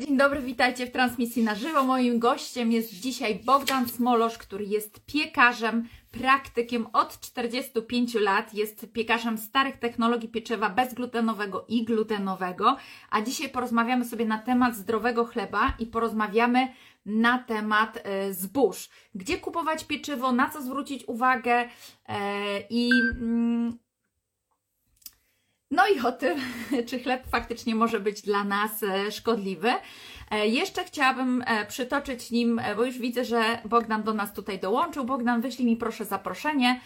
Dzień dobry, witajcie w transmisji na żywo. Moim gościem jest dzisiaj Bogdan Smolosz, który jest piekarzem, praktykiem od 45 lat. Jest piekarzem starych technologii pieczywa bezglutenowego i glutenowego. A dzisiaj porozmawiamy sobie na temat zdrowego chleba i porozmawiamy na temat e, zbóż. Gdzie kupować pieczywo, na co zwrócić uwagę e, i. No i o tym, czy chleb faktycznie może być dla nas e, szkodliwy. E, jeszcze chciałabym e, przytoczyć nim, bo już widzę, że Bogdan do nas tutaj dołączył. Bogdan, wyślij mi proszę zaproszenie.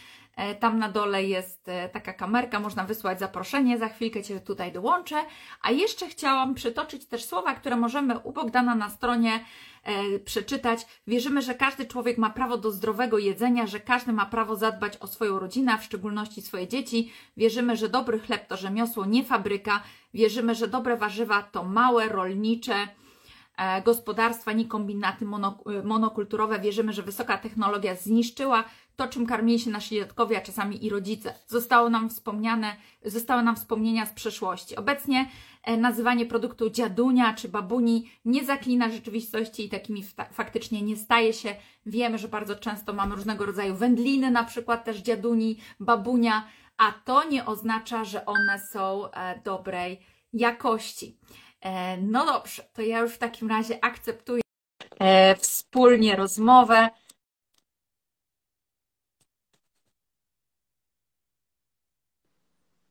Tam na dole jest taka kamerka, można wysłać zaproszenie, za chwilkę Cię tutaj dołączę. A jeszcze chciałam przytoczyć też słowa, które możemy u Bogdana na stronie e, przeczytać. Wierzymy, że każdy człowiek ma prawo do zdrowego jedzenia, że każdy ma prawo zadbać o swoją rodzinę, a w szczególności swoje dzieci. Wierzymy, że dobry chleb to rzemiosło, nie fabryka. Wierzymy, że dobre warzywa to małe, rolnicze, e, gospodarstwa, nie kombinaty e, monokulturowe. Wierzymy, że wysoka technologia zniszczyła to, czym karmili się nasi dziadkowie, a czasami i rodzice. Zostało nam wspomniane, zostały nam wspomnienia z przeszłości. Obecnie e, nazywanie produktu dziadunia czy babuni nie zaklina rzeczywistości i takimi faktycznie nie staje się. Wiemy, że bardzo często mamy różnego rodzaju wędliny, na przykład też dziaduni, babunia, a to nie oznacza, że one są e, dobrej jakości. E, no dobrze, to ja już w takim razie akceptuję wspólnie rozmowę.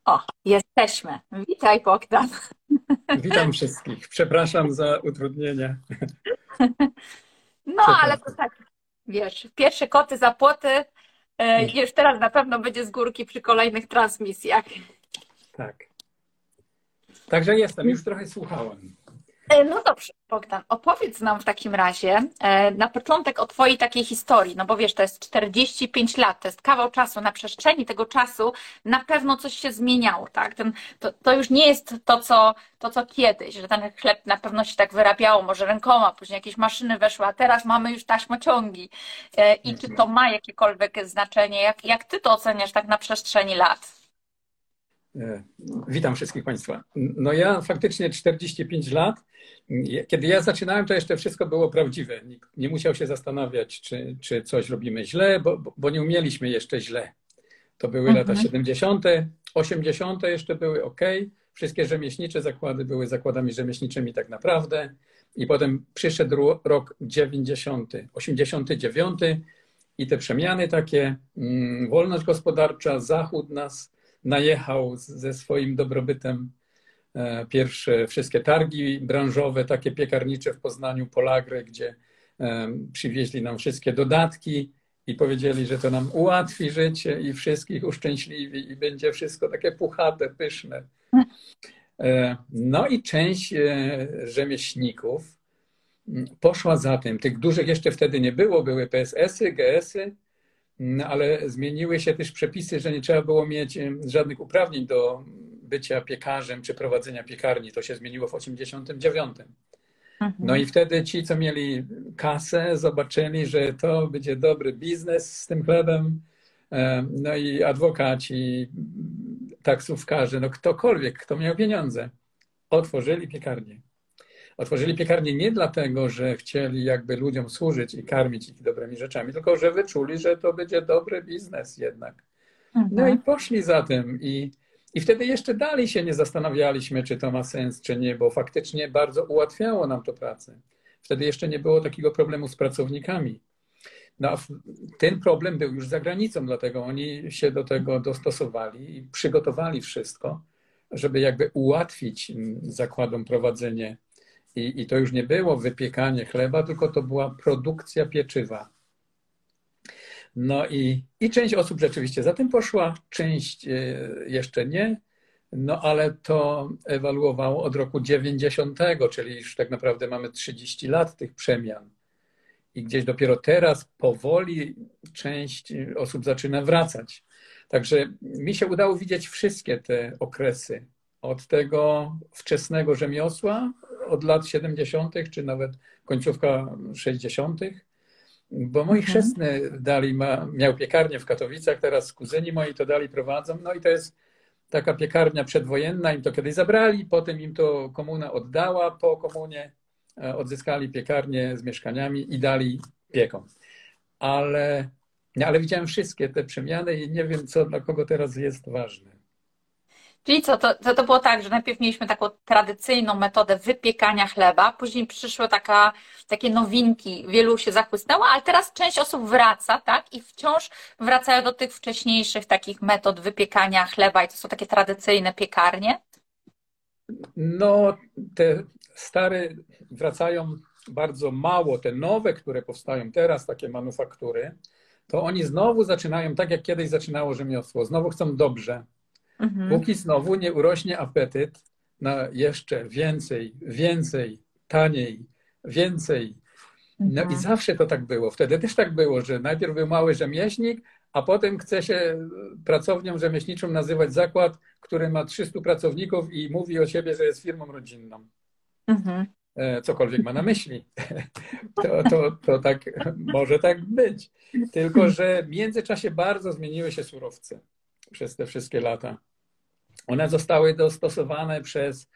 O, jesteśmy. Witaj, Bogdan. Witam wszystkich. Przepraszam za utrudnienia. No, ale to tak, wiesz, pierwsze koty za płoty. E, już teraz na pewno będzie z górki przy kolejnych transmisjach. Tak. Także jestem, już trochę słuchałem. E, no dobrze, Bogdan, opowiedz nam w takim razie e, na początek o Twojej takiej historii, no bo wiesz, to jest 45 lat, to jest kawał czasu, na przestrzeni tego czasu na pewno coś się zmieniało, tak? Ten, to, to już nie jest to co, to, co kiedyś, że ten chleb na pewno się tak wyrabiało, może rękoma, później jakieś maszyny weszły, a teraz mamy już taśmociągi. E, I czy to ma jakiekolwiek znaczenie? Jak, jak Ty to oceniasz tak na przestrzeni lat? Witam wszystkich Państwa. No ja faktycznie 45 lat kiedy ja zaczynałem, to jeszcze wszystko było prawdziwe. Nikt nie musiał się zastanawiać, czy, czy coś robimy źle, bo, bo nie umieliśmy jeszcze źle. To były mhm. lata 70., 80. jeszcze były ok. Wszystkie rzemieślnicze zakłady były zakładami rzemieślniczymi tak naprawdę. I potem przyszedł rok 90., 89 i te przemiany takie, mm, wolność gospodarcza, Zachód nas najechał ze swoim dobrobytem E, pierwsze wszystkie targi branżowe, takie piekarnicze w Poznaniu, Polagry, gdzie e, przywieźli nam wszystkie dodatki i powiedzieli, że to nam ułatwi życie i wszystkich uszczęśliwi i będzie wszystko takie puchate, pyszne. E, no i część rzemieślników poszła za tym. Tych dużych jeszcze wtedy nie było, były PSS-y, GS-y, ale zmieniły się też przepisy, że nie trzeba było mieć żadnych uprawnień do bycia piekarzem czy prowadzenia piekarni. To się zmieniło w 89. No mhm. i wtedy ci, co mieli kasę, zobaczyli, że to będzie dobry biznes z tym chlebem. E, no i adwokaci, taksówkarze, no ktokolwiek, kto miał pieniądze, otworzyli piekarnię. Otworzyli piekarnię nie dlatego, że chcieli jakby ludziom służyć i karmić ich dobrymi rzeczami, tylko że wyczuli, że to będzie dobry biznes jednak. Mhm. No i poszli za tym i i wtedy jeszcze dalej się nie zastanawialiśmy, czy to ma sens, czy nie, bo faktycznie bardzo ułatwiało nam to pracę. Wtedy jeszcze nie było takiego problemu z pracownikami. No, ten problem był już za granicą, dlatego oni się do tego dostosowali i przygotowali wszystko, żeby jakby ułatwić zakładom prowadzenie. I, I to już nie było wypiekanie chleba, tylko to była produkcja pieczywa. No i, i część osób rzeczywiście za tym poszła, część e, jeszcze nie, no ale to ewaluowało od roku 90, czyli już tak naprawdę mamy 30 lat tych przemian. I gdzieś dopiero teraz powoli część osób zaczyna wracać. Także mi się udało widzieć wszystkie te okresy. Od tego wczesnego rzemiosła, od lat 70., czy nawet końcówka 60., bo moi mhm. chrzestny dali, ma, miał piekarnię w Katowicach, teraz kuzyni moi to dali, prowadzą. No i to jest taka piekarnia przedwojenna, im to kiedyś zabrali, potem im to komuna oddała po komunie e, odzyskali piekarnię z mieszkaniami i dali piekom. Ale, ale widziałem wszystkie te przemiany i nie wiem, co dla kogo teraz jest ważne. Czyli co, to, to, to było tak, że najpierw mieliśmy taką tradycyjną metodę wypiekania chleba, później przyszły taka, takie nowinki, wielu się zachłysnęło, ale teraz część osób wraca, tak? I wciąż wracają do tych wcześniejszych takich metod wypiekania chleba i to są takie tradycyjne piekarnie? No, te stare wracają bardzo mało, te nowe, które powstają teraz, takie manufaktury, to oni znowu zaczynają tak, jak kiedyś zaczynało rzemiosło. Znowu chcą dobrze, Mhm. Póki znowu nie urośnie apetyt na jeszcze więcej, więcej, taniej, więcej. No mhm. i zawsze to tak było. Wtedy też tak było, że najpierw był mały rzemieślnik, a potem chce się pracownią rzemieślniczą nazywać zakład, który ma 300 pracowników i mówi o siebie, że jest firmą rodzinną. Mhm. E, cokolwiek ma na myśli. To, to, to tak może tak być. Tylko, że w międzyczasie bardzo zmieniły się surowce przez te wszystkie lata. One zostały dostosowane przez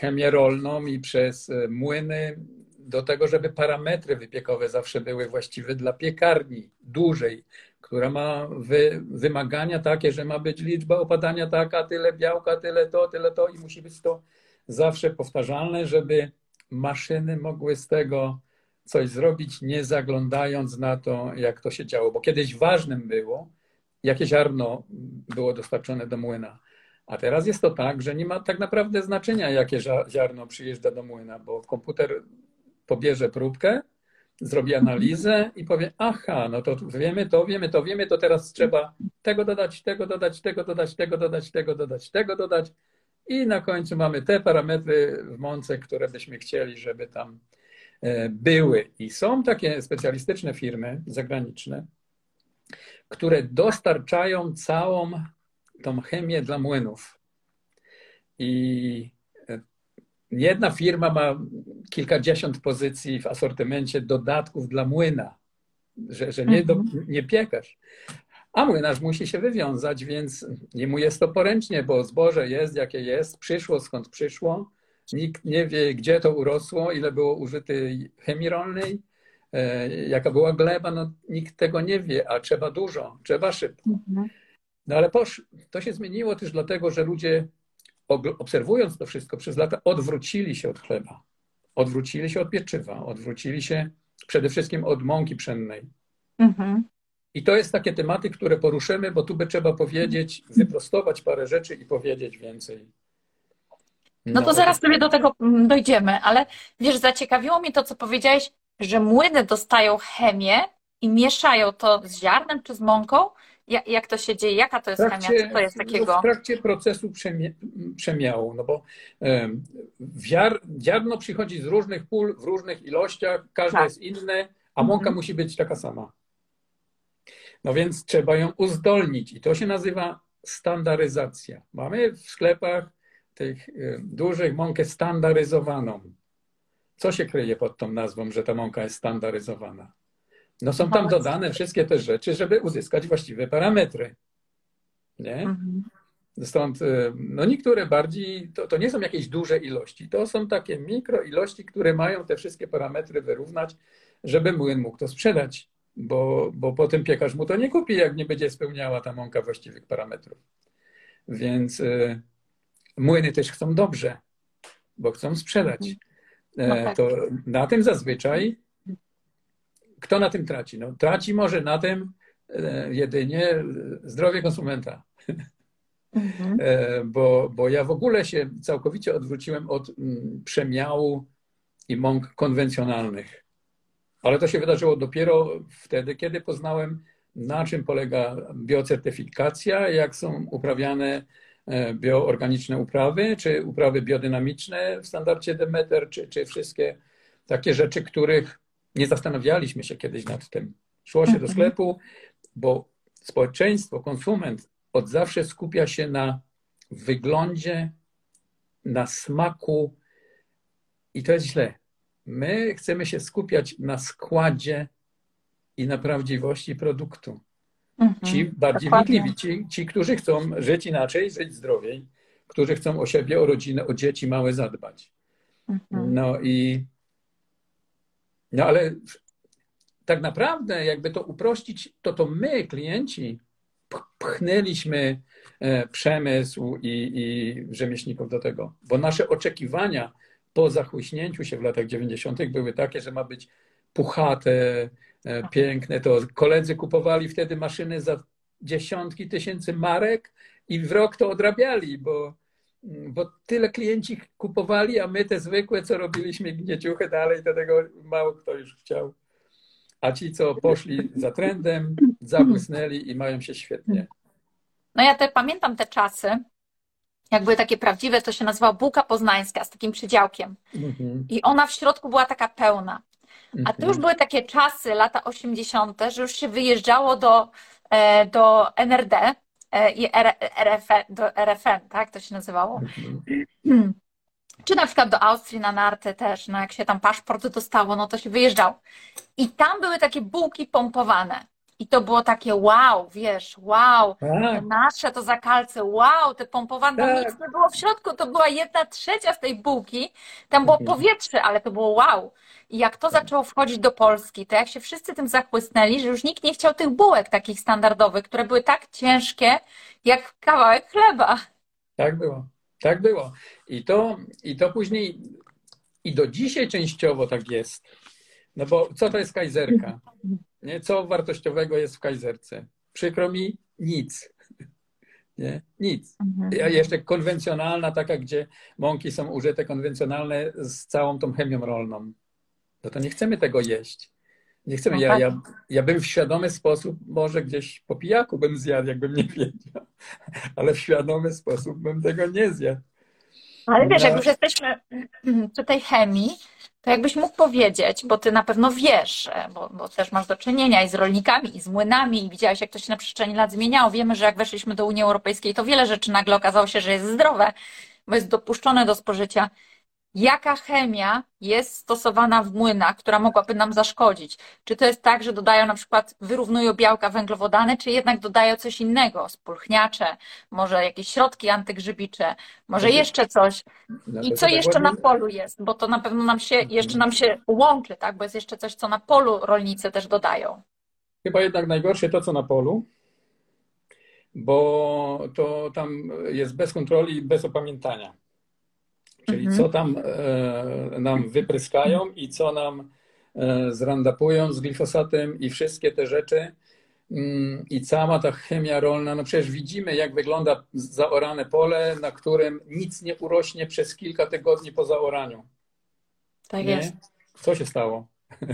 chemię rolną i przez e, młyny do tego, żeby parametry wypiekowe zawsze były właściwe dla piekarni dużej, która ma wy, wymagania takie, że ma być liczba opadania taka, tyle białka, tyle to, tyle to i musi być to zawsze powtarzalne, żeby maszyny mogły z tego coś zrobić, nie zaglądając na to, jak to się działo. Bo kiedyś ważnym było, jakie ziarno było dostarczone do młyna. A teraz jest to tak, że nie ma tak naprawdę znaczenia, jakie ziarno przyjeżdża do młyna, bo komputer pobierze próbkę, zrobi analizę i powie, aha, no to wiemy to, wiemy to, wiemy to, teraz trzeba tego dodać, tego dodać, tego dodać, tego dodać, tego dodać, tego dodać i na końcu mamy te parametry w mące, które byśmy chcieli, żeby tam e, były. I są takie specjalistyczne firmy zagraniczne, które dostarczają całą tą chemię dla młynów. I e, jedna firma ma kilkadziesiąt pozycji w asortymencie dodatków dla młyna, że, że nie, do, mhm. nie piekarz. A młynarz musi się wywiązać, więc mu jest to poręcznie, bo zboże jest jakie jest, przyszło skąd przyszło. Nikt nie wie, gdzie to urosło, ile było użytej chemii rolnej, jaka była gleba, no nikt tego nie wie, a trzeba dużo, trzeba szybko. Mhm. No ale posz, to się zmieniło też dlatego, że ludzie obserwując to wszystko przez lata odwrócili się od chleba, odwrócili się od pieczywa, odwrócili się przede wszystkim od mąki pszennej. Mhm. I to jest takie tematy, które poruszymy, bo tu by trzeba powiedzieć, wyprostować parę rzeczy i powiedzieć więcej. No, no to zaraz sobie do tego dojdziemy, ale wiesz, zaciekawiło mnie to, co powiedziałeś że młyny dostają chemię i mieszają to z ziarnem czy z mąką? Jak, jak to się dzieje? Jaka to jest trakcie, chemia? Co to jest takiego? w trakcie procesu przemiału, no bo wiar, ziarno przychodzi z różnych pól, w różnych ilościach, każde tak. jest inne, a mąka mhm. musi być taka sama. No więc trzeba ją uzdolnić i to się nazywa standaryzacja. Mamy w sklepach tych dużych mąkę standaryzowaną. Co się kryje pod tą nazwą, że ta mąka jest standaryzowana? No są tam dodane wszystkie te rzeczy, żeby uzyskać właściwe parametry. Nie? Mhm. Stąd y, no niektóre bardziej, to, to nie są jakieś duże ilości, to są takie mikro ilości, które mają te wszystkie parametry wyrównać, żeby młyn mógł to sprzedać, bo, bo potem piekarz mu to nie kupi, jak nie będzie spełniała ta mąka właściwych parametrów. Więc y, młyny też chcą dobrze, bo chcą sprzedać. E, no tak. to na tym zazwyczaj kto na tym traci? No, traci może na tym e, jedynie zdrowie konsumenta. Mhm. E, bo, bo ja w ogóle się całkowicie odwróciłem od mm, przemiału i mąk konwencjonalnych. Ale to się wydarzyło dopiero wtedy, kiedy poznałem, na czym polega biocertyfikacja, jak są uprawiane bioorganiczne uprawy, czy uprawy biodynamiczne w standardzie Demeter, czy, czy wszystkie takie rzeczy, których nie zastanawialiśmy się kiedyś nad tym. Szło się do mhm. sklepu, bo społeczeństwo, konsument od zawsze skupia się na wyglądzie, na smaku i to jest źle. My chcemy się skupiać na składzie i na prawdziwości produktu. Mhm, ci bardziej wnikliwi, ci, ci, którzy chcą żyć inaczej, żyć zdrowiej, którzy chcą o siebie, o rodzinę, o dzieci małe zadbać. Mhm. No i no ale tak naprawdę, jakby to uprościć, to to my, klienci, pchnęliśmy e, przemysł i, i rzemieślników do tego, bo nasze oczekiwania po zachłyśnięciu się w latach 90. były takie, że ma być puchate, piękne. To koledzy kupowali wtedy maszyny za dziesiątki tysięcy marek i w rok to odrabiali, bo, bo tyle klienci kupowali, a my te zwykłe, co robiliśmy gnieciuchy dalej, to tego mało kto już chciał. A ci, co poszli za trendem, zabłysnęli i mają się świetnie. No ja te pamiętam te czasy, jak były takie prawdziwe, to się nazywała bułka poznańska z takim przydziałkiem. Mhm. I ona w środku była taka pełna. A to już mhm. były takie czasy, lata 80., że już się wyjeżdżało do, e, do NRD e, i RFN, do RFN, tak to się nazywało. Mhm. Czy na przykład do Austrii na narty też, no jak się tam paszport dostało, no to się wyjeżdżało. I tam były takie bułki pompowane. I to było takie wow, wiesz, wow, tak. nasze to zakalce, wow, te pompowane, tak. nic nie było w środku, to była jedna trzecia z tej bułki, tam było mhm. powietrze, ale to było wow. I jak to zaczęło wchodzić do Polski, to jak się wszyscy tym zachłysnęli, że już nikt nie chciał tych bułek takich standardowych, które były tak ciężkie, jak kawałek chleba. Tak było, tak było. I to, i to później, i do dzisiaj częściowo tak jest. No bo co to jest kajzerka? Nie? Co wartościowego jest w kajzerce? Przykro mi, nic. Nie? Nic. Mhm. A jeszcze konwencjonalna, taka, gdzie mąki są użyte konwencjonalne z całą tą chemią rolną. No to nie chcemy tego jeść. Nie chcemy. No ja, tak. ja, ja bym w świadomy sposób, może gdzieś po pijaku bym zjadł, jakbym nie wiedział, ale w świadomy sposób bym tego nie zjadł. Ale wiesz, jak już jesteśmy przy tej chemii, to jakbyś mógł powiedzieć, bo ty na pewno wiesz, e, bo, bo, też masz do czynienia i z rolnikami, i z młynami, i widziałeś, jak to się na przestrzeni lat zmieniało. Wiemy, że jak weszliśmy do Unii Europejskiej, to wiele rzeczy nagle okazało się, że jest zdrowe, bo jest dopuszczone do spożycia jaka chemia jest stosowana w młynach, która mogłaby nam zaszkodzić. Czy to jest tak, że dodają na przykład, wyrównują białka węglowodany, czy jednak dodają coś innego, spulchniacze, może jakieś środki antygrzybicze, może jeszcze coś. I co jeszcze na polu jest, bo to na pewno nam się, jeszcze nam się łączy, tak? bo jest jeszcze coś, co na polu rolnicy też dodają. Chyba jednak najgorsze to, co na polu, bo to tam jest bez kontroli i bez opamiętania. Czyli mhm. co tam e, nam wypryskają i co nam e, zrandapują z glifosatem i wszystkie te rzeczy. Mm, I cała ta chemia rolna, no przecież widzimy, jak wygląda zaorane pole, na którym nic nie urośnie przez kilka tygodni po zaoraniu. Tak nie? jest. Co się stało?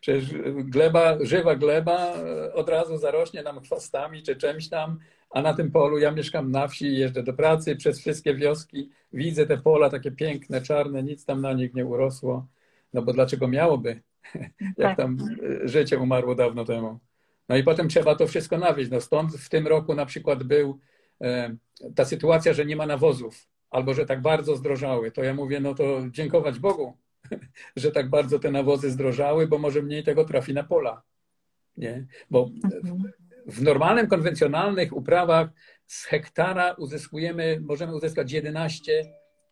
Przecież gleba, żywa gleba e, od razu zarośnie nam chwastami czy czymś tam, a na tym polu ja mieszkam na wsi, jeżdżę do pracy przez wszystkie wioski, widzę te pola takie piękne, czarne, nic tam na nich nie urosło. No bo dlaczego miałoby? Jak tak. tam e, życie umarło dawno temu. No i potem trzeba to wszystko nawieźć. No stąd w tym roku na przykład był e, ta sytuacja, że nie ma nawozów albo że tak bardzo zdrożały. To ja mówię, no to dziękować Bogu, że tak bardzo te nawozy zdrożały, bo może mniej tego trafi na pola. Nie? Bo mhm w normalnym, konwencjonalnych uprawach z hektara uzyskujemy, możemy uzyskać 11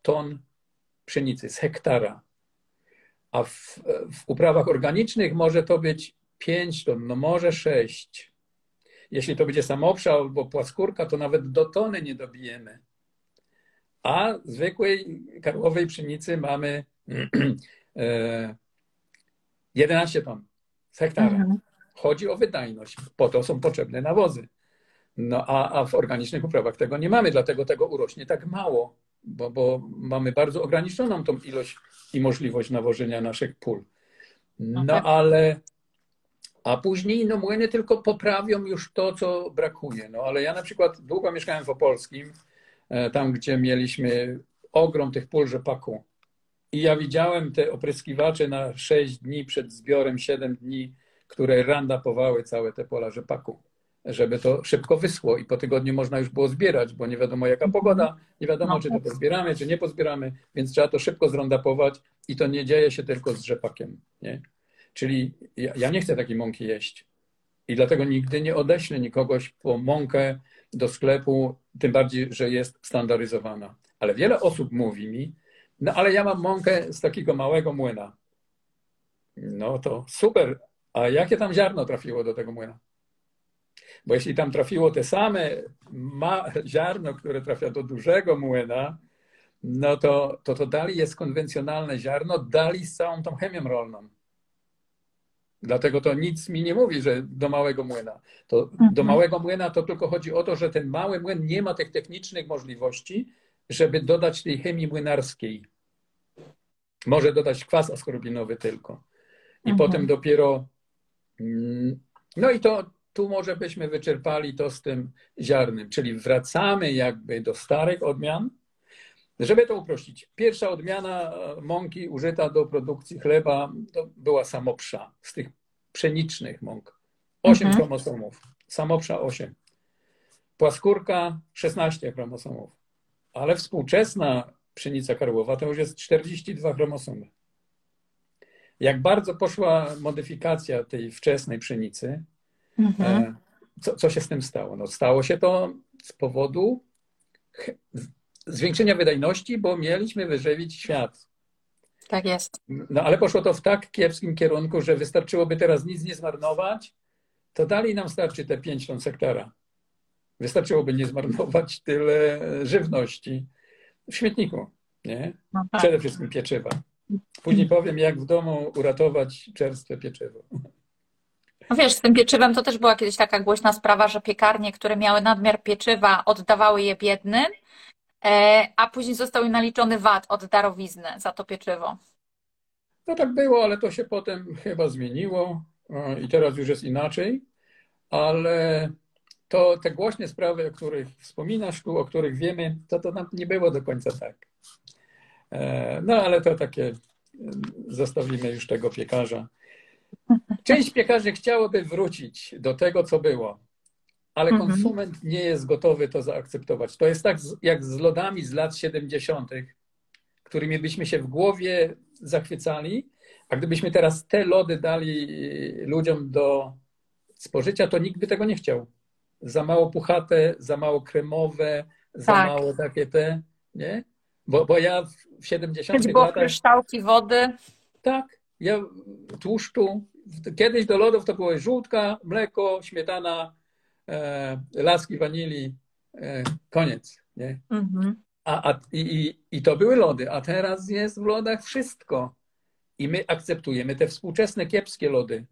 ton pszenicy z hektara. A w, w uprawach organicznych może to być 5 ton, no może 6. Jeśli to będzie samopsza albo płaskórka, to nawet do tony nie dobijemy. A zwykłej karłowej pszenicy mamy 11 ton z hektara. Mhm. Chodzi o wydajność. Po to są potrzebne nawozy. No a, a w organicznych uprawach tego nie mamy, dlatego tego urośnie tak mało, bo, bo mamy bardzo ograniczoną tą ilość i możliwość nawożenia naszych pól. No, no tak. ale a później no, młyny tylko poprawią już to, co brakuje. No ale ja na przykład długo mieszkałem w Opolskim, e, tam gdzie mieliśmy ogrom tych pól rzepaku. I ja widziałem te opryskiwacze na 6 dni przed zbiorem, 7 dni które randapowały całe te pola rzepaku, żeby to szybko wyschło i po tygodniu można już było zbierać, bo nie wiadomo jaka pogoda, nie wiadomo no czy to tak. pozbieramy, czy nie pozbieramy, więc trzeba to szybko zrandapować i to nie dzieje się tylko z rzepakiem. Nie? Czyli ja, ja nie chcę takiej mąki jeść i dlatego nigdy nie odeślę nikogoś po mąkę do sklepu, tym bardziej, że jest standaryzowana. Ale wiele osób mówi mi, no ale ja mam mąkę z takiego małego młyna. No to super. A jakie tam ziarno trafiło do tego młyna? Bo jeśli tam trafiło te same ziarno, które trafia do dużego młyna, no to, to to dali jest konwencjonalne ziarno, dali z całą tą chemią rolną. Dlatego to nic mi nie mówi, że do małego młyna. To mhm. Do małego młyna to tylko chodzi o to, że ten mały młyn nie ma tych technicznych możliwości, żeby dodać tej chemii młynarskiej. Może dodać kwas askorbinowy tylko. I mhm. potem dopiero. Mm, no i to tu może byśmy wyczerpali to z tym ziarnym, czyli wracamy jakby do starych odmian, żeby to uprościć. Pierwsza odmiana mąki użyta do produkcji chleba to była samopsza z tych pszenicznych mąk. 8 mhm. chromosomów. Samopsza 8. Płaskórka 16 chromosomów. Ale współczesna pszenica karłowa to już jest 42 chromosomy. Jak bardzo poszła modyfikacja tej wczesnej pszenicy, mhm. E, co, co się z tym stało? No, stało się to z powodu zwiększenia wydajności, bo mieliśmy wyżywić świat. Tak jest. No ale poszło to w tak kiepskim kierunku, że wystarczyłoby teraz nic nie zmarnować, to dalej nam starczy te 5 ton hektara. Wystarczyłoby nie zmarnować tyle żywności w śmietniku, nie? No tak. Przede wszystkim pieczywa. Później powiem, jak w domu uratować czerstwe pieczywo. No wiesz, z tym pieczywem to też była kiedyś taka głośna sprawa, że piekarnie, które miały nadmiar pieczywa, oddawały je biednym, e, a później został im naliczony VAT od darowizny za to pieczywo. No tak było, ale to się potem chyba zmieniło i teraz już jest inaczej, ale to te głośne sprawy, o których wspominasz tu, o których wiemy, to to nie było do końca tak. E, no ale to takie zostawimy już tego piekarza. Część piekarzy chciałoby wrócić do tego, co było, ale mhm. konsument nie jest gotowy to zaakceptować. To jest tak jak z lodami z lat 70., którymi byśmy się w głowie zachwycali, a gdybyśmy teraz te lody dali ludziom do spożycia, to nikt by tego nie chciał. Za mało puchate, za mało kremowe, za tak. mało takie te, nie? Bo, bo ja w 70 latach... było kryształki wody. Tak, ja tłuszczu. Kiedyś do lodów to było żółtka, mleko, śmietana, e, laski wanilii, e, koniec. Nie? Mhm. A, a, i, I to były lody, a teraz jest w lodach wszystko. I my akceptujemy te współczesne kiepskie lody.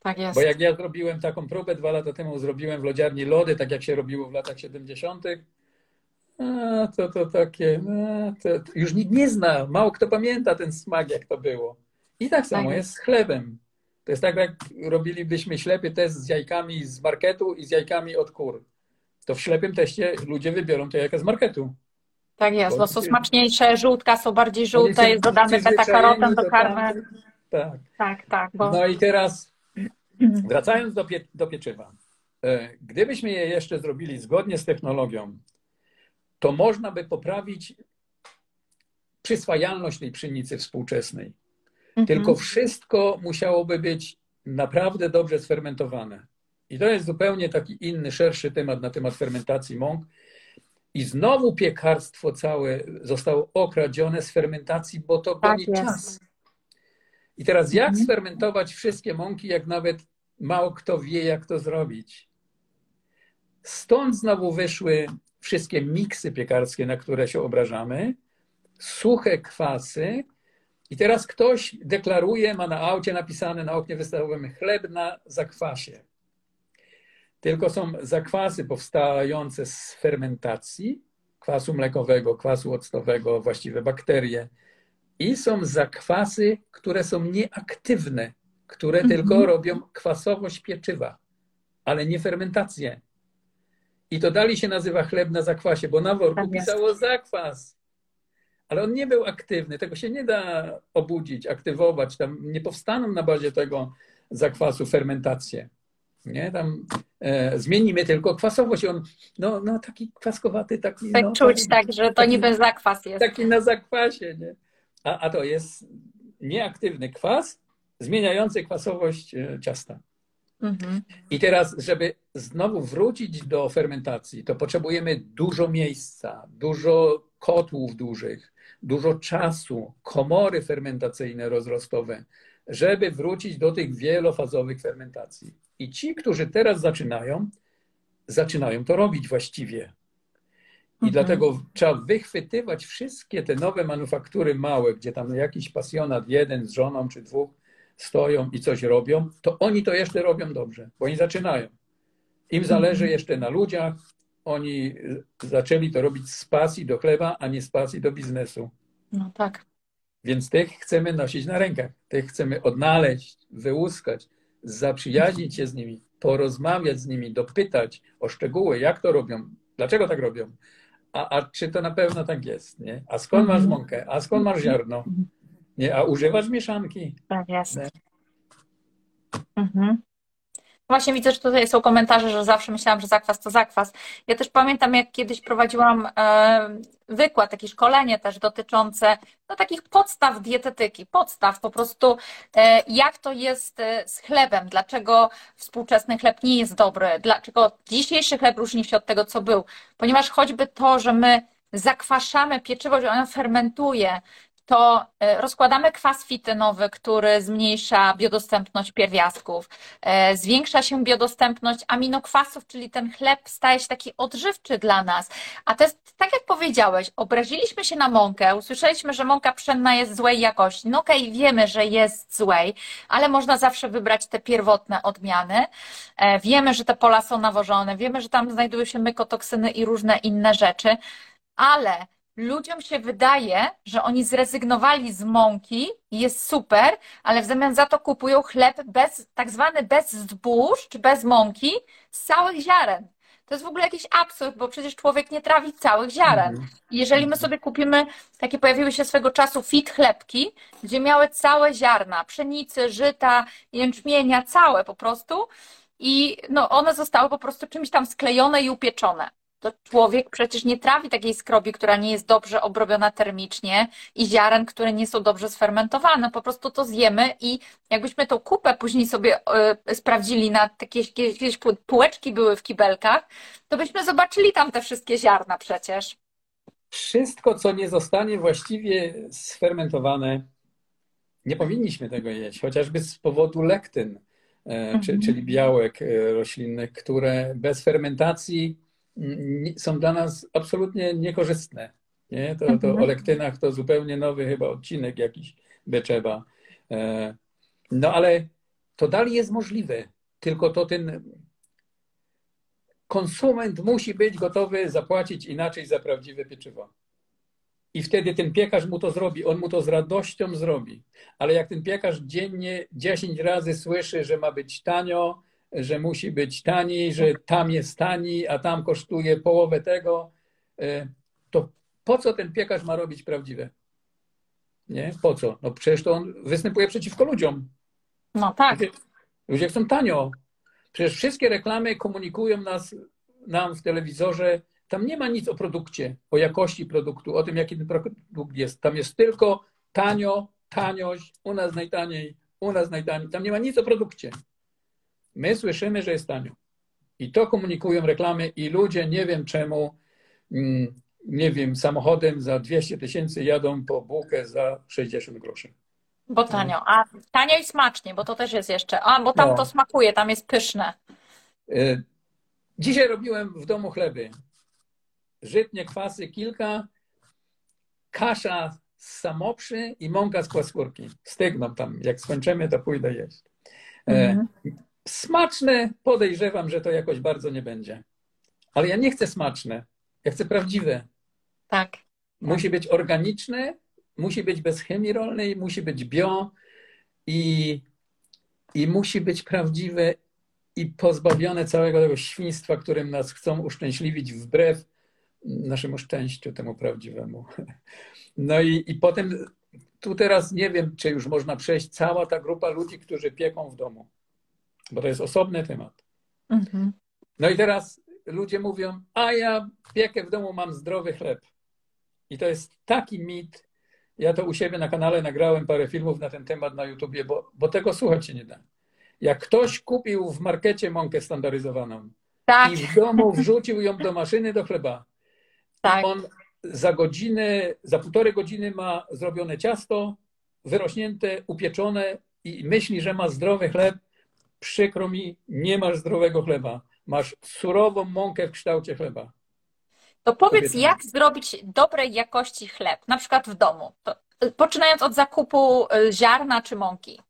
Tak jest. Bo jak ja zrobiłem taką próbę dwa lata temu, zrobiłem w lodziarni lody, tak jak się robiło w latach 70., a, to to takie, to, to już nikt nie zna, mało kto pamięta ten smak, jak to było. I tak samo tak jest z chlebem. To jest tak, jak robilibyśmy ślepy test z jajkami z marketu i z jajkami od kur. To w ślepym teście ludzie wybiorą te jajka z marketu. Tak jest, bo są smaczniejsze, żółtka są bardziej żółte, jest dodany beta-karoten do karmy. Tak. Tak, tak. Bo... No i teraz wracając do, pie, do pieczywa. E, gdybyśmy je jeszcze zrobili zgodnie z technologią, to można by poprawić przyswajalność tej pszenicy współczesnej. Mhm. Tylko wszystko musiałoby być naprawdę dobrze sfermentowane. I to jest zupełnie taki inny, szerszy temat na temat fermentacji mąk. I znowu piekarstwo całe zostało okradzione z fermentacji, bo to tak goni czas. I teraz jak mhm. sfermentować wszystkie mąki, jak nawet mało kto wie, jak to zrobić? Stąd znowu wyszły wszystkie miksy piekarskie, na które się obrażamy, suche kwasy, i teraz ktoś deklaruje, ma na aucie napisane na oknie wystawowym chleb na zakwasie. Tylko są zakwasy powstające z fermentacji, kwasu mlekowego, kwasu octowego, właściwe bakterie. I są zakwasy, które są nieaktywne, które mm -hmm. tylko robią kwasowość pieczywa, ale nie fermentację. I to dalej się nazywa chleb na zakwasie, bo na worku tak pisało zakwas ale on nie był aktywny. Tego się nie da obudzić, aktywować. Tam nie powstaną na bazie tego zakwasu fermentacje. Nie? Tam e, zmienimy tylko kwasowość. On, no, no taki kwaskowaty, taki. Tak no, czuć, tak, że to taki, niby zakwas jest. Taki na zakwasie, nie? A, a to jest nieaktywny kwas zmieniający kwasowość e, ciasta. Mhm. I teraz, żeby znowu wrócić do fermentacji, to potrzebujemy dużo miejsca, dużo kotłów dużych, dużo czasu, komory fermentacyjne rozrostowe, żeby wrócić do tych wielofazowych fermentacji. I ci, którzy teraz zaczynają, zaczynają to robić właściwie. I mhm. dlatego trzeba wychwytywać wszystkie te nowe manufaktury małe, gdzie tam jakiś pasjonat, jeden z żoną czy dwóch stoją i coś robią, to oni to jeszcze robią dobrze, bo oni zaczynają. Im zależy mhm. jeszcze na ludziach, oni zaczęli to robić z pasji do chleba, a nie z pasji do biznesu. No tak. Więc tych chcemy nosić na rękach, tych chcemy odnaleźć, wyłuskać, zaprzyjaźnić się z nimi, porozmawiać z nimi, dopytać o szczegóły, jak to robią, dlaczego tak robią, a, a czy to na pewno tak jest, nie? A skąd masz mhm. mąkę, a skąd masz ziarno, nie? A używasz mieszanki? Tak jest. Mhm. Właśnie widzę, że tutaj są komentarze, że zawsze myślałam, że zakwas to zakwas. Ja też pamiętam, jak kiedyś prowadziłam e, wykład, takie szkolenie też dotyczące no, takich podstaw dietetyki, podstaw po prostu, e, jak to jest e, z chlebem, dlaczego współczesny chleb nie jest dobry, dlaczego dzisiejszy chleb różni się od tego, co był. Ponieważ choćby to, że my zakwaszamy pieczywo, że ono fermentuje, to e, rozkładamy kwas fitynowy, który zmniejsza biodostępność pierwiastków, e, zwiększa się biodostępność aminokwasów, czyli ten chleb staje się taki odżywczy dla nas. A to jest, tak jak powiedziałeś, obraziliśmy się na mąkę, usłyszeliśmy, że mąka pszenna jest złej jakości. No okej, okay, wiemy, że jest złej, ale można zawsze wybrać te pierwotne odmiany. E, wiemy, że te pola są nawożone, wiemy, że tam znajdują się mykotoksyny i różne inne rzeczy, ale ludziom się wydaje, że oni zrezygnowali z mąki i jest super, ale w zamian za to kupują chleb bez, tak zwany bez zbóż czy bez mąki z całych ziaren. To jest w ogóle jakiś absurd, bo przecież człowiek nie trawi całych ziaren. Mhm. Jeżeli my sobie kupimy, takie pojawiły się swego czasu fit chlebki, gdzie miały całe ziarna, pszenicy, żyta, jęczmienia, całe po prostu, i no, one zostały po prostu czymś tam sklejone i upieczone to człowiek przecież nie trawi takiej skrobi, która nie jest dobrze obrobiona termicznie i ziaren, które nie są dobrze sfermentowane. Po prostu to zjemy i jakbyśmy tą kupę później sobie y, sprawdzili na takie jakieś półeczki były w kibelkach, to byśmy zobaczyli tam te wszystkie ziarna przecież. Wszystko, co nie zostanie właściwie sfermentowane, nie powinniśmy tego jeść, chociażby z powodu lektyn, e, mhm. czyli białek e, roślinnych, które bez fermentacji są dla nas absolutnie niekorzystne. Nie? To, to mhm. o lektynach to zupełnie nowy chyba odcinek jakiś by trzeba. E, no ale to dalej jest możliwe, tylko to ten konsument musi być gotowy zapłacić inaczej za prawdziwe pieczywo. I wtedy ten piekarz mu to zrobi, on mu to z radością zrobi. Ale jak ten piekarz dziennie 10 razy słyszy, że ma być tanio, że musi być taniej, że tam jest taniej, a tam kosztuje połowę tego, e, to po co ten piekarz ma robić prawdziwe? Nie? Po co? No przecież to on występuje przeciwko ludziom. No tak. Ludzie, ludzie chcą tanio. Przecież wszystkie reklamy komunikują nas, nam w telewizorze. Tam nie ma nic o produkcie, o jakości produktu, o tym, jaki ten produkt jest. Tam jest tylko tanio, taniość, u nas najtaniej, u nas najtaniej. Tam nie ma nic o produkcie. My słyszymy, że jest tanio. I to komunikują reklamy i ludzie nie wiem czemu, mm, nie wiem, samochodem za 200 tysięcy jadą po bułkę za 60 groszy. Bo tanio. A tanio i smacznie, bo to też jest jeszcze. A, bo tam no. to smakuje, tam jest pyszne. E, dzisiaj robiłem w domu chleby. Żytnie, kwasy kilka, kasza z samoprzy i mąka z kłaskórki. Stygną tam. Jak skończymy, to pójdę jeść. E, mhm. Smaczne podejrzewam, że to jakoś bardzo nie będzie. Ale ja nie chcę smaczne. Ja chcę prawdziwe. Tak. Musi być organiczne, musi być bez chemii rolnej, musi być bio i, i musi być prawdziwe i pozbawione całego tego świństwa, którym nas chcą uszczęśliwić wbrew naszemu szczęściu, temu prawdziwemu. No i, i potem tu teraz nie wiem, czy już można przejść cała ta grupa ludzi, którzy pieką w domu bo to jest osobny temat. Mhm. No i teraz ludzie mówią, a ja piekę w domu, mam zdrowy chleb. I to jest taki mit. Ja to u siebie na kanale nagrałem parę filmów na ten temat na YouTubie, bo, bo tego słuchać się nie da. Jak ktoś kupił w markecie mąkę standaryzowaną tak. i w domu wrzucił ją do maszyny do chleba, tak. on za godzinę, za półtorej godziny ma zrobione ciasto, wyrośnięte, upieczone i myśli, że ma zdrowy chleb. Przykro mi, nie masz zdrowego chleba. Masz surową mąkę w kształcie chleba. To powiedz, jak zrobić dobrej jakości chleb, na przykład w domu, to, poczynając od zakupu y, ziarna czy mąki.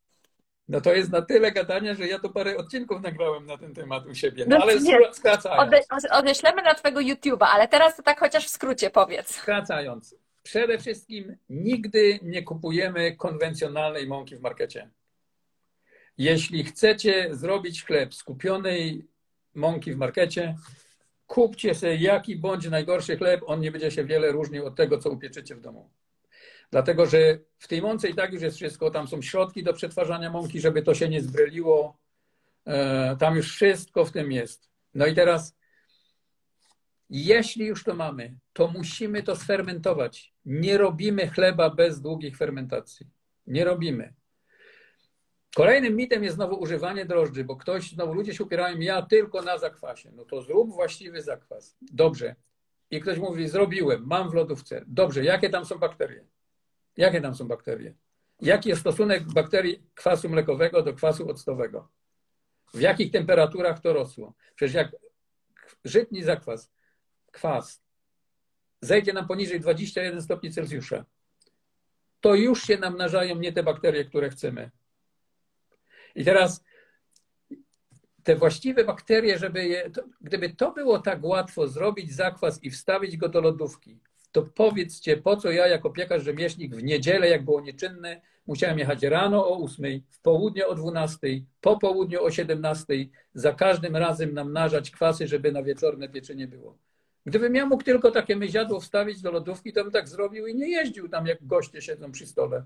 No to jest na tyle gadania, że ja to parę odcinków nagrałem na ten temat u siebie. No, no ale skracając. Ode, odeślemy na twojego YouTube'a, ale teraz to tak chociaż w skrócie powiedz. Skracając. Przede wszystkim nigdy nie kupujemy konwencjonalnej mąki w markecie. Jeśli chcecie zrobić chleb z kupionej mąki w markecie, kupcie sobie jaki bądź najgorszy chleb, on nie będzie się wiele różnił od tego, co upieczycie w domu. Dlatego, że w tej mące i tak już jest wszystko. Tam są środki do przetwarzania mąki, żeby to się nie zbryliło. E, tam już wszystko w tym jest. No i teraz, jeśli już to mamy, to musimy to sfermentować. Nie robimy chleba bez długich fermentacji. Nie robimy. Kolejnym mitem jest znowu używanie drożdży, bo ktoś, znowu ludzie się upierają, ja tylko na zakwasie. No to zrób właściwy zakwas. Dobrze. I ktoś mówi, zrobiłem, mam w lodówce. Dobrze, jakie tam są bakterie? Jakie tam są bakterie? Jaki jest stosunek bakterii kwasu mlekowego do kwasu octowego? W jakich temperaturach to rosło? Przecież jak żytni zakwas, kwas, zejdzie nam poniżej 21 stopni Celsjusza, to już się namnażają nie te bakterie, które chcemy. I teraz te właściwe bakterie, żeby je, to, gdyby to było tak łatwo zrobić zakwas i wstawić go do lodówki, to powiedzcie, po co ja jako piekarz rzemieślnik w niedzielę, jak było nieczynne, musiałem jechać rano o 8, w południe o 12, po południu o 17, za każdym razem namnażać kwasy, żeby na wieczorne pieczenie było. Gdybym ja mógł tylko takie myziadło wstawić do lodówki, to bym tak zrobił i nie jeździł tam, jak goście siedzą przy stole,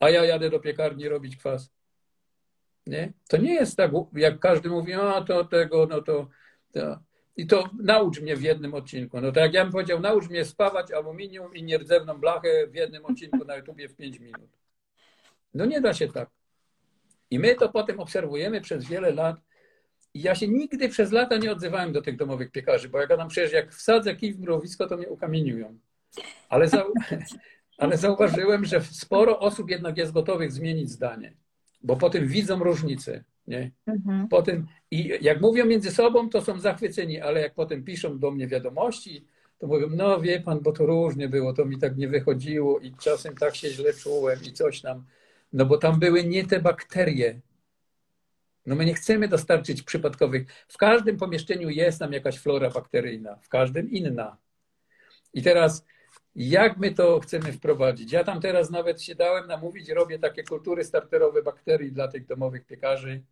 a ja jadę do piekarni robić kwas. Nie? To nie jest tak, jak każdy mówi, a to tego, no to, to i to naucz mnie w jednym odcinku. No to jak ja bym powiedział, naucz mnie spawać aluminium i nierdzewną blachę w jednym odcinku na YouTubie w 5 minut. No nie da się tak. I my to potem obserwujemy przez wiele lat. I ja się nigdy przez lata nie odzywałem do tych domowych piekarzy, bo jak ja tam przecież jak wsadzę kij w mrowisko, to mnie ukamieniują. Ale, za, ale zauważyłem, że sporo osób jednak jest gotowych zmienić zdanie, bo potem widzą różnice. Nie? Mhm. Potem, i jak mówią między sobą, to są zachwyceni, ale jak potem piszą do mnie wiadomości, to mówią, no wie pan, bo to różnie było, to mi tak nie wychodziło i czasem tak się źle czułem i coś tam. No bo tam były nie te bakterie. No my nie chcemy dostarczyć przypadkowych. W każdym pomieszczeniu jest tam jakaś flora bakteryjna, w każdym inna. I teraz jak my to chcemy wprowadzić? Ja tam teraz nawet się dałem namówić, robię takie kultury starterowe bakterii dla tych domowych piekarzy.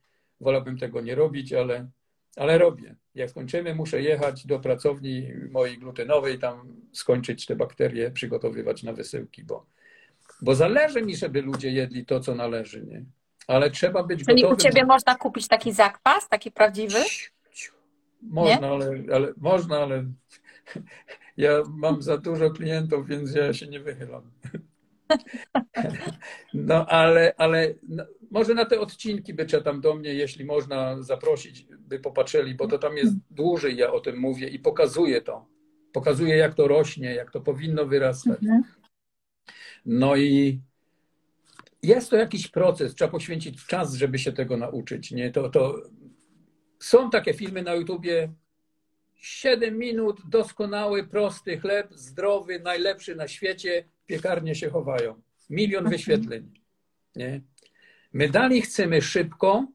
Wolałbym tego nie robić, ale, ale robię. Jak skończymy, muszę jechać do pracowni mojej glutenowej, tam skończyć te bakterie, przygotowywać na wysyłki, bo, bo zależy mi, żeby ludzie jedli to, co należy, nie? Ale trzeba być Czyli gotowym. u Ciebie można kupić taki zakwas, taki prawdziwy? Można, ale, ale, można, ale ja mam za dużo klientów, więc ja się nie wychylam. No ale, ale no, może na te odcinki by tam do mnie, jeśli można zaprosić, by popatrzyli, bo to tam jest dłużej, ja o tym mówię i pokazuję to. Pokazuję, jak to rośnie, jak to powinno wyrastać. Mhm. No i jest to jakiś proces, trzeba poświęcić czas, żeby się tego nauczyć. Nie? To, to... Są takie filmy na YouTubie, 7 minut, doskonały, prosty chleb, zdrowy, najlepszy na świecie, piekarnie się chowają. Milion mhm. wyświetleń. Nie? My dalej chcemy szybko,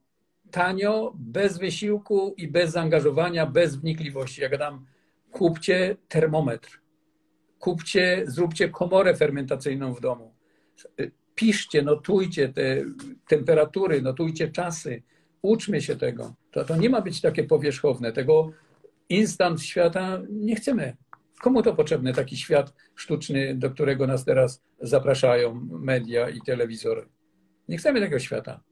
tanio, bez wysiłku i bez zaangażowania, bez wnikliwości. Jak dam, kupcie termometr, kupcie, zróbcie komorę fermentacyjną w domu. Piszcie, notujcie te temperatury, notujcie czasy. Uczmy się tego. To, to nie ma być takie powierzchowne. Tego instant świata nie chcemy. Komu to potrzebny taki świat sztuczny, do którego nas teraz zapraszają media i telewizory? Nie chcemy takiego świata.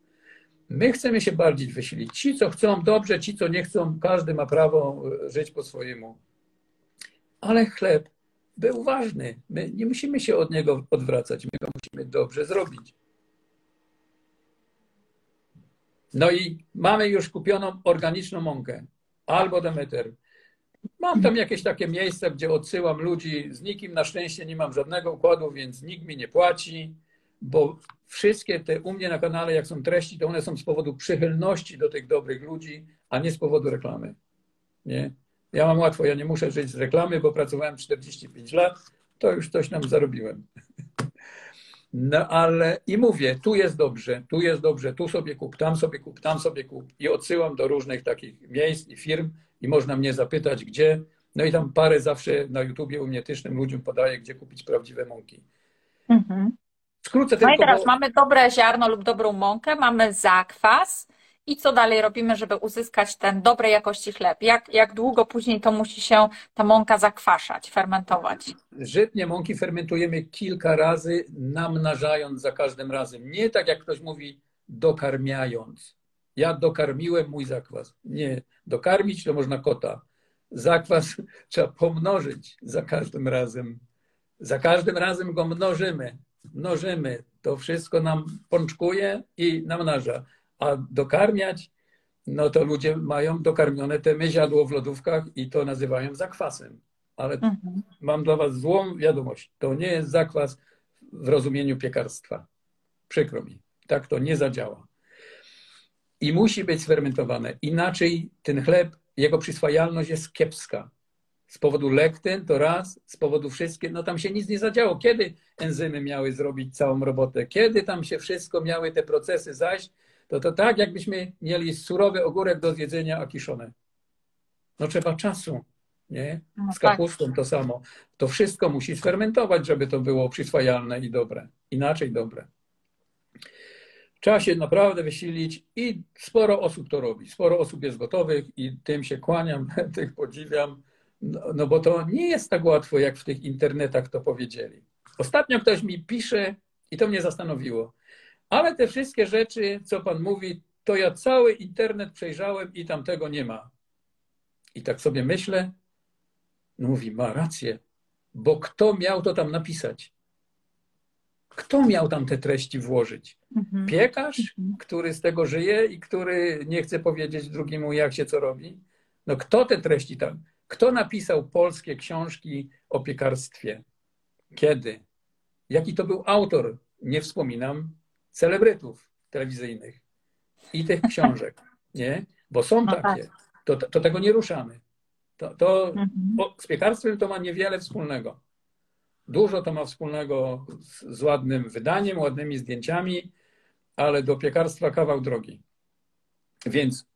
My chcemy się bardziej wysilić. Ci, co chcą, dobrze, ci, co nie chcą, każdy ma prawo e, żyć po swojemu. Ale chleb był ważny. My nie musimy się od niego odwracać. My go musimy dobrze zrobić. No i mamy już kupioną organiczną mąkę albo Demeter, Mam tam jakieś takie miejsca, gdzie odsyłam ludzi. Z nikim na szczęście nie mam żadnego układu, więc nikt mi nie płaci, bo wszystkie te u mnie na kanale, jak są treści, to one są z powodu przychylności do tych dobrych ludzi, a nie z powodu reklamy. Nie? Ja mam łatwo, ja nie muszę żyć z reklamy, bo pracowałem 45 lat, to już coś tam zarobiłem. No ale i mówię, tu jest dobrze, tu jest dobrze, tu sobie kup, tam sobie kup, tam sobie kup. I odsyłam do różnych takich miejsc i firm i można mnie zapytać, gdzie. No i tam parę zawsze na YouTubie u mnie tycznym ludziom podaję, gdzie kupić prawdziwe mąki. Mhm. Skrócę tylko. No i teraz bo... mamy dobre ziarno lub dobrą mąkę, mamy zakwas. I co dalej robimy, żeby uzyskać ten dobrej jakości chleb? Jak, jak długo później to musi się ta mąka zakwaszać, fermentować? Żytnie mąki fermentujemy kilka razy, namnażając za każdym razem. Nie tak jak ktoś mówi, dokarmiając. Ja dokarmiłem mój zakwas. Nie, dokarmić to można kota. Zakwas trzeba pomnożyć za każdym razem. Za każdym razem go mnożymy. Mnożymy. To wszystko nam pączkuje i namnaża. A dokarmiać, no to ludzie mają dokarmione te myziadło w lodówkach i to nazywają zakwasem. Ale mhm. mam dla Was złą wiadomość. To nie jest zakwas w rozumieniu piekarstwa. Przykro mi. Tak to nie zadziała. I musi być sfermentowane. Inaczej ten chleb, jego przyswajalność jest kiepska. Z powodu lektyn to raz, z powodu wszystkie, no tam się nic nie zadziało. Kiedy enzymy miały zrobić całą robotę? Kiedy tam się wszystko miały te procesy zaś? To to tak, jakbyśmy mieli surowy ogórek do zjedzenia, a kiszone. No trzeba czasu, nie? No z tak. kapustą to samo. To wszystko musi sfermentować, żeby to było przyswajalne i dobre. Inaczej dobre. Trzeba się naprawdę wysilić i sporo osób to robi. Sporo osób jest gotowych i tym się kłaniam, tych podziwiam, no, no bo to nie jest tak łatwo, jak w tych internetach to powiedzieli. Ostatnio ktoś mi pisze i to mnie zastanowiło. Ale te wszystkie rzeczy, co Pan mówi, to ja cały internet przejrzałem i tam tego nie ma. I tak sobie myślę, no mówi, ma rację, bo kto miał to tam napisać? Kto miał tam te treści włożyć? Mhm. Piekarz, mhm. który z tego żyje i który nie chce powiedzieć drugiemu, jak się co robi? No kto te treści tam? Kto napisał polskie książki o piekarstwie? Kiedy? Jaki to był autor? Nie wspominam celebrytów telewizyjnych i tych książek, nie? Bo są no takie. Tak. To, to, tego nie ruszamy. To, to mhm. z piekarstwem to ma niewiele wspólnego. Dużo to ma wspólnego z, z ładnym wydaniem, ładnymi zdjęciami, ale do piekarstwa kawał drogi. Więc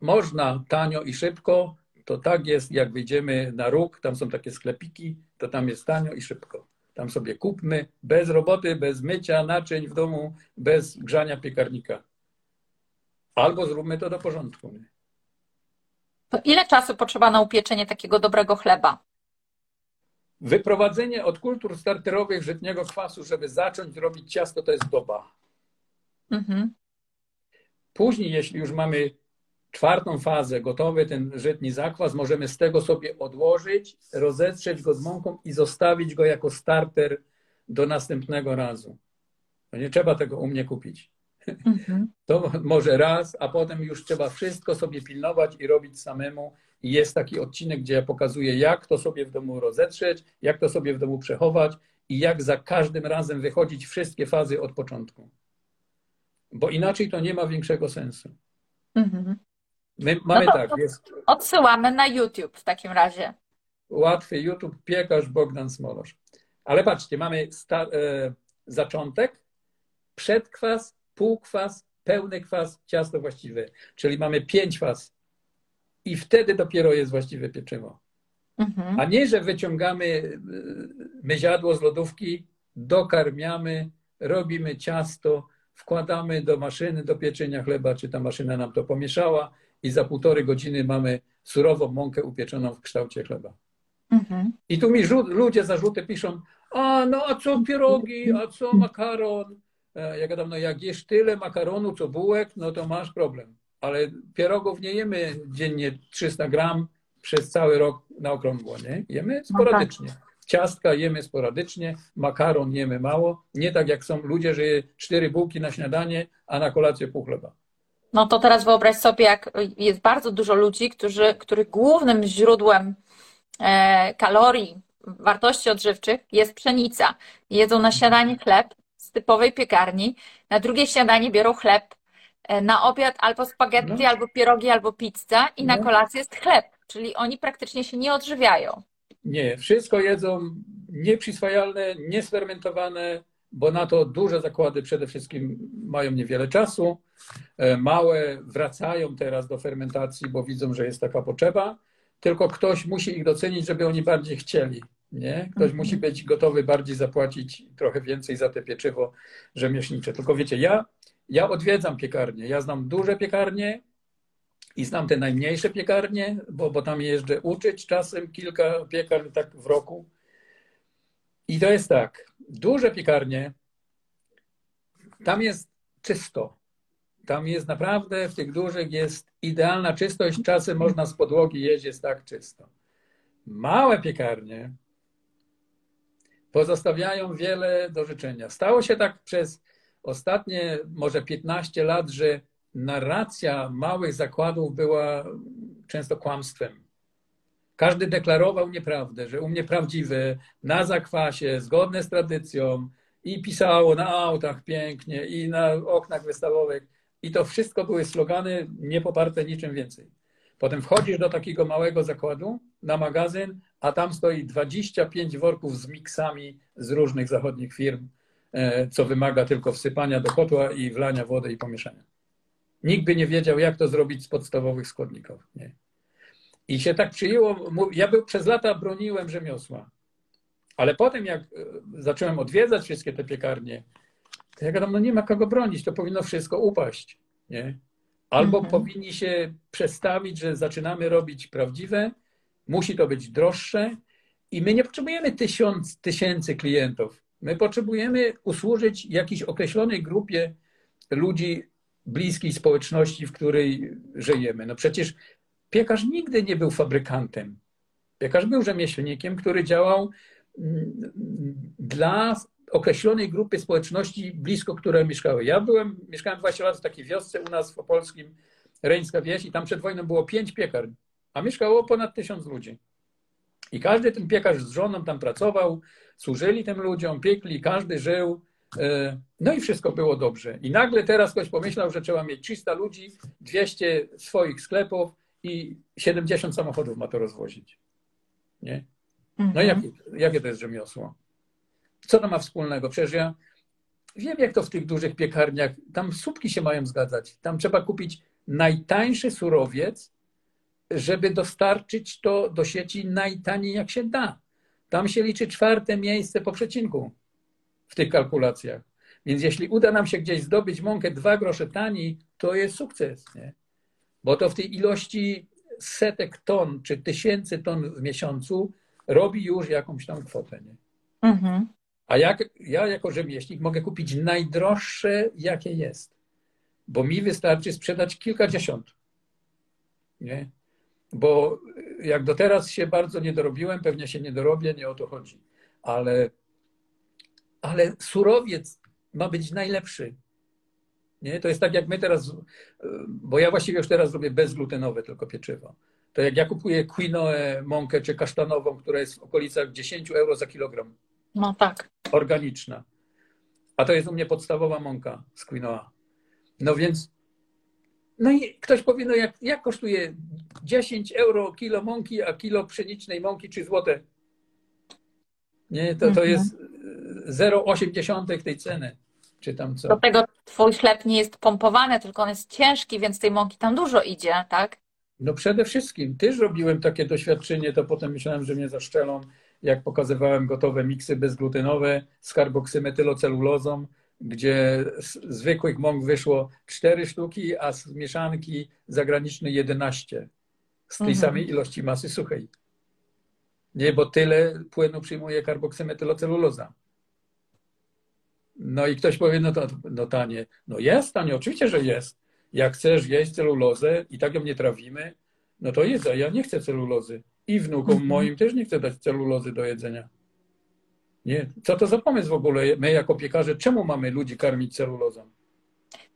można tanio i szybko, to tak jest, jak wyjdziemy na róg, tam są takie sklepiki, to tam jest tanio i szybko. Tam sobie kupmy, bez roboty, bez mycia naczyń w domu, bez grzania piekarnika. Albo zróbmy to do porządku. To ile czasu potrzeba na upieczenie takiego dobrego chleba? Wyprowadzenie od kultur starterowych żytniego kwasu, żeby zacząć robić ciasto, to jest doba. Mhm. Później, jeśli już mamy czwartą fazę, gotowy ten żytni zakwas, możemy z tego sobie odłożyć, rozetrzeć go z mąką i zostawić go jako starter do następnego razu. No nie trzeba tego u mnie kupić. Mhm. To może raz, a potem już trzeba wszystko sobie pilnować i robić samemu. I jest taki odcinek, gdzie ja pokazuję, jak to sobie w domu rozetrzeć, jak to sobie w domu przechować i jak za każdym razem wychodzić wszystkie fazy od początku. Bo inaczej to nie ma większego sensu. Mhm. My mamy no tak. Jest... Odsyłamy na YouTube w takim razie. Łatwy YouTube, piekarz Bogdan Smolosz. Ale patrzcie, mamy sta- e, zaczątek, przedkwas, półkwas, pełny kwas, ciasto właściwe. Czyli mamy pięć faz. I wtedy dopiero jest właściwe pieczywo. Mhm. A nie, że wyciągamy e, myziadło z lodówki, dokarmiamy, robimy ciasto, wkładamy do maszyny do pieczenia chleba, czy ta maszyna nam to pomieszała i za półtorej godziny mamy surową mąkę upieczoną w kształcie chleba. Mhm. I tu mi ludzie zarzuty piszą, a no a co pierogi, a co makaron? E, ja gadam, no jak jesz tyle makaronu, co bułek, no to masz problem. Ale pierogów nie jemy dziennie 300 gram przez cały rok na okrągło, nie? Jemy sporadycznie. Ciastka jemy sporadycznie, makaron jemy mało. Nie tak jak są ludzie, że je cztery bułki na śniadanie, a na kolację pół chleba. No to teraz wyobraź sobie, jak jest bardzo dużo ludzi, którzy, których głównym źródłem e, kalorii, wartości odżywczych jest pszenica. Jedzą na śniadanie chleb z typowej piekarni, na drugie śniadanie biorą chleb, e, na obiad albo spaghetti, no. albo pierogi, albo pizza i no. na kolację jest chleb, czyli oni praktycznie się nie odżywiają. Nie, wszystko jedzą nieprzyswajalne, niesfermentowane, bo na to duże zakłady przede wszystkim mają niewiele czasu. E, małe wracają teraz do fermentacji, bo widzą, że jest taka potrzeba, tylko ktoś musi ich docenić, żeby oni bardziej chcieli. Nie? Ktoś mhm. musi być gotowy bardziej zapłacić trochę więcej za te pieczywo rzemieślnicze. Tylko wiecie, ja, ja odwiedzam piekarnie. Ja znam duże piekarnie i znam te najmniejsze piekarnie, bo, bo tam jeżdżę uczyć czasem kilka piekarni tak w roku. I to jest tak, duże piekarnie, tam jest czysto. Tam jest naprawdę, w tych dużych jest idealna czystość. Czasem można z podłogi jeść, jest tak czysto. Małe piekarnie pozostawiają wiele do życzenia. Stało się tak przez ostatnie może 15 lat, że narracja małych zakładów była często kłamstwem. Każdy deklarował nieprawdę, że u mnie prawdziwe, na zakwasie, zgodne z tradycją i pisało na autach pięknie i na oknach wystawowych. I to wszystko były slogany niepoparte niczym więcej. Potem wchodzisz do takiego małego zakładu na magazyn, a tam stoi 25 worków z miksami z różnych zachodnich firm, e, co wymaga tylko wsypania do kotła i wlania wody i pomieszania. Nikt by nie wiedział, jak to zrobić z podstawowych składników. Nie. I się tak przyjęło. Ja był, przez lata broniłem rzemiosła. Ale potem, jak e, zacząłem odwiedzać wszystkie te piekarnie, to ja gadam, no nie ma kogo bronić, to powinno wszystko upaść. Nie? Albo mhm. powinni się przestawić, że zaczynamy robić prawdziwe, musi to być droższe i my nie potrzebujemy tysiąc, tysięcy klientów. My potrzebujemy usłużyć jakiejś określonej grupie ludzi bliskiej społeczności, w której żyjemy. No przecież piekarz nigdy nie był fabrykantem. Piekarz był rzemieślnikiem, który działał mm, dla określonej grupy społeczności, blisko które mieszkały. Ja byłem, mieszkałem 20 lat w takiej wiosce u nas w Opolskim, Reńska Wieś i tam przed wojną było pięć piekarń, a mieszkało ponad tysiąc ludzi. I każdy ten piekarz z żoną tam pracował, służyli tym ludziom, piekli, każdy żył. E, no i wszystko było dobrze. I nagle teraz ktoś pomyślał, że trzeba mieć 300 ludzi, 200 swoich sklepów i 70 samochodów ma to rozwozić. Nie? No mhm. jakie, jakie to jest rzemiosło? Co to ma wspólnego? Przecież ja wiem, jak to w tych dużych piekarniach, tam słupki się mają zgadzać. Tam trzeba kupić najtańszy surowiec, żeby dostarczyć to do sieci najtaniej jak się da. Tam się liczy czwarte miejsce po przecinku w tych kalkulacjach. Więc jeśli uda nam się gdzieś zdobyć mąkę dwa grosze taniej, to jest sukces. Nie? Bo to w tej ilości setek ton czy tysięcy ton w miesiącu robi już jakąś tam kwotę. Nie? Mhm. A jak, ja jako rzemieślnik mogę kupić najdroższe, jakie jest, bo mi wystarczy sprzedać kilkadziesiąt. Nie? Bo jak do teraz się bardzo nie dorobiłem, pewnie się nie dorobię, nie o to chodzi. Ale, ale surowiec ma być najlepszy. Nie? To jest tak jak my teraz, bo ja właściwie już teraz robię bezglutenowe tylko pieczywo. To jak ja kupuję quinoę, mąkę czy kasztanową, która jest w okolicach 10 euro za kilogram, no tak. Organiczna. A to jest u mnie podstawowa mąka z quinoa. No więc, no i ktoś powie, no jak, jak kosztuje 10 euro kilo mąki, a kilo pszenicznej mąki czy złote? Nie, to, to mhm. jest 0,8 tej ceny. Czy tam co. Do tego twój chleb nie jest pompowany, tylko on jest ciężki, więc tej mąki tam dużo idzie, tak? No przede wszystkim. Też robiłem takie doświadczenie, to potem myślałem, że mnie zaszczelą jak pokazywałem gotowe miksy bezglutenowe z karboksymetylocellulozą, gdzie z zwykłych mąk wyszło 4 sztuki, a z mieszanki zagranicznej 11 z tej mhm. samej ilości masy suchej. Nie, bo tyle płynu przyjmuje karboksymetyloceluloza. No i ktoś powie, no to no tanie. No jest tanie, oczywiście, że jest. Jak chcesz jeść celulozę i tak ją nie trawimy, no to jest, a ja nie chcę celulozy. I wnukom mhm. moim też nie chcę dać celulozy do jedzenia. Nie. Co to za pomysł w ogóle? My jako piekarze, czemu mamy ludzi karmić celulozą?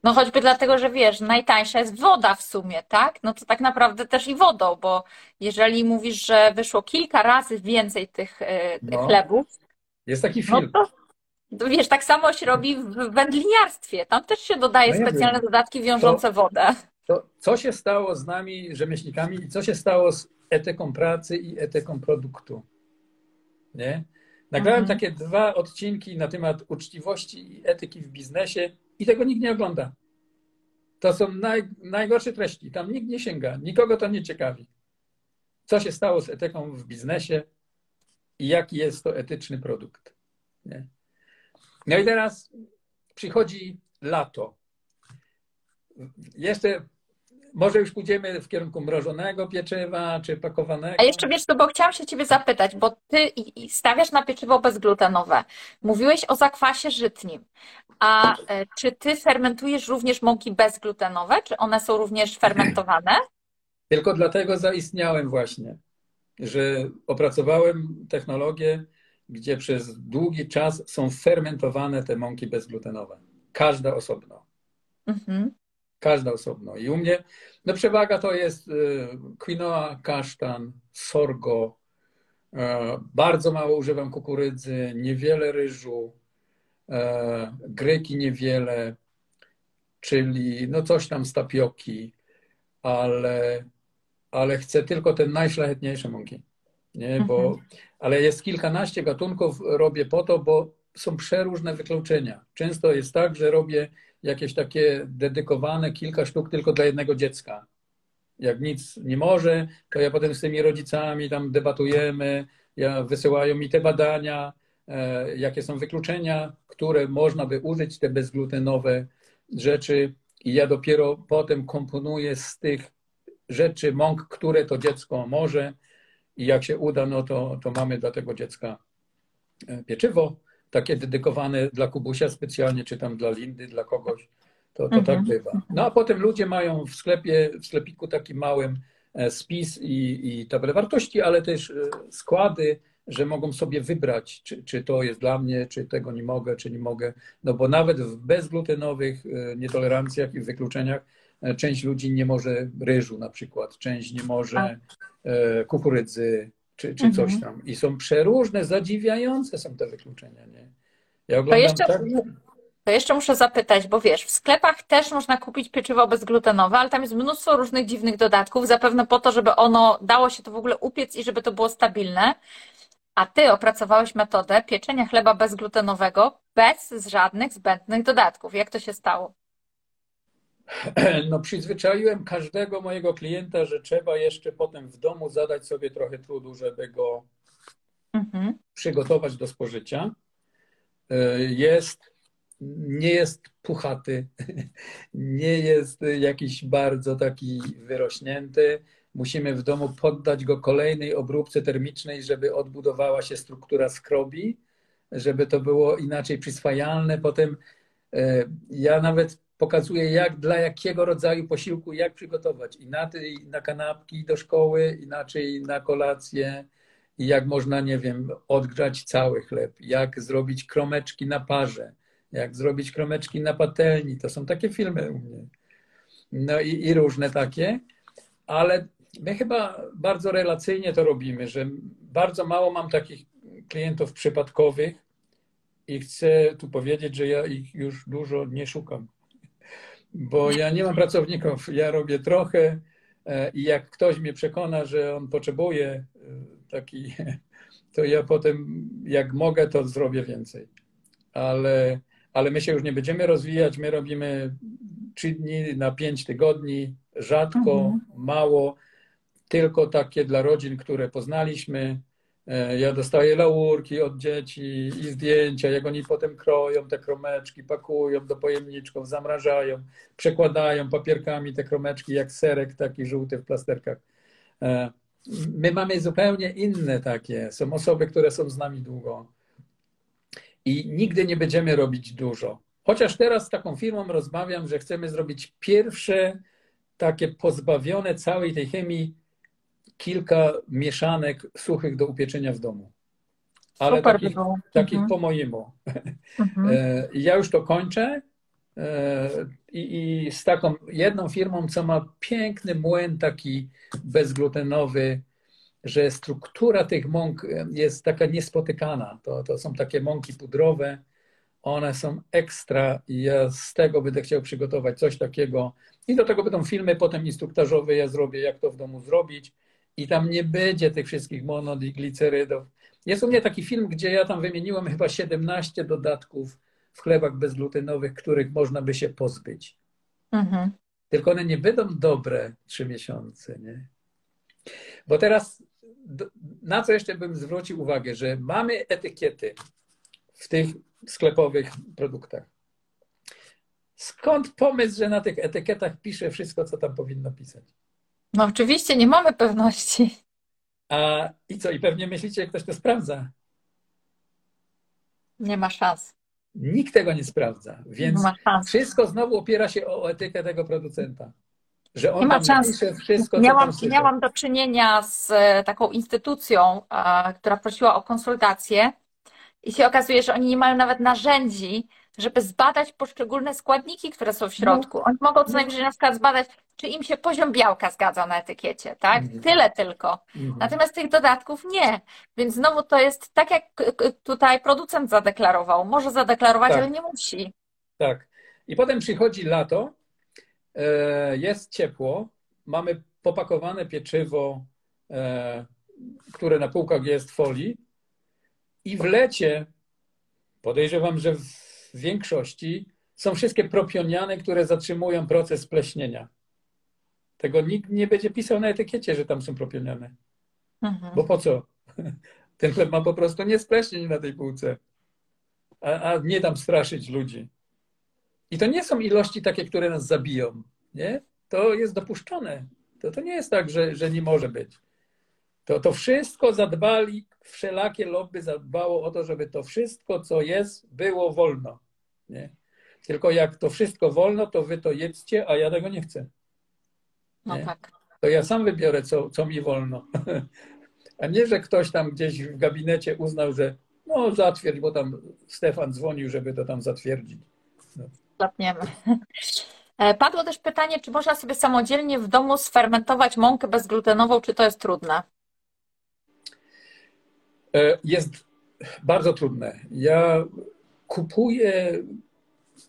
No choćby dlatego, że wiesz, najtańsza jest woda w sumie, tak? No to tak naprawdę też i wodą, bo jeżeli mówisz, że wyszło kilka razy więcej tych e, no, chlebów. Jest taki film. No to, wiesz, tak samo się robi w wędliniarstwie. Tam też się dodaje no specjalne wiem. dodatki wiążące to, wodę. To co się stało z nami, rzemieślnikami, i co się stało z etyką pracy i etyką produktu? Nie? Nagrałem mhm. takie dwa odcinki na temat uczciwości i etyki w biznesie i tego nikt nie ogląda. To są naj, najgorsze treści. Tam nikt nie sięga, nikogo to nie ciekawi. Co się stało z etyką w biznesie i jaki jest to etyczny produkt. Nie? No i teraz przychodzi lato. Jeszcze może już pójdziemy w kierunku mrożonego pieczywa, czy pakowanego. A jeszcze wiesz, bo chciałam się Ciebie zapytać, bo Ty stawiasz na pieczywo bezglutenowe. Mówiłeś o zakwasie żytnim. A e, czy Ty fermentujesz również mąki bezglutenowe? Czy one są również fermentowane? Tylko dlatego zaistniałem właśnie, że opracowałem technologię, gdzie przez długi czas są fermentowane te mąki bezglutenowe. Każda osobno. Mhm. Każda osobno. I u mnie no przewaga to jest y, quinoa, kasztan, sorgo. E, bardzo mało używam kukurydzy, niewiele ryżu, e, gryki niewiele, czyli no coś tam z tapioki, ale, ale chcę tylko te najszlachetniejsze mąki. Nie? Bo, mhm. Ale jest kilkanaście gatunków, robię po to, bo są przeróżne wykluczenia. Często jest tak, że robię jakieś takie dedykowane kilka sztuk tylko dla jednego dziecka. Jak nic nie może, to ja potem z tymi rodzicami tam debatujemy, ja, wysyłają mi te badania, e, jakie są wykluczenia, które można by użyć, te bezglutenowe rzeczy i ja dopiero potem komponuję z tych rzeczy mąk, które to dziecko może i jak się uda, no to, to mamy dla tego dziecka e, pieczywo, takie dedykowane dla Kubusia specjalnie, czy tam dla Lindy, dla kogoś. To, to tak mhm. tak bywa. No a potem ludzie mają w sklepie, w sklepiku takim małym e, spis i, i tabelę wartości, ale też e, składy, że mogą sobie wybrać, czy, czy to jest dla mnie, czy tego nie mogę, czy nie mogę. No bo nawet w bezglutenowych nietolerancjach i wykluczeniach część ludzi nie może ryżu na przykład, część nie może kukurydzy, czy, czy coś mhm. tam. I są przeróżne, zadziwiające są te wykluczenia. Nie? Ja to jeszcze, tak... To jeszcze muszę zapytać, bo wiesz, w sklepach też można kupić pieczywo bezglutenowe, ale tam jest mnóstwo różnych dziwnych dodatków, zapewne po to, żeby ono dało się to w ogóle upiec i żeby to było stabilne. A ty opracowałeś metodę pieczenia chleba bezglutenowego bez żadnych zbędnych dodatków. Jak to się stało? No, przyzwyczaiłem każdego mojego klienta, że trzeba jeszcze potem w domu zadać sobie trochę trudu, żeby go mhm. przygotować do spożycia. E, jest, nie jest puchaty, nie jest jakiś bardzo taki wyrośnięty. Musimy w domu poddać go kolejnej obróbce termicznej, żeby odbudowała się struktura skrobi, żeby to było inaczej przyswajalne. Potem e, ja nawet pokazuje, jak dla jakiego rodzaju posiłku, jak przygotować. Inaczej na kanapki do szkoły, inaczej na kolację, i jak można, nie wiem, odgrzać cały chleb, jak zrobić kromeczki na parze, jak zrobić kromeczki na patelni. To są takie filmy u mnie. No i, i różne takie, ale my chyba bardzo relacyjnie to robimy, że bardzo mało mam takich klientów przypadkowych i chcę tu powiedzieć, że ja ich już dużo nie szukam bo ja nie mam pracowników, ja robię trochę e, i jak ktoś mnie przekona, że on potrzebuje e, taki, to ja potem, jak mogę, to zrobię więcej. Ale, ale my się już nie będziemy rozwijać, my robimy trzy dni na pięć tygodni, rzadko, mhm. mało, tylko takie dla rodzin, które poznaliśmy, ja dostaję laurki od dzieci i zdjęcia, jak oni potem kroją te kromeczki, pakują do pojemniczków, zamrażają, przekładają papierkami te kromeczki jak serek taki żółty w plasterkach. E, my mamy zupełnie inne takie. Są osoby, które są z nami długo i nigdy nie będziemy robić dużo. Chociaż teraz z taką firmą rozmawiam, że chcemy zrobić pierwsze takie pozbawione całej tej chemii kilka mieszanek suchych do upieczenia w domu. Ale Super takich, takich mhm. po mojemu. Mhm. E, ja już to kończę i, i z taką jedną firmą, co ma piękny młyn taki bezglutenowy, że struktura tych mąk jest taka niespotykana. To, to są takie mąki pudrowe, one są ekstra i ja z tego będę chciał przygotować coś takiego. I do tego będą filmy potem instruktażowe, ja zrobię, jak to w domu zrobić. I tam nie będzie tych wszystkich monod i glicerydów. Jest u mnie taki film, gdzie ja tam wymieniłem chyba 17 dodatków w chlebach bezglutenowych, których można by się pozbyć. Mhm. Tylko one nie będą dobre trzy miesiące, nie? Bo teraz na co jeszcze bym zwrócił uwagę, że mamy etykiety w tych sklepowych produktach. Skąd pomysł, że na tych etykietach pisze wszystko, co tam powinno pisać? No oczywiście, nie mamy pewności. A i co? I pewnie myślicie, że ktoś to sprawdza. Nie ma szans. Nikt tego nie sprawdza, więc wszystko znowu opiera się o etykę tego producenta. Że on nie ma szans. Wszystko, miałam, miałam do czynienia z e, taką instytucją, która prosiła o konsultacje i się okazuje, że oni nie mają nawet narzędzi, żeby zbadać poszczególne składniki, które są w środku. No. Oni mogą co najwyżej na przykład zbadać, czy im się poziom białka zgadza na etykiecie, tak? Mhm. Tyle tylko. Mhm. Natomiast tych dodatków nie. Więc znowu to jest tak, jak tutaj producent zadeklarował. Może zadeklarować, tak. ale nie musi. Tak. I potem przychodzi lato, e, jest ciepło, mamy popakowane pieczywo, e, które na półkach jest folii i w lecie podejrzewam, że w większości są wszystkie propioniane, które zatrzymują proces pleśnienia. Tego nikt nie będzie pisał na etykiecie, że tam są propioniane. Mhm. Bo po co? Ten chleb ma po prostu nie spleśnień na tej półce, a, a nie tam straszyć ludzi. I to nie są ilości takie, które nas zabiją. Nie? To jest dopuszczone. To, to nie jest tak, że, że nie może być. To, to wszystko zadbali, wszelakie lobby zadbało o to, żeby to wszystko, co jest, było wolno. Nie? Tylko jak to wszystko wolno, to wy to jedzcie, a ja tego nie chcę. No tak. To ja sam wybiorę, co, co mi wolno. A nie, że ktoś tam gdzieś w gabinecie uznał, że no zatwierdź, bo tam Stefan dzwonił, żeby to tam zatwierdzić. No. Zapniemy. E, padło też pytanie, czy można sobie samodzielnie w domu sfermentować mąkę bezglutenową, czy to jest trudne? E, jest bardzo trudne. Ja kupuję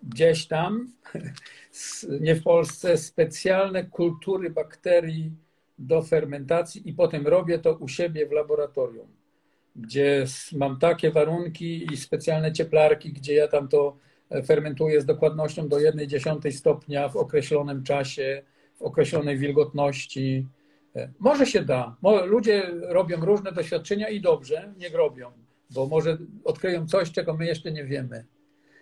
gdzieś tam, nie w Polsce, specjalne kultury bakterii do fermentacji i potem robię to u siebie w laboratorium, gdzie mam takie warunki i specjalne cieplarki, gdzie ja tam to fermentuję z dokładnością do 1,1 stopnia w określonym czasie, w określonej wilgotności. Może się da. Ludzie robią różne doświadczenia i dobrze, niech robią, bo może odkryją coś, czego my jeszcze nie wiemy.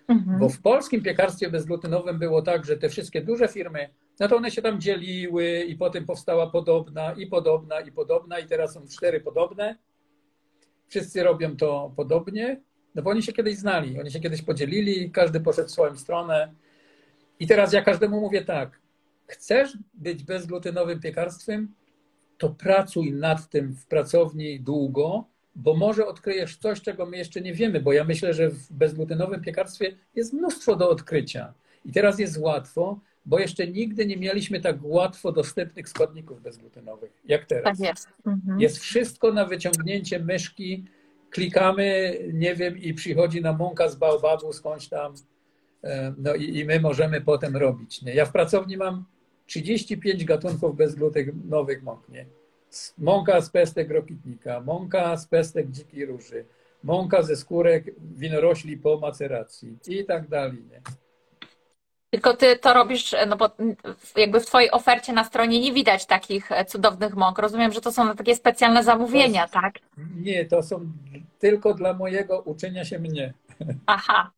Mhm. Bo w polskim piekarstwie bezglutenowym było tak, że te wszystkie duże firmy, no to one się tam dzieliły i potem powstała podobna i podobna i podobna i teraz są cztery podobne. Wszyscy robią to podobnie, no bo oni się kiedyś znali, oni się kiedyś podzielili, każdy poszedł w swoją stronę. I teraz ja każdemu mówię tak, chcesz być bezglutenowym piekarstwem, to pracuj nad tym w pracowni długo, bo może odkryjesz coś, czego my jeszcze nie wiemy, bo ja myślę, że w bezglutenowym piekarstwie jest mnóstwo do odkrycia. I teraz jest łatwo, bo jeszcze nigdy nie mieliśmy tak łatwo dostępnych składników bezglutenowych, jak teraz. Tak jest. Mhm. Jest wszystko na wyciągnięcie myszki, klikamy, nie wiem, i przychodzi nam mąka z baobabu skądś tam, e, no i, i my możemy potem robić. Nie? Ja w pracowni mam 35 gatunków bezglutenowych mąk. Nie? Mąka z pestek rokitnika, mąka z pestek dzikiej róży, mąka ze skórek winorośli po maceracji i tak dalej. Nie? Tylko ty to robisz, no bo jakby w twojej ofercie na stronie nie widać takich cudownych mąk. Rozumiem, że to są takie specjalne zamówienia, to, tak? Nie, to są tylko dla mojego uczenia się mnie. Aha.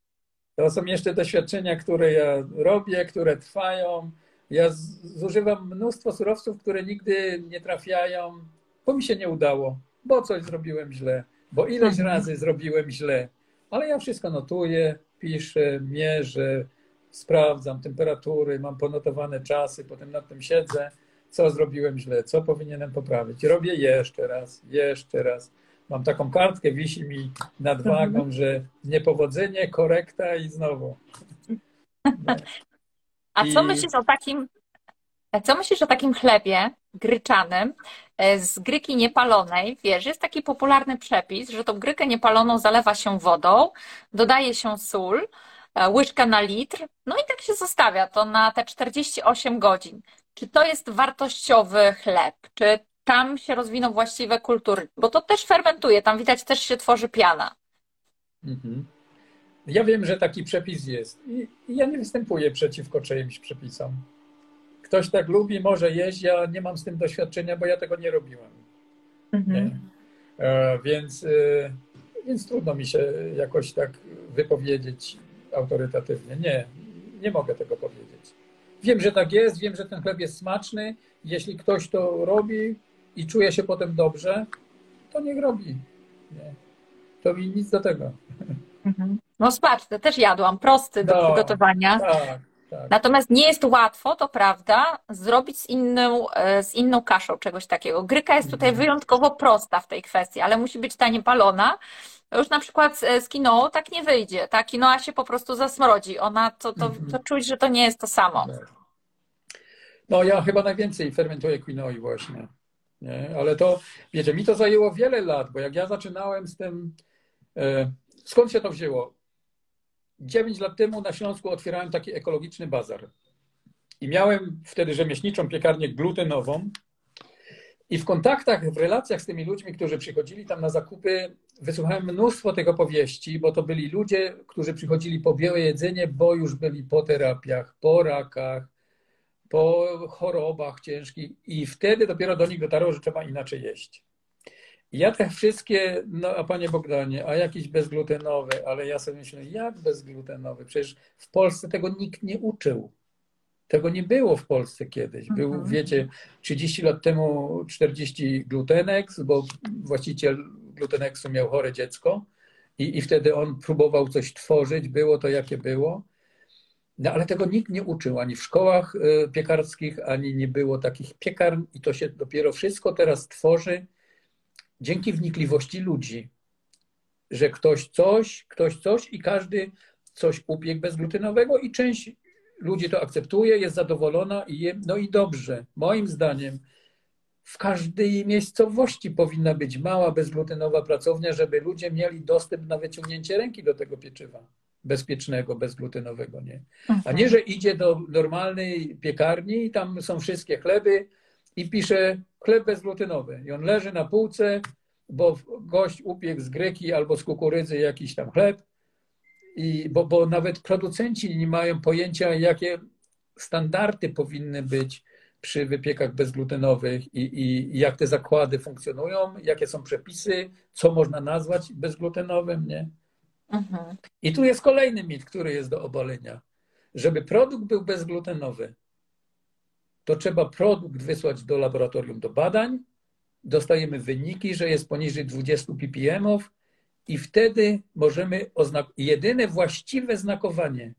To są jeszcze doświadczenia, które ja robię, które trwają. Ja zużywam mnóstwo surowców, które nigdy nie trafiają, bo mi się nie udało, bo coś zrobiłem źle, bo ileś mhm. razy zrobiłem źle. Ale ja wszystko notuję, piszę, mierzę, sprawdzam temperatury, mam ponotowane czasy, potem nad tym siedzę, co zrobiłem źle, co powinienem poprawić. Robię jeszcze raz, jeszcze raz. Mam taką kartkę, wisi mi nad wagą, że niepowodzenie, korekta i znowu. A co I... myślisz o takim, co myślisz o takim chlebie gryczanym e, z gryki niepalonej? Wiesz, jest taki popularny przepis, że tą grykę niepaloną zalewa się wodą, dodaje się sól, e, łyżka na litr, no i tak się zostawia to na te 48 godzin. Czy to jest wartościowy chleb? Czy tam się rozwiną właściwe kultury? Bo to też fermentuje, tam widać też się tworzy piana. Mhm. Ja wiem, że taki przepis jest i ja nie występuję przeciwko czyimś przepisom. Ktoś tak lubi, może jeść, ja nie mam z tym doświadczenia, bo ja tego nie robiłem. Mhm. Nie? E, więc, e, więc trudno mi się jakoś tak wypowiedzieć autorytatywnie. Nie, nie mogę tego powiedzieć. Wiem, że tak jest, wiem, że ten chleb jest smaczny. Jeśli ktoś to robi i czuje się potem dobrze, to niech robi. Nie. To mi nic do tego. Mhm. No smaczny, też jadłam, prosty do no, przygotowania. Tak, tak. Natomiast nie jest łatwo, to prawda, zrobić z inną, e, z inną kaszą czegoś takiego. Gryka jest tutaj mhm. wyjątkowo prosta w tej kwestii, ale musi być ta niepalona. Już na przykład z kinoą tak nie wyjdzie. Ta kinoa się po prostu zasmrodzi. Ona, to, to, mhm. to czuć, że to nie jest to samo. Tak. No ja chyba najwięcej fermentuję quinoi właśnie. Nie? Ale to, wiecie, mi to zajęło wiele lat, bo jak ja zaczynałem z tym, e, skąd się to wzięło? 9 lat temu na Śląsku otwierałem taki ekologiczny bazar. I miałem wtedy rzemieślniczą piekarnię glutenową. I w kontaktach, w relacjach z tymi ludźmi, którzy przychodzili tam na zakupy, wysłuchałem mnóstwo tych opowieści, bo to byli ludzie, którzy przychodzili po białe jedzenie, bo już byli po terapiach, po rakach, po chorobach ciężkich i wtedy dopiero do nich dotarło, że trzeba inaczej jeść. Ja te wszystkie, no a panie Bogdanie, a jakiś bezglutenowy, ale ja sobie myślę, jak bezglutenowy? Przecież w Polsce tego nikt nie uczył. Tego nie było w Polsce kiedyś. Był, mhm. wiecie, 30 lat temu 40 glutenex, bo właściciel glutenexu miał chore dziecko i, i wtedy on próbował coś tworzyć, było to jakie było. No ale tego nikt nie uczył, ani w szkołach e, piekarskich, ani nie było takich piekarń i to się dopiero wszystko teraz tworzy dzięki wnikliwości ludzi, że ktoś coś, ktoś coś i każdy coś upiekł bezglutenowego i część ludzi to akceptuje, jest zadowolona i je, no i dobrze. Moim zdaniem w każdej miejscowości powinna być mała bezglutenowa pracownia, żeby ludzie mieli dostęp na wyciągnięcie ręki do tego pieczywa bezpiecznego, bezglutenowego, nie? A mhm. nie, że idzie do normalnej piekarni i tam są wszystkie chleby i pisze chleb bezglutenowy i on leży na półce, bo gość upiekł z greki albo z kukurydzy jakiś tam chleb i bo, bo nawet producenci nie mają pojęcia, jakie standardy powinny być przy wypiekach bezglutenowych i, i, jak te zakłady funkcjonują, jakie są przepisy, co można nazwać bezglutenowym, nie? Mhm. I tu jest kolejny mit, który jest do obalenia. Żeby produkt był bezglutenowy, to trzeba produkt wysłać do laboratorium do badań, dostajemy wyniki, że jest poniżej 20 ppm i wtedy możemy oznakować. Jedyne właściwe znakowanie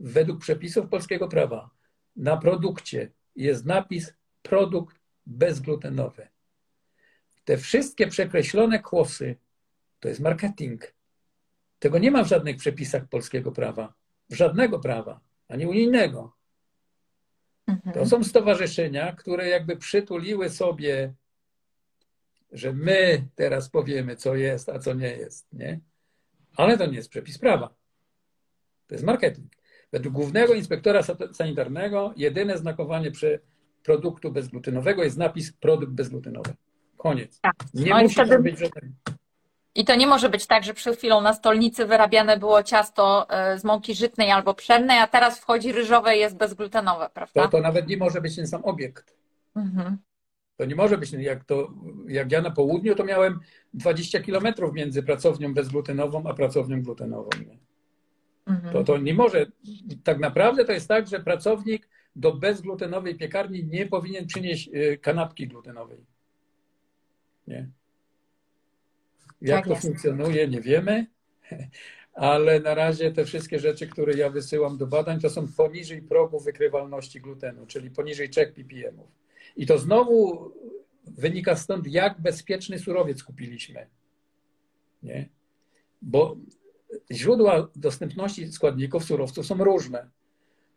według przepisów polskiego prawa na produkcie jest napis produkt bezglutenowy. Te wszystkie przekreślone kłosy to jest marketing. Tego nie ma w żadnych przepisach polskiego prawa, w żadnego prawa, ani unijnego. Mhm. To są stowarzyszenia, które jakby przytuliły sobie, że my teraz powiemy, co jest, a co nie jest, nie? Ale to nie jest przepis prawa. To jest marketing. Według głównego inspektora sanitarnego jedyne znakowanie przy produktu bezglutenowego jest napis produkt bezglutenowy. Koniec. Tak. Nie no musi wtedy... być żadnego. I to nie może być tak, że przed chwilą na stolnicy wyrabiane było ciasto e, z mąki żytnej albo pszennej, a teraz wchodzi ryżowe i jest bezglutenowe, prawda? To, to nawet nie może być ten sam obiekt. Mhm. To nie może być, jak, to, jak ja na południu, to miałem 20 kilometrów między pracownią bezglutenową a pracownią glutenową. Mhm. To, to nie może. Tak naprawdę to jest tak, że pracownik do bezglutenowej piekarni nie powinien przynieść e, kanapki glutenowej. Nie? Jak tak to jest. funkcjonuje, nie wiemy, ale na razie te wszystkie rzeczy, które ja wysyłam do badań, to są poniżej progu wykrywalności glutenu, czyli poniżej 3 ppm. I to znowu wynika stąd, jak bezpieczny surowiec kupiliśmy. Nie? Bo źródła dostępności składników surowców są różne.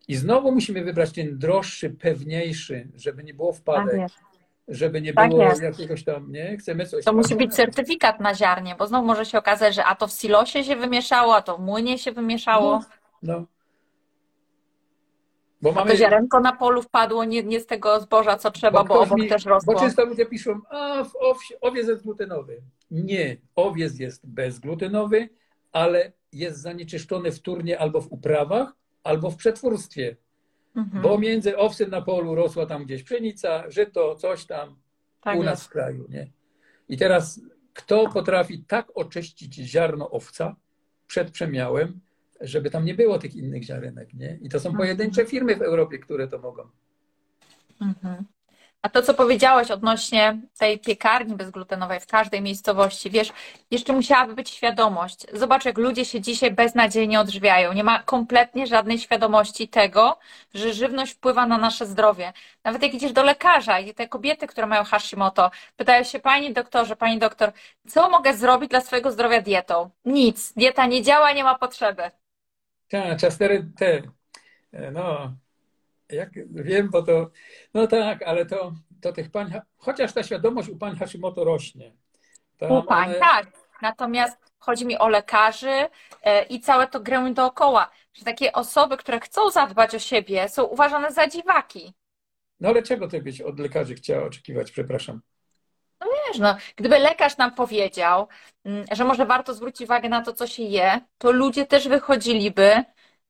I znowu musimy wybrać ten droższy, pewniejszy, żeby nie było wpadek, Tak żeby nie Tak było jest. jakiegoś tam, nie? Chcemy coś To musi tam- być certyfikat na ziarnie, bo znowu może się okazać, że a to w silosie się wymieszało, a to w młynie się wymieszało, No. Bo a mamy. to ziarenko na polu wpadło nie, nie z tego zboża, co trzeba, bo ktoś obok mi- też rosło. Bo często ludzie piszą, a w owsie, owiec jest glutenowy. Nie, owiec jest bezglutenowy, ale jest zanieczyszczony wtórnie albo w uprawach, albo w przetwórstwie. Mhm. Bo między owsem na polu rosła tam gdzieś pszenica, żyto, coś tam tak u nas jest. w kraju. Nie? I teraz kto potrafi tak oczyścić ziarno owca przed przemiałem, żeby tam nie było tych innych ziarenek. Nie? I to są Mhm. pojedyncze firmy w Europie, które to mogą. Mhm. A to, co powiedziałeś odnośnie tej piekarni bezglutenowej w każdej miejscowości, wiesz, jeszcze musiałaby być świadomość. Zobacz, jak ludzie się dzisiaj beznadziejnie odżywiają. Nie ma kompletnie żadnej świadomości tego, że żywność wpływa na nasze zdrowie. Nawet jak idziesz do lekarza i te kobiety, które mają Hashimoto, pytają się, pani doktorze, pani doktor, co mogę zrobić dla swojego zdrowia dietą? Nic. Dieta nie działa, nie ma potrzeby. Tak, czastery te. No, jak wiem, bo to. No tak, ale to, to tych pań. Chociaż ta świadomość u pań Hashimoto rośnie. Tam U pań, one- tak. Natomiast chodzi mi o lekarzy e, i całe to grę dookoła, że takie osoby, które chcą zadbać o siebie, są uważane za dziwaki. No ale czego ty byś od lekarzy chciała oczekiwać, przepraszam. Wiesz, no, gdyby lekarz nam powiedział, mm, że może warto zwrócić uwagę na to, co się je, to ludzie też wychodziliby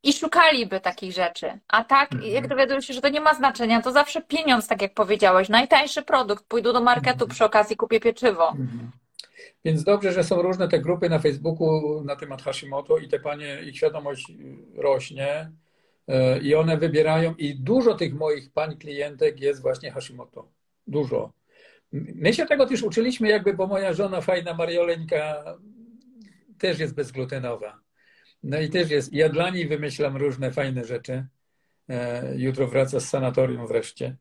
i szukaliby takich rzeczy. A tak, Mhm. jak dowiadują się, że to nie ma znaczenia, to zawsze pieniądz, tak jak powiedziałeś, najtańszy produkt, pójdą do marketu, Mhm. przy okazji kupię pieczywo. Mhm. Więc dobrze, że są różne te grupy na Facebooku na temat Hashimoto i te panie, ich świadomość rośnie e, i one wybierają i dużo tych moich pań klientek jest właśnie Hashimoto. Dużo. My się tego też uczyliśmy jakby, bo moja żona fajna Marioleńka też jest bezglutenowa. No i też jest, ja dla niej wymyślam różne fajne rzeczy. E, Jutro wraca z sanatorium wreszcie.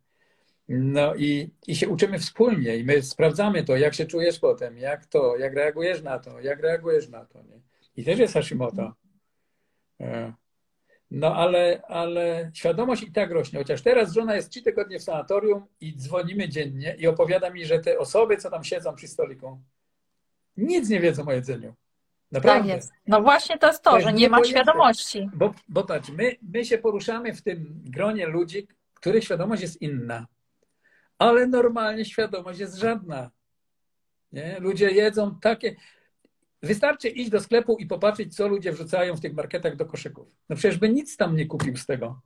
No i, i się uczymy wspólnie i my sprawdzamy to, jak się czujesz potem, jak to, jak reagujesz na to, jak reagujesz na to. Nie? I też jest Hashimoto. E, No ale, ale świadomość i tak rośnie. Chociaż teraz żona jest trzy tygodnie w sanatorium i dzwonimy dziennie i opowiada mi, że te osoby, co tam siedzą przy stoliku, nic nie wiedzą o jedzeniu. Tak Naprawdę. jest. No właśnie to jest to, To jest że nie ma świadomości. Bo, bo patrz, my, my się poruszamy w tym gronie ludzi, których świadomość jest inna, ale normalnie świadomość jest żadna. Nie? Ludzie jedzą takie. Wystarczy iść do sklepu i popatrzeć, co ludzie wrzucają w tych marketach do koszyków. No przecież by nic tam nie kupił z tego.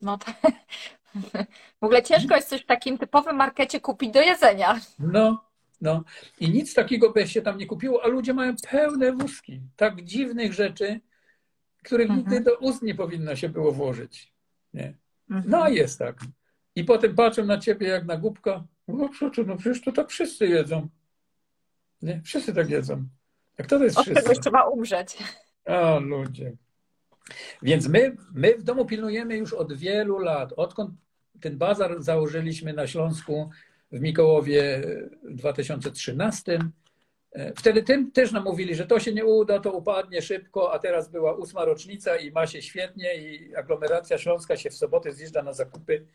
No tak. W ogóle ciężko jest coś w takim typowym markecie kupić do jedzenia. No, no. I nic takiego by się tam nie kupiło, a ludzie mają pełne wózki tak dziwnych rzeczy, których Mhm. nigdy do ust nie powinno się było włożyć. Nie? Mhm. No jest tak. I potem patrzą na ciebie jak na głupka. No przecież, no przecież to tak wszyscy jedzą. Nie? Wszyscy tak jedzą. A kto to jest Od wszyscy? czegoś trzeba umrzeć. O ludzie. Więc my, my w domu pilnujemy już od wielu lat, odkąd ten bazar założyliśmy na Śląsku w Mikołowie w 2013. E, Wtedy tym też nam mówili, że to się nie uda, to upadnie szybko, a teraz była ósma rocznica i ma się świetnie i aglomeracja śląska się w sobotę zjeżdża na zakupy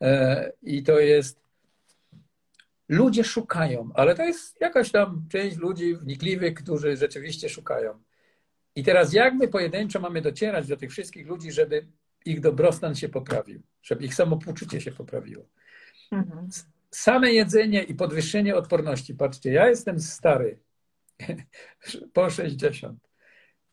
E, i to jest ludzie szukają, ale to jest jakaś tam część ludzi wnikliwych, którzy rzeczywiście szukają. I teraz jak my pojedynczo mamy docierać do tych wszystkich ludzi, żeby ich dobrostan się poprawił, żeby ich samopoczucie się poprawiło. Mhm. Same jedzenie i podwyższenie odporności. Patrzcie, ja jestem stary, po 60.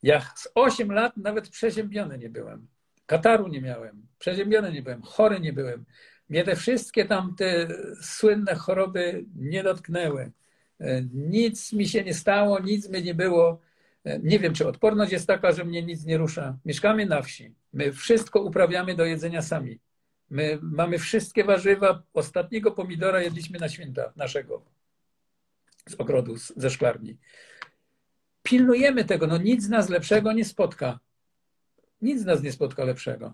Ja z 8 lat nawet przeziębiony nie byłem. Kataru nie miałem, przeziębiony nie byłem, chory nie byłem. Mnie te wszystkie tam te słynne choroby nie dotknęły. E, Nic mi się nie stało, nic mi nie było. E, Nie wiem, czy odporność jest taka, że mnie nic nie rusza. Mieszkamy na wsi. My wszystko uprawiamy do jedzenia sami. My mamy wszystkie warzywa. Ostatniego pomidora jedliśmy na święta naszego z ogrodu, z- ze szklarni. Pilnujemy tego. No nic nas lepszego nie spotka. Nic nas nie spotka lepszego.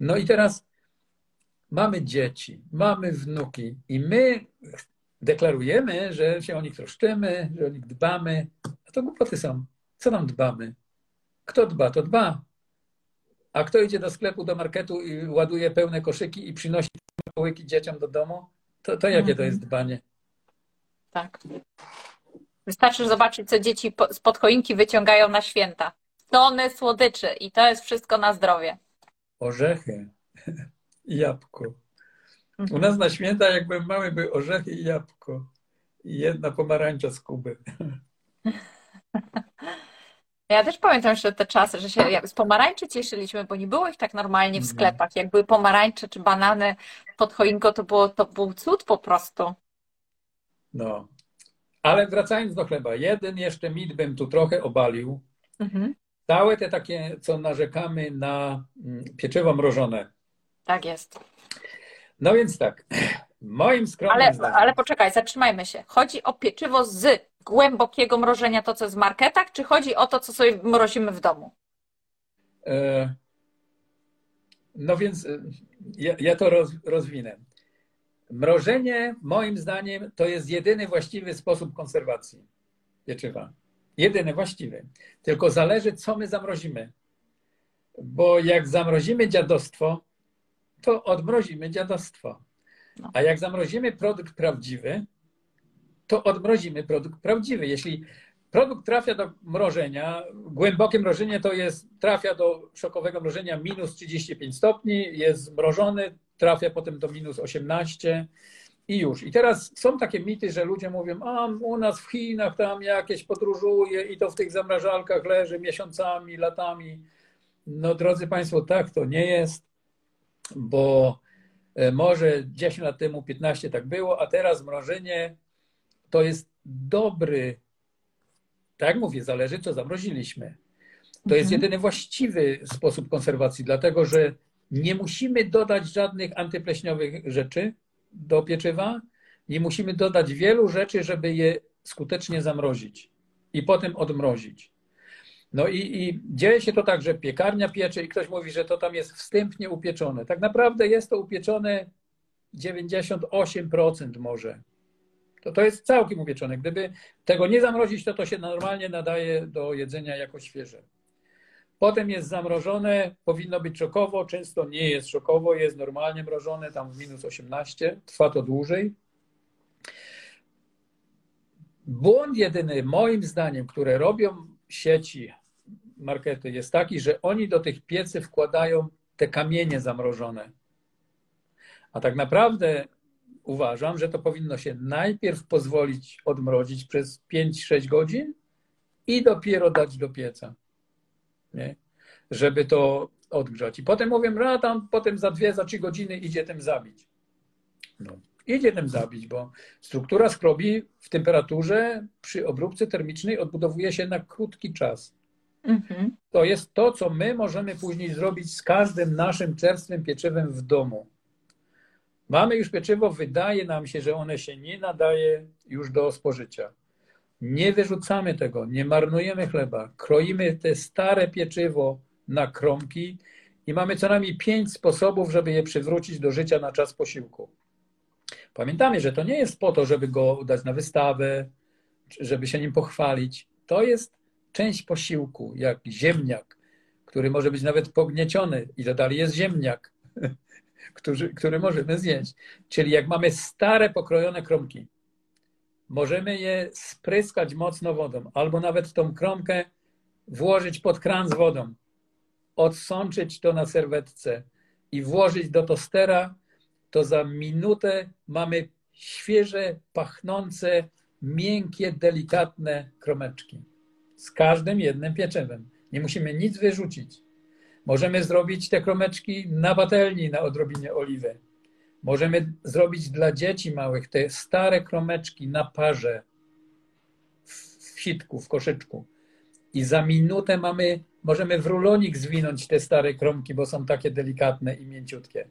No i teraz mamy dzieci, mamy wnuki i my deklarujemy, że się o nich troszczymy, że o nich dbamy. A to głupoty są. Co nam dbamy? Kto dba, to dba. A kto idzie do sklepu, do marketu i ładuje pełne koszyki i przynosi łyki dzieciom do domu? To, to jakie to jest dbanie? Tak. Wystarczy zobaczyć, co dzieci spod choinki wyciągają na święta. Tony słodyczy i to jest wszystko na zdrowie. Orzechy i jabłko. U nas na święta, jakby mały, były orzechy i jabłko. I jedna pomarańcza z Kuby. Ja też pamiętam jeszcze te czasy, że się z pomarańczy cieszyliśmy, bo nie było ich tak normalnie w mhm. sklepach. Jak były pomarańcze czy banany pod choinką, to, było, to był cud po prostu. No. Ale wracając do chleba, jeden jeszcze mit bym tu trochę obalił. Mhm. Całe te takie, co narzekamy na mm, pieczywo mrożone. Tak jest. No więc tak, moim skromnym ale, zdaniem... Ale poczekaj, zatrzymajmy się. Chodzi o pieczywo z głębokiego mrożenia, to co jest w marketach, czy chodzi o to, co sobie mrozimy w domu? E... No więc e, ja, ja to roz, rozwinę. Mrożenie, moim zdaniem, to jest jedyny właściwy sposób konserwacji pieczywa. Jedyny właściwy. Tylko zależy, co my zamrozimy. Bo jak zamrozimy dziadostwo, to odmrozimy dziadostwo. No. A jak zamrozimy produkt prawdziwy, to odmrozimy produkt prawdziwy. Jeśli produkt trafia do mrożenia, głębokie mrożenie to jest, trafia do szokowego mrożenia minus 35 stopni, jest mrożony, trafia potem do minus 18 i już. I teraz są takie mity, że ludzie mówią, a u nas w Chinach tam jakieś podróżuje i to w tych zamrażalkach leży miesiącami, latami. No drodzy Państwo, tak to nie jest, bo e, może 10 lat temu, 15 tak było, a teraz mrożenie to jest dobry, tak jak mówię, zależy co zamroziliśmy. To jest mhm. jedyny właściwy sposób konserwacji, dlatego że nie musimy dodać żadnych antypleśniowych rzeczy do pieczywa, nie musimy dodać wielu rzeczy, żeby je skutecznie zamrozić i potem odmrozić. No i, i, dzieje się to tak, że piekarnia piecze i ktoś mówi, że to tam jest wstępnie upieczone. Tak naprawdę jest to upieczone 98% może. To, to jest całkiem upieczone. Gdyby tego nie zamrozić, to to się normalnie nadaje do jedzenia jako świeże. Potem jest zamrożone, powinno być szokowo, często nie jest szokowo, jest normalnie mrożone, tam w minus 18, trwa to dłużej. Błąd jedyny, moim zdaniem, które robią sieci, markety, jest taki, że oni do tych piecy wkładają te kamienie zamrożone. A tak naprawdę uważam, że to powinno się najpierw pozwolić odmrozić przez 5-6 godzin i dopiero dać do pieca nie? żeby to odgrzać. I potem mówię, no tam potem za dwie, za trzy godziny idzie tym zabić. No, idzie tym zabić, bo struktura skrobi w temperaturze przy obróbce termicznej odbudowuje się na krótki czas. Mhm. To jest to, co my możemy później zrobić z każdym naszym czerstwym pieczywem w domu. Mamy już pieczywo, wydaje nam się, że one się nie nadaje już do spożycia. Nie wyrzucamy tego, nie marnujemy chleba. Kroimy te stare pieczywo na kromki i mamy co najmniej pięć sposobów, żeby je przywrócić do życia na czas posiłku. Pamiętamy, że to nie jest po to, żeby go dać na wystawę, żeby się nim pochwalić. To jest część posiłku, jak ziemniak, który może być nawet pognieciony i to dalej jest ziemniak, który, możemy zjeść. Czyli jak mamy stare, pokrojone kromki, możemy je spryskać mocno wodą, albo nawet tą kromkę włożyć pod kran z wodą, odsączyć to na serwetce i włożyć do tostera, to za minutę mamy świeże, pachnące, miękkie, delikatne kromeczki. Z każdym jednym pieczewem. Nie musimy nic wyrzucić. Możemy zrobić te kromeczki na patelni na odrobinie oliwy. Możemy zrobić dla dzieci małych te stare kromeczki na parze w sitku, w koszyczku. I za minutę mamy, możemy w rulonik zwinąć te stare kromki, bo są takie delikatne i mięciutkie.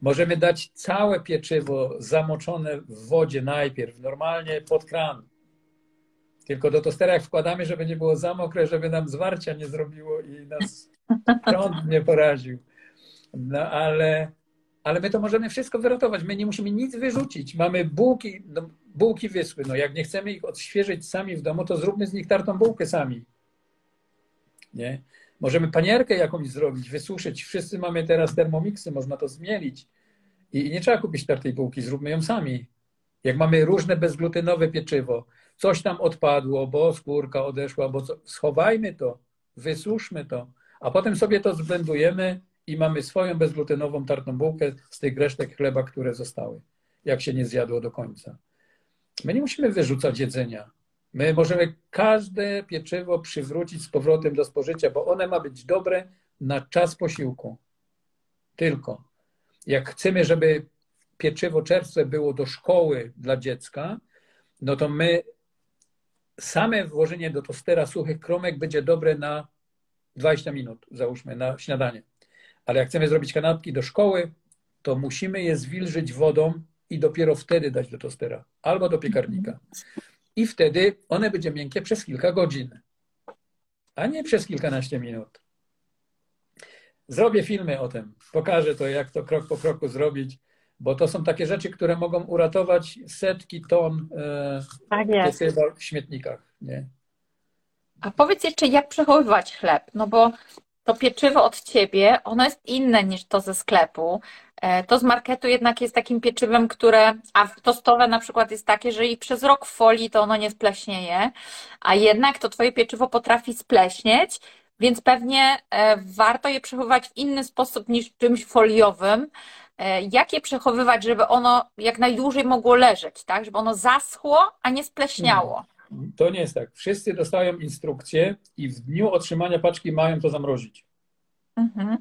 Możemy dać całe pieczywo zamoczone w wodzie najpierw, normalnie pod kran. Tylko do tostera jak wkładamy, żeby nie było za mokre, żeby nam zwarcia nie zrobiło i nas prąd nie poraził. No ale ale my to możemy wszystko wyratować. My nie musimy nic wyrzucić. Mamy bułki, no, bułki wyschły. No jak nie chcemy ich odświeżyć sami w domu, to zróbmy z nich tartą bułkę sami. Nie? Możemy panierkę jakąś zrobić, wysuszyć. Wszyscy mamy teraz termomiksy, można to zmielić. I nie trzeba kupić tartej bułki, zróbmy ją sami. Jak mamy różne bezglutenowe pieczywo, coś tam odpadło, bo skórka odeszła, bo co, schowajmy to, wysuszmy to, a potem sobie to zblendujemy i mamy swoją bezglutenową tartą bułkę z tych resztek chleba, które zostały, jak się nie zjadło do końca. My nie musimy wyrzucać jedzenia. My możemy każde pieczywo przywrócić z powrotem do spożycia, bo one ma być dobre na czas posiłku. Tylko. Jak chcemy, żeby pieczywo czerstwe było do szkoły dla dziecka, no to my same włożenie do tostera suchych kromek będzie dobre na 20 minut, załóżmy, na śniadanie. Ale jak chcemy zrobić kanapki do szkoły, to musimy je zwilżyć wodą i dopiero wtedy dać do tostera albo do piekarnika. I wtedy one będzie miękkie przez kilka godzin, a nie przez kilkanaście minut. Zrobię filmy o tym, pokażę to, jak to krok po kroku zrobić, bo to są takie rzeczy, które mogą uratować setki ton e, tak w śmietnikach. Nie? A powiedz jeszcze, jak przechowywać chleb? No bo to pieczywo od ciebie, ono jest inne niż to ze sklepu. E, to z marketu jednak jest takim pieczywem, które, a tostowe na przykład jest takie, że i przez rok w folii to ono nie spleśnieje, a jednak to twoje pieczywo potrafi spleśnieć, więc pewnie e, warto je przechowywać w inny sposób niż czymś foliowym. E, jak je przechowywać, żeby ono jak najdłużej mogło leżeć, tak? Żeby ono zaschło, a nie spleśniało. To nie jest tak. Wszyscy dostają instrukcję i w dniu otrzymania paczki mają to zamrozić. Mhm.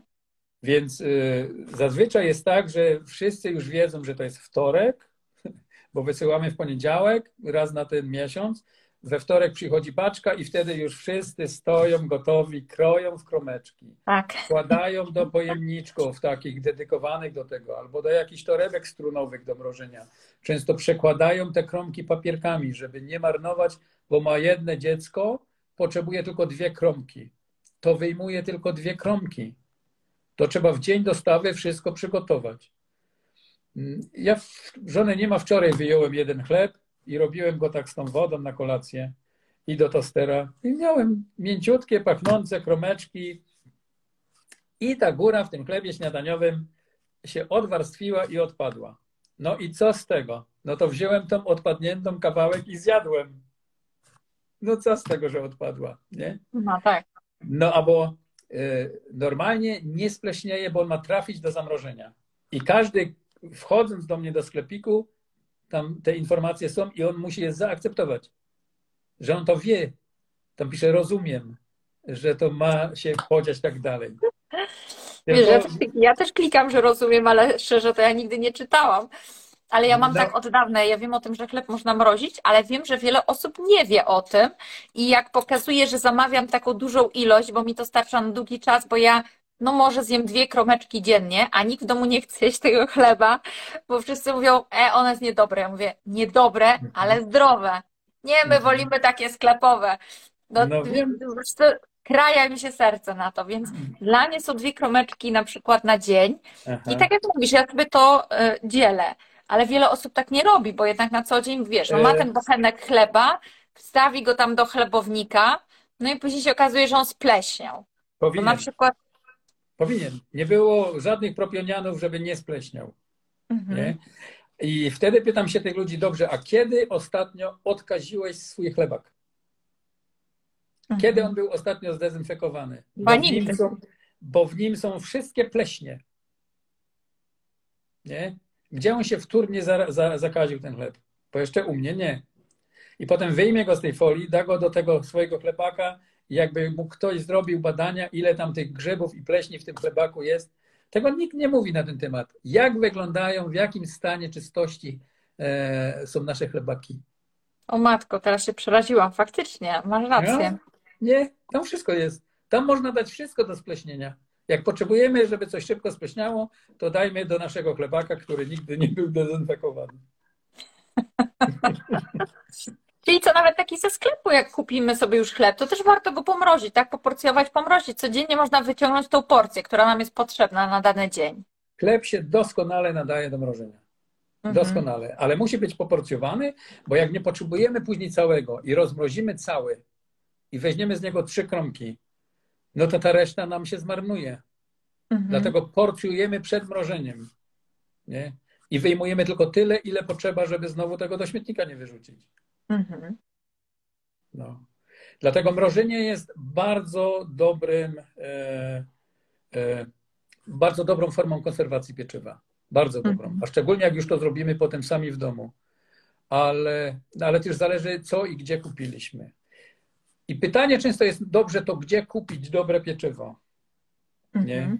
Więc y, zazwyczaj jest tak, że wszyscy już wiedzą, że to jest wtorek, bo wysyłamy w poniedziałek, raz na ten miesiąc. We wtorek przychodzi paczka i wtedy już wszyscy stoją gotowi, kroją w kromeczki. Tak. Wkładają do pojemniczków takich dedykowanych do tego, albo do jakichś torebek strunowych do mrożenia. Często przekładają te kromki papierkami, żeby nie marnować, bo ma jedno dziecko, potrzebuje tylko dwie kromki. To wyjmuje tylko dwie kromki to trzeba w dzień dostawy wszystko przygotować. Ja żony nie ma wczoraj wyjąłem jeden chleb i robiłem go tak z tą wodą na kolację i do tostera. I miałem mięciutkie, pachnące kromeczki i ta góra w tym chlebie śniadaniowym się odwarstwiła i odpadła. No i co z tego? No to wziąłem tą odpadniętą kawałek i zjadłem. No co z tego, że odpadła, nie? No tak. No albo Y, normalnie nie spleśnieje, bo on ma trafić do zamrożenia. I każdy wchodząc do mnie do sklepiku, tam te informacje są i on musi je zaakceptować. Że on to wie. Tam pisze rozumiem, że to ma się podziać tak dalej. Wiesz, ja, też, ja też klikam, że rozumiem, ale szczerze to ja nigdy nie czytałam. Ale ja mam no. tak od dawna, ja wiem o tym, że chleb można mrozić, ale wiem, że wiele osób nie wie o tym i jak pokazuję, że zamawiam taką dużą ilość, bo mi to starcza na długi czas, bo ja no może zjem dwie kromeczki dziennie, a nikt w domu nie chce jeść tego chleba, bo wszyscy mówią, e, one jest niedobre. Ja mówię, niedobre, ale zdrowe. Nie, my mhm. wolimy takie sklepowe. No, no wiem. kraja mi się serce na to, więc mhm. dla mnie są dwie kromeczki na przykład na dzień Aha. i tak jak mówisz, ja sobie to y, dzielę ale wiele osób tak nie robi, bo jednak na co dzień, wiesz, no ma e, ten bochenek chleba, wstawi go tam do chlebownika, no i później się okazuje, że on spleśniał. Powinien. na przykład... Powinien. Nie było żadnych propionianów, żeby nie spleśniał. Mhm. Nie? I wtedy pytam się tych ludzi, dobrze, a kiedy ostatnio odkaziłeś swój chlebak? Mhm. Kiedy on był ostatnio zdezynfekowany? Bo, w nim są, bo w nim są wszystkie pleśnie. Nie? Gdzie on się wtórnie za, za, zakaził ten chleb? Bo jeszcze u mnie nie. I potem wyjmie go z tej folii, da go do tego swojego chlebaka jakby mu ktoś zrobił badania, ile tam tych grzybów i pleśni w tym chlebaku jest. Tego nikt nie mówi na ten temat. Jak wyglądają, w jakim stanie czystości e, są nasze chlebaki. O matko, teraz się przeraziłam. Faktycznie, masz rację. No, nie, tam wszystko jest. Tam można dać wszystko do spleśnienia. Jak potrzebujemy, żeby coś szybko spleśniało, to dajmy do naszego chlebaka, który nigdy nie był dezynfekowany. Czyli co, nawet taki ze sklepu, jak kupimy sobie już chleb, to też warto go pomrozić, tak? Poporcjować, pomrozić. Codziennie można wyciągnąć tą porcję, która nam jest potrzebna na dany dzień. Chleb się doskonale nadaje do mrożenia. Mhm. Doskonale, ale musi być poporcjowany, bo jak nie potrzebujemy później całego i rozmrozimy cały i weźmiemy z niego trzy kromki, no to ta reszta nam się zmarnuje. Mhm. Dlatego porcjujemy przed mrożeniem. Nie? I wyjmujemy tylko tyle, ile potrzeba, żeby znowu tego do śmietnika nie wyrzucić. Mhm. No. Dlatego mrożenie jest bardzo dobrym, e, e, bardzo dobrą formą konserwacji pieczywa. Bardzo dobrą. Mhm. A szczególnie jak już to zrobimy potem sami w domu. Ale, ale też zależy, co i gdzie kupiliśmy. I pytanie często jest, dobrze, to gdzie kupić dobre pieczywo? Nie? Mhm.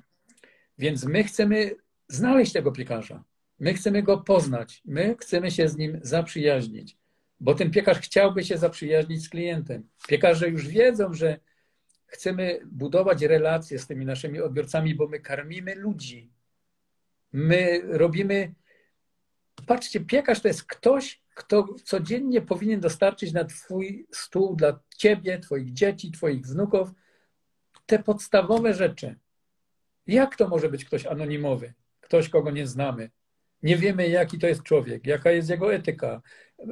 Więc my chcemy znaleźć tego piekarza. My chcemy go poznać. My chcemy się z nim zaprzyjaźnić, bo ten piekarz chciałby się zaprzyjaźnić z klientem. Piekarze już wiedzą, że chcemy budować relacje z tymi naszymi odbiorcami, bo my karmimy ludzi. My robimy. Patrzcie, piekarz to jest ktoś, kto codziennie powinien dostarczyć na Twój stół dla Ciebie, Twoich dzieci, Twoich wnuków te podstawowe rzeczy. Jak to może być ktoś anonimowy? Ktoś, kogo nie znamy. Nie wiemy, jaki to jest człowiek, jaka jest jego etyka,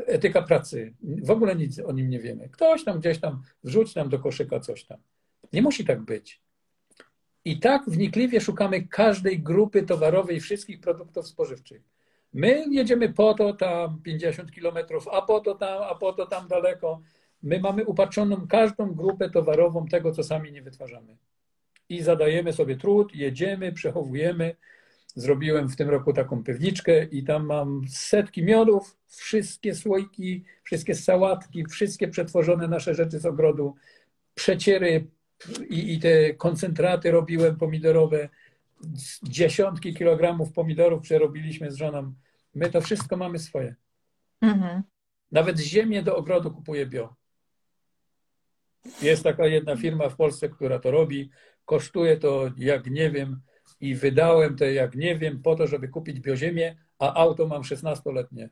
etyka pracy. W ogóle nic o nim nie wiemy. Ktoś tam gdzieś tam wrzuć nam do koszyka coś tam. Nie musi tak być. I tak wnikliwie szukamy każdej grupy towarowej wszystkich produktów spożywczych. My jedziemy po to tam 50 kilometrów, a po to tam, a po to tam daleko. My mamy upatrzoną każdą grupę towarową tego, co sami nie wytwarzamy. I zadajemy sobie trud, jedziemy, przechowujemy. Zrobiłem w tym roku taką pewniczkę i tam mam setki miodów, wszystkie słoiki, wszystkie sałatki, wszystkie przetworzone nasze rzeczy z ogrodu, przeciery i, i te koncentraty robiłem pomidorowe. Dziesiątki kilogramów pomidorów przerobiliśmy z żoną. My to wszystko mamy swoje. Mhm. Nawet ziemię do ogrodu kupuję bio. Jest taka jedna firma w Polsce, która to robi. Kosztuje to jak nie wiem i wydałem te jak nie wiem po to, żeby kupić bioziemię, a auto mam 16-letnie.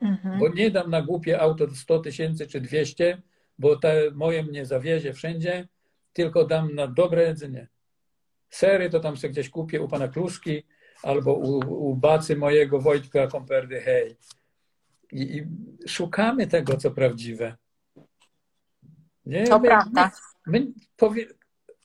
Mhm. Bo nie dam na głupie auto 100 tysięcy czy 200, bo te moje mnie zawiezie wszędzie, tylko dam na dobre jedzenie. Sery to tam sobie gdzieś kupię u pana Kluszki albo u, u bacy mojego Wojtka Komperdy Hej. I, I szukamy tego, co prawdziwe. Nie? To my, prawda. My, my powie,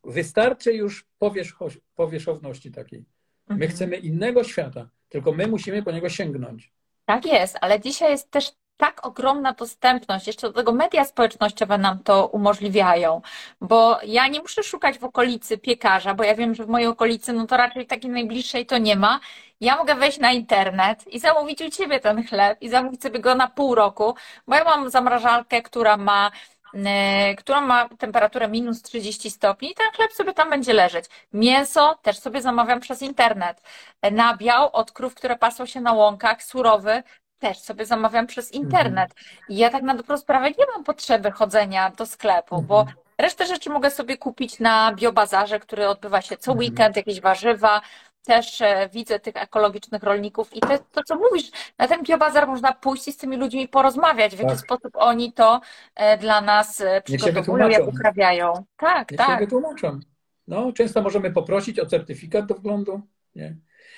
wystarczy już powierzcho- powierzchowności takiej. My Mhm. chcemy innego świata, tylko my musimy po niego sięgnąć. Tak jest, ale dzisiaj jest też tak ogromna dostępność, jeszcze do tego media społecznościowe nam to umożliwiają, bo ja nie muszę szukać w okolicy piekarza, bo ja wiem, że w mojej okolicy, no to raczej takiej najbliższej to nie ma. Ja mogę wejść na internet i zamówić u Ciebie ten chleb i zamówić sobie go na pół roku, bo ja mam zamrażalkę, która ma e, która ma temperaturę minus 30 stopni ten chleb sobie tam będzie leżeć. Mięso też sobie zamawiam przez internet. E, Nabiał od krów, które pasą się na łąkach, surowy, też sobie zamawiam przez internet. I ja tak na dobrą sprawę nie mam potrzeby chodzenia do sklepu, bo Mhm. resztę rzeczy mogę sobie kupić na biobazarze, który odbywa się co Mhm. weekend, jakieś warzywa. Też e, widzę tych ekologicznych rolników i te, to, co mówisz, na ten biobazar można pójść i z tymi ludźmi porozmawiać, w jaki Tak. sposób oni to e, dla nas e, się przygotowują, jak uprawiają. Tak, Niech się tak. wytłumaczą. No, często możemy poprosić o certyfikat do wglądu, nie?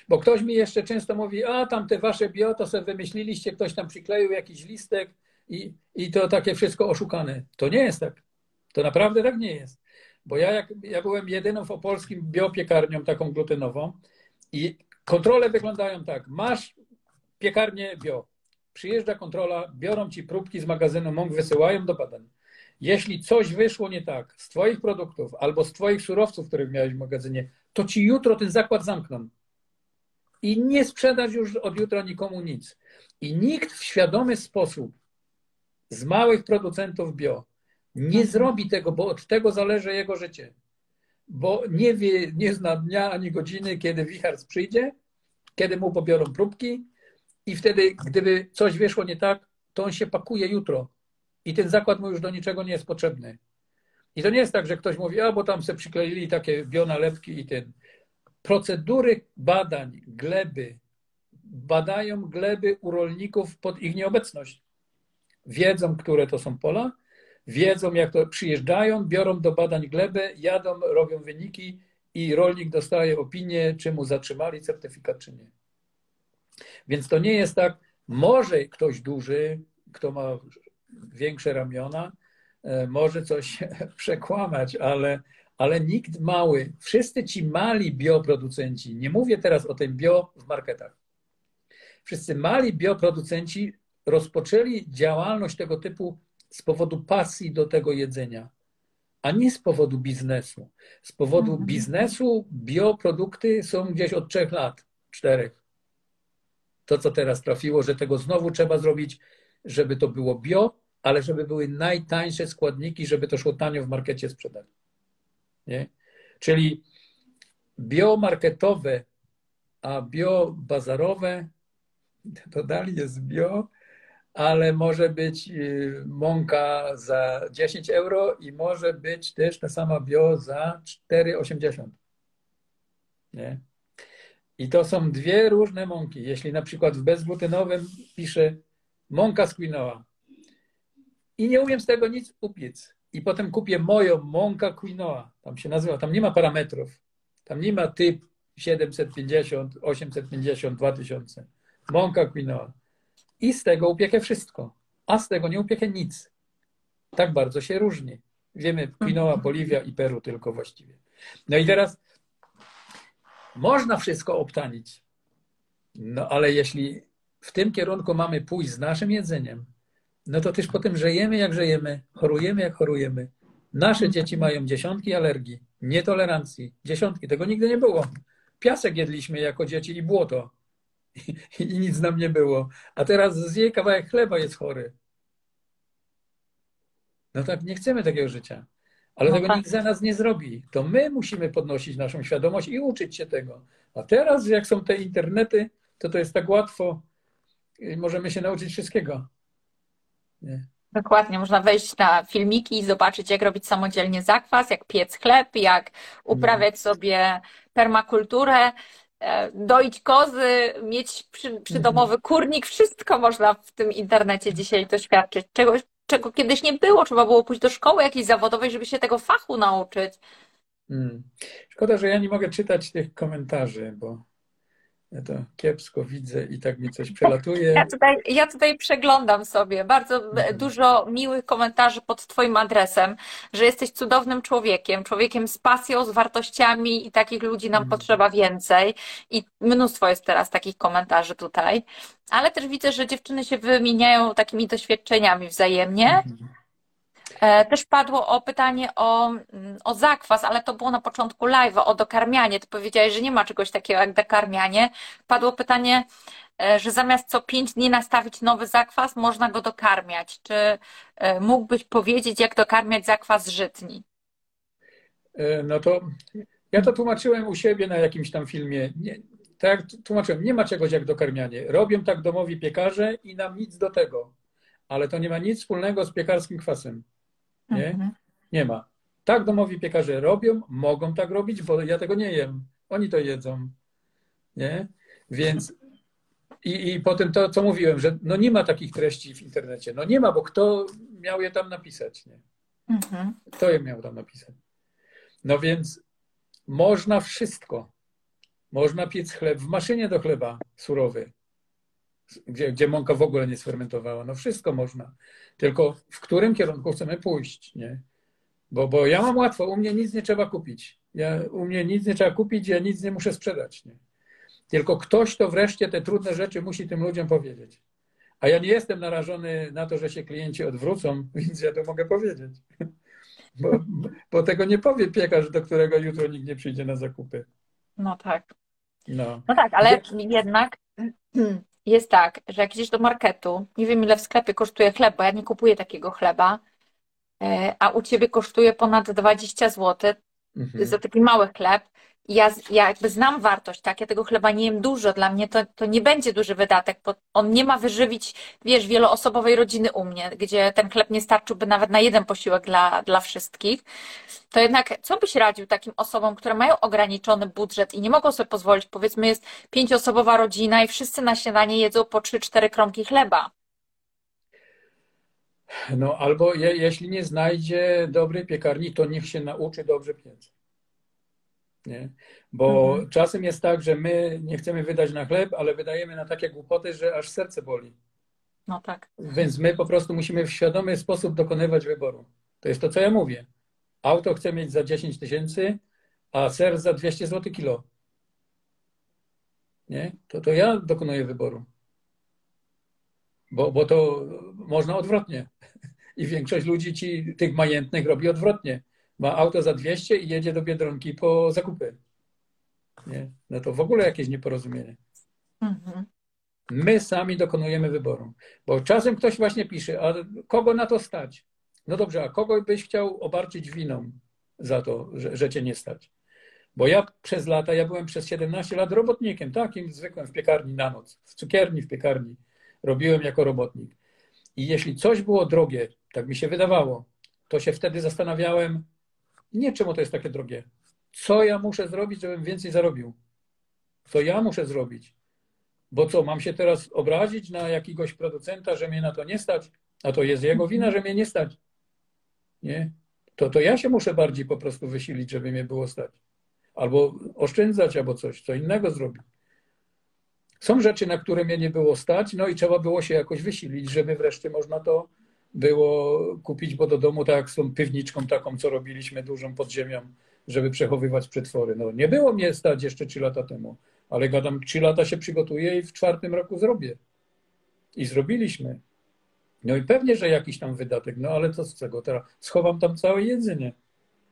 Bo ktoś mi jeszcze często mówi, a tam te wasze bio to sobie wymyśliliście, ktoś tam przykleił jakiś listek i, i to takie wszystko oszukane. To nie jest tak. To naprawdę tak nie jest. Bo ja, jak, ja byłem jedyną w opolskim biopiekarnią taką glutenową i kontrole wyglądają tak. Masz piekarnię bio. Przyjeżdża kontrola, biorą ci próbki z magazynu mąk, wysyłają do badań. Jeśli coś wyszło nie tak z Twoich produktów albo z Twoich surowców, których miałeś w magazynie, to ci jutro ten zakład zamkną. I nie sprzedasz już od jutra nikomu nic. I nikt w świadomy sposób z małych producentów bio nie zrobi tego, bo od tego zależy jego życie. Bo nie wie, nie zna dnia ani godziny, kiedy wicharz przyjdzie, kiedy mu pobiorą próbki i wtedy, gdyby coś wyszło nie tak, to on się pakuje jutro. I ten zakład mu już do niczego nie jest potrzebny. I to nie jest tak, że ktoś mówi, a bo tam se przykleili takie bionalepki i ten. Procedury badań gleby badają gleby u rolników pod ich nieobecność. Wiedzą, które to są pola, wiedzą, jak to przyjeżdżają, biorą do badań glebę, jadą, robią wyniki i rolnik dostaje opinię, czy mu zatrzymali certyfikat, czy nie. Więc to nie jest tak, może ktoś duży, kto ma większe ramiona, e, może coś przekłamać, ale, ale nikt mały, wszyscy ci mali bioproducenci, nie mówię teraz o tym bio w marketach, wszyscy mali bioproducenci rozpoczęli działalność tego typu z powodu pasji do tego jedzenia, a nie z powodu biznesu. Z powodu mhm. biznesu bioprodukty są gdzieś od trzech lat, czterech. To, co teraz trafiło, że tego znowu trzeba zrobić, żeby to było bio, ale żeby były najtańsze składniki, żeby to szło tanio w markecie sprzedać. Nie? Czyli biomarketowe, a biobazarowe to dalej jest bio, ale może być y, mąka za 10 euro i może być też ta sama bio za 4,80. Nie? I to są dwie różne mąki. Jeśli na przykład w bezglutynowym piszę mąka z quinoa i nie umiem z tego nic upiec i potem kupię moją mąka quinoa, tam się nazywa, tam nie ma parametrów, tam nie ma typ 750, 850, 2000. Mąka quinoa i z tego upiekę wszystko, a z tego nie upiekę nic. Tak bardzo się różni. Wiemy, Quinoa, Boliwia i Peru tylko właściwie. No i teraz można wszystko obtanić, no ale jeśli w tym kierunku mamy pójść z naszym jedzeniem, no to też potem żyjemy jak żyjemy, chorujemy jak chorujemy. Nasze dzieci mają dziesiątki alergii, nietolerancji, dziesiątki. Tego nigdy nie było. Piasek jedliśmy jako dzieci i błoto i nic nam nie było. A teraz zje kawałek chleba, jest chory. No tak, nie chcemy takiego życia. Ale no tego tak. nikt za nas nie zrobi. To my musimy podnosić naszą świadomość i uczyć się tego. A teraz, jak są te internety, to to jest tak łatwo. Możemy się nauczyć wszystkiego. Nie. Dokładnie, można wejść na filmiki i zobaczyć, jak robić samodzielnie zakwas, jak piec chleb, jak uprawiać no. sobie permakulturę. E, doić kozy, mieć przy, przydomowy mhm. kurnik, wszystko można w tym internecie dzisiaj doświadczyć. Czegoś, czego kiedyś nie było, trzeba było pójść do szkoły jakiejś zawodowej, żeby się tego fachu nauczyć. Hmm. Szkoda, że ja nie mogę czytać tych komentarzy, bo ja to kiepsko widzę i tak mi coś przelatuje. Ja tutaj, ja tutaj przeglądam sobie bardzo mhm. dużo miłych komentarzy pod Twoim adresem, że jesteś cudownym człowiekiem, człowiekiem z pasją, z wartościami i takich ludzi nam mhm. potrzeba więcej. I mnóstwo jest teraz takich komentarzy tutaj. Ale też widzę, że dziewczyny się wymieniają takimi doświadczeniami wzajemnie. Mhm. E, też padło o pytanie o, mm, o zakwas, ale to było na początku live, o dokarmianie. Ty powiedziałeś, że nie ma czegoś takiego jak dokarmianie. Padło pytanie, e, że zamiast co pięć dni nastawić nowy zakwas, można go dokarmiać. Czy e, mógłbyś powiedzieć, jak dokarmiać zakwas żytni? No to ja to tłumaczyłem u siebie na jakimś tam filmie. Nie, tak tłumaczyłem, nie ma czegoś jak dokarmianie. Robią tak domowi piekarze i nam nic do tego. Ale to nie ma nic wspólnego z piekarskim kwasem. Nie? Mhm. Nie ma. Tak domowi piekarze robią, mogą tak robić, bo ja tego nie jem. Oni to jedzą. Nie? Więc i, i potem to, co mówiłem, że no nie ma takich treści w internecie. No nie ma, bo kto miał je tam napisać? Nie? Mhm. Kto je miał tam napisać? No więc można wszystko. Można piec chleb w maszynie do chleba surowy, gdzie, gdzie mąka w ogóle nie sfermentowała. No wszystko można. Tylko w którym kierunku chcemy pójść, nie? Bo, bo ja mam łatwo, u mnie nic nie trzeba kupić. Ja, u mnie nic nie trzeba kupić, ja nic nie muszę sprzedać. Nie? Tylko ktoś to wreszcie te trudne rzeczy musi tym ludziom powiedzieć. A ja nie jestem narażony na to, że się klienci odwrócą, więc ja to mogę powiedzieć. Bo, bo tego nie powie piekarz, do którego jutro nikt nie przyjdzie na zakupy. No tak. No, no tak, ale jednak jest tak, że jak idziesz do marketu, nie wiem ile w sklepie kosztuje chleb, bo ja nie kupuję takiego chleba, e, a u ciebie kosztuje ponad 20 zł mhm. za taki mały chleb. Ja, ja jakby znam wartość, tak? Ja tego chleba nie jem dużo, dla mnie to, to nie będzie duży wydatek, bo on nie ma wyżywić, wiesz, wieloosobowej rodziny u mnie, gdzie ten chleb nie starczyłby nawet na jeden posiłek dla, dla wszystkich to jednak co byś radził takim osobom, które mają ograniczony budżet i nie mogą sobie pozwolić, powiedzmy jest pięcioosobowa rodzina i wszyscy na śniadanie jedzą po trzy, cztery kromki chleba? No albo je, jeśli nie znajdzie dobrej piekarni, to niech się nauczy dobrze piec. Nie? Bo mhm. czasem jest tak, że my nie chcemy wydać na chleb, ale wydajemy na takie głupoty, że aż serce boli. No tak. Więc my po prostu musimy w świadomy sposób dokonywać wyboru. To jest to, co ja mówię. auto chcę mieć za 10 tysięcy, a ser za 200 zł kilo. Nie? To, to ja dokonuję wyboru. Bo, bo to można odwrotnie. I większość ludzi ci, tych majętnych robi odwrotnie. Ma auto za 200 i jedzie do Biedronki po zakupy. Nie? No to w ogóle jakieś nieporozumienie. Mhm. My sami dokonujemy wyboru. Bo czasem ktoś właśnie pisze, a kogo na to stać? No dobrze, a kogo byś chciał obarczyć winą za to, że, że cię nie stać? Bo ja przez lata, ja byłem przez 17 lat robotnikiem, takim zwykłym w piekarni na noc, w cukierni, w piekarni. Robiłem jako robotnik. I jeśli coś było drogie, tak mi się wydawało, to się wtedy zastanawiałem, nie czemu to jest takie drogie. Co ja muszę zrobić, żebym więcej zarobił? Co ja muszę zrobić? Bo co, mam się teraz obrazić na jakiegoś producenta, że mnie na to nie stać? A to jest jego wina, że mnie nie stać. Nie? To, to ja się muszę bardziej po prostu wysilić, żeby mnie było stać. Albo oszczędzać, albo coś, co innego zrobić. Są rzeczy, na które mnie nie było stać, no i trzeba było się jakoś wysilić, żeby wreszcie można to było kupić, bo do domu, tak z tą piwniczką taką, co robiliśmy dużą pod ziemią, żeby przechowywać przetwory. No nie było mnie stać jeszcze trzy lata temu, ale gadam, trzy lata się przygotuję i w czwartym roku zrobię. I zrobiliśmy. No i pewnie, że jakiś tam wydatek, no ale to z czego teraz? Schowam tam całe jedzenie.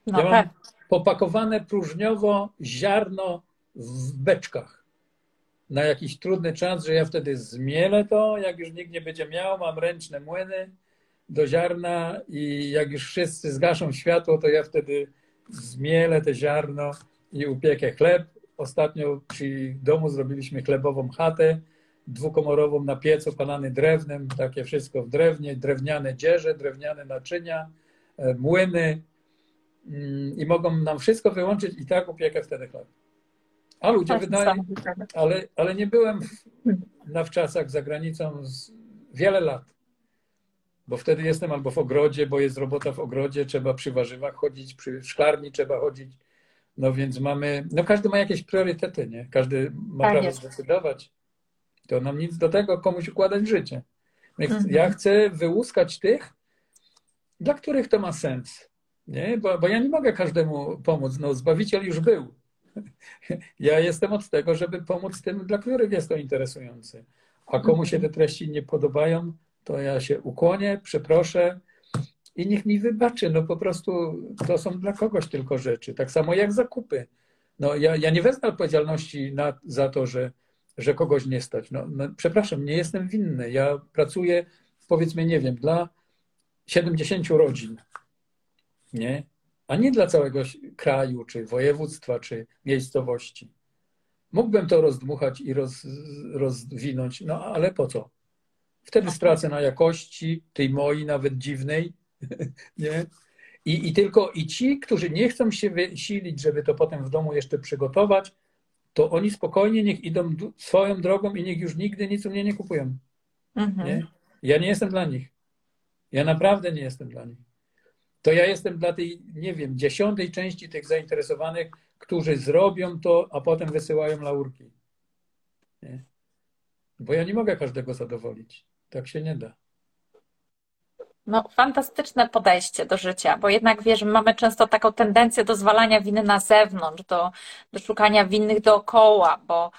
No, ja mam tak. popakowane próżniowo ziarno w beczkach na jakiś trudny czas, że ja wtedy zmielę to, jak już nikt nie będzie miał, mam ręczne młyny do ziarna i jak już wszyscy zgaszą światło, to ja wtedy zmielę te ziarno i upiekę chleb. Ostatnio przy domu zrobiliśmy chlebową chatę, dwukomorową na piecu, panany drewnem, takie wszystko w drewnie, drewniane dzieże, drewniane naczynia, e, młyny mm, i mogą nam wszystko wyłączyć i tak upiekę wtedy chleb. A ludzie tak, wydają, ale, ale nie byłem na wczasach za granicą wiele lat, bo wtedy jestem albo w ogrodzie, bo jest robota w ogrodzie, trzeba przy warzywach chodzić, przy szklarni trzeba chodzić, no więc mamy, no każdy ma jakieś priorytety, nie? Każdy ma tak prawo jest. zdecydować. To nam nic do tego komuś układać życie. Mhm. Ja chcę wyłuskać tych, dla których to ma sens. Nie? Bo, bo ja nie mogę każdemu pomóc. No, Zbawiciel już był. Ja jestem od tego, żeby pomóc tym, dla których jest to interesujące. A komu się te treści nie podobają, to ja się ukłonię, przeproszę i niech mi wybaczy. No po prostu to są dla kogoś tylko rzeczy. Tak samo jak zakupy. No ja, ja nie wezmę odpowiedzialności na, za to, że że kogoś nie stać. No, no, przepraszam, nie jestem winny. Ja pracuję, powiedzmy, nie wiem, dla 70 rodzin, nie? a nie dla całego kraju, czy województwa, czy miejscowości. Mógłbym to rozdmuchać i roz, rozwinąć, no ale po co? Wtedy stracę na jakości, tej mojej, nawet dziwnej, nie? I, I tylko i ci, którzy nie chcą się wysilić, żeby to potem w domu jeszcze przygotować, to oni spokojnie niech idą swoją drogą i niech już nigdy nic u mnie nie kupują. Mhm. Nie? Ja nie jestem dla nich. Ja naprawdę nie jestem dla nich. To ja jestem dla tej, nie wiem, dziesiątej części tych zainteresowanych, którzy zrobią to, a potem wysyłają laurki. Nie? Bo ja nie mogę każdego zadowolić. Tak się nie da. No, fantastyczne podejście do życia, bo jednak wiesz, mamy często taką tendencję do zwalania winy na zewnątrz, do, do szukania winnych dookoła, bo,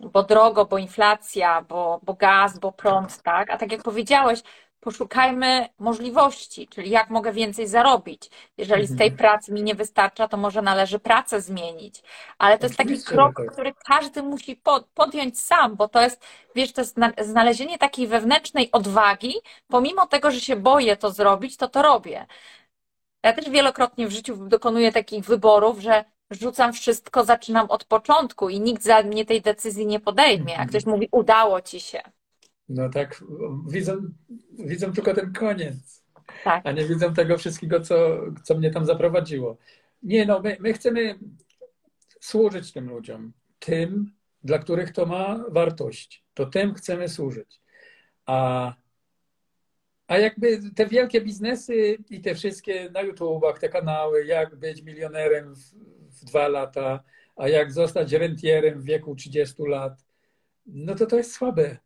bo drogo, bo inflacja, bo, bo gaz, bo prąd, tak? A tak jak powiedziałeś, poszukajmy możliwości, czyli jak mogę więcej zarobić. Jeżeli z tej mhm. pracy mi nie wystarcza, to może należy pracę zmienić. Ale to jest taki krok, który każdy musi podjąć sam, bo to jest, wiesz, to jest znalezienie takiej wewnętrznej odwagi, pomimo tego, że się boję to zrobić, to to robię. Ja też wielokrotnie w życiu dokonuję takich wyborów, że rzucam wszystko, zaczynam od początku i nikt za mnie tej decyzji nie podejmie. A mhm. ktoś mówi, udało ci się. No tak, widzą, widzą tylko ten koniec, tak. a nie widzą tego wszystkiego, co, co mnie tam zaprowadziło. Nie, no, my, my chcemy służyć tym ludziom, tym, dla których to ma wartość. To tym chcemy służyć. A, a jakby te wielkie biznesy i te wszystkie na YouTubach, te kanały, jak być milionerem w, w dwa lata, a jak zostać rentierem w wieku 30 lat, no to to jest słabe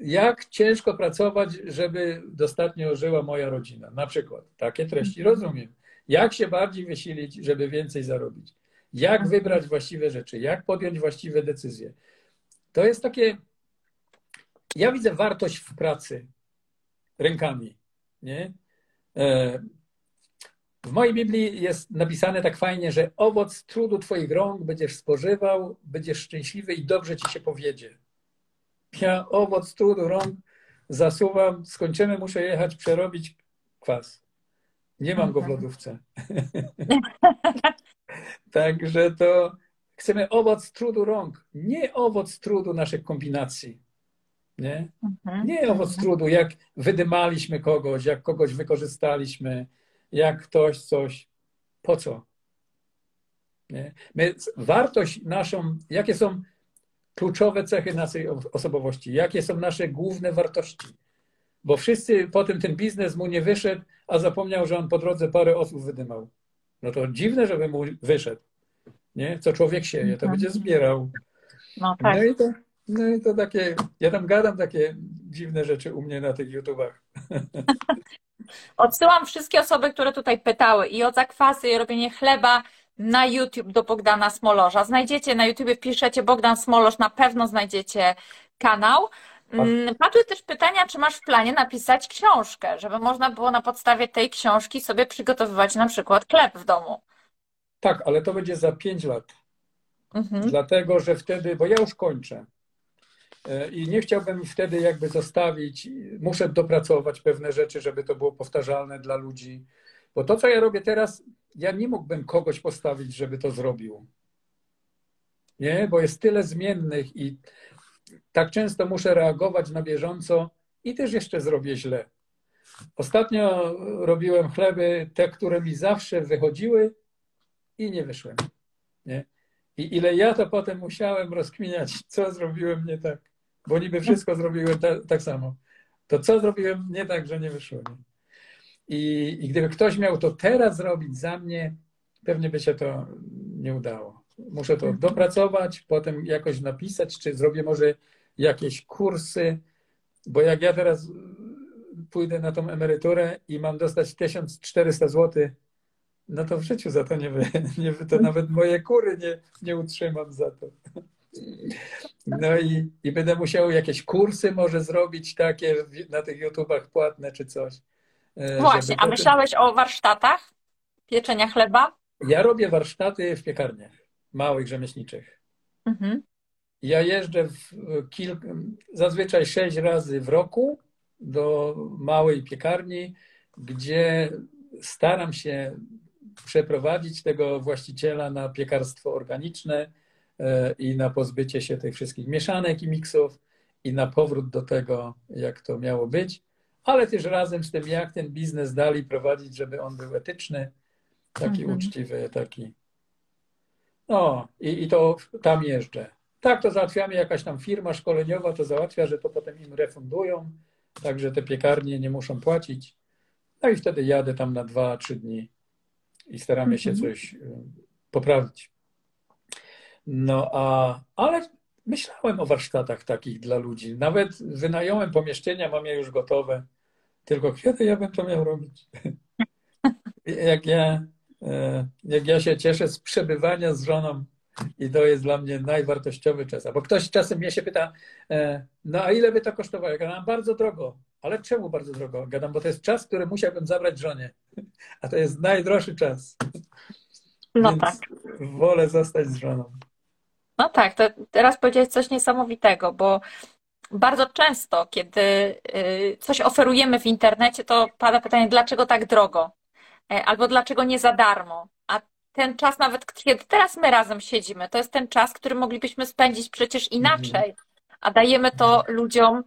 jak ciężko pracować, żeby dostatnio żyła moja rodzina. Na przykład takie treści rozumiem. Jak się bardziej wysilić, żeby więcej zarobić? Jak wybrać właściwe rzeczy? Jak podjąć właściwe decyzje? To jest takie. Ja widzę wartość w pracy rękami. Nie? E, w mojej Biblii jest napisane tak fajnie, że owoc trudu Twoich rąk będziesz spożywał, będziesz szczęśliwy i dobrze Ci się powiedzie. Ja owoc trudu rąk zasuwam, skończymy, muszę jechać przerobić kwas. Nie mam go w lodówce. Także to chcemy owoc trudu rąk, nie owoc trudu naszych kombinacji. Nie, mhm. nie owoc trudu, jak wydymaliśmy kogoś, jak kogoś wykorzystaliśmy, jak ktoś coś. Po co? Nie? My, wartość naszą, jakie są kluczowe cechy naszej osobowości, jakie są nasze główne wartości. Bo wszyscy potem ten biznes mu nie wyszedł, a zapomniał, że on po drodze parę osób wydymał. No to dziwne, żeby mu wyszedł. Nie? Co człowiek sieje, to mhm. będzie zbierał. No, tak. no, i to, no i to takie, ja tam gadam takie dziwne rzeczy u mnie na tych YouTubach. Odsyłam wszystkie osoby, które tutaj pytały i o zakwasy, i o robienie chleba na YouTube do Bogdana Smolorza. Znajdziecie na YouTube, wpiszecie Bogdan Smolorz, na pewno znajdziecie kanał. Mm, padły też pytania, czy masz w planie napisać książkę, żeby można było na podstawie tej książki sobie przygotowywać na przykład chleb w domu. Tak, ale to będzie za pięć lat. Mhm. Dlatego, że wtedy, bo ja już kończę. E, I nie chciałbym wtedy jakby zostawić, muszę dopracować pewne rzeczy, żeby to było powtarzalne dla ludzi. Bo to, co ja robię teraz, ja nie mógłbym kogoś postawić, żeby to zrobił. Nie, bo jest tyle zmiennych i tak często muszę reagować na bieżąco i też jeszcze zrobię źle. Ostatnio robiłem chleby, te, które mi zawsze wychodziły i nie wyszły. Nie? I ile ja to potem musiałem rozkminiać, co zrobiłem nie tak, bo niby wszystko zrobiłem ta, tak samo. To co zrobiłem nie tak, że nie wyszło. Nie? I, I gdyby ktoś miał to teraz zrobić za mnie, pewnie by się to nie udało. Muszę to dopracować, potem jakoś napisać, czy zrobię może jakieś kursy, bo jak ja teraz pójdę na tą emeryturę i mam dostać 1400 zł, no to w życiu za to nie, nie to nawet moje kury nie, nie utrzymam za to. No i, i będę musiał jakieś kursy może zrobić takie na tych YouTubach płatne czy coś. E, Właśnie, a myślałeś o warsztatach pieczenia chleba? Ja robię warsztaty w piekarniach małych, rzemieślniczych. Mhm. Ja jeżdżę kilk, zazwyczaj sześć razy w roku do małej piekarni, gdzie staram się przeprowadzić tego właściciela na piekarstwo organiczne e, i na pozbycie się tych wszystkich mieszanek i miksów i na powrót do tego, jak to miało być, ale też razem z tym, jak ten biznes dalej prowadzić, żeby on był etyczny, taki mhm. uczciwy, taki. No i, i to tam jeżdżę. Tak, to załatwiamy, jakaś tam firma szkoleniowa to załatwia, że to potem im refundują, także te piekarnie nie muszą płacić. No i wtedy jadę tam na dwa, trzy dni i staramy się mhm. coś e, poprawić. No a, ale myślałem o warsztatach takich dla ludzi. Nawet wynająłem pomieszczenia, mam je już gotowe. Tylko kiedy ja bym to miał robić? jak, ja, e, jak ja się cieszę z przebywania z żoną i to jest dla mnie najwartościowy czas. Bo ktoś czasem mnie się pyta, e, no a ile by to kosztowało? Ja gadam, bardzo drogo. Ale czemu bardzo drogo? Gadam, bo to jest czas, który musiałbym zabrać żonie. A to jest najdroższy czas. No Więc tak. Wolę zostać z żoną. No tak, to teraz powiedziałeś coś niesamowitego, bo bardzo często, kiedy y, coś oferujemy w internecie, to pada pytanie, dlaczego tak drogo? E, albo dlaczego nie za darmo? A ten czas, nawet kiedy teraz my razem siedzimy, to jest ten czas, który moglibyśmy spędzić przecież inaczej, a dajemy to ludziom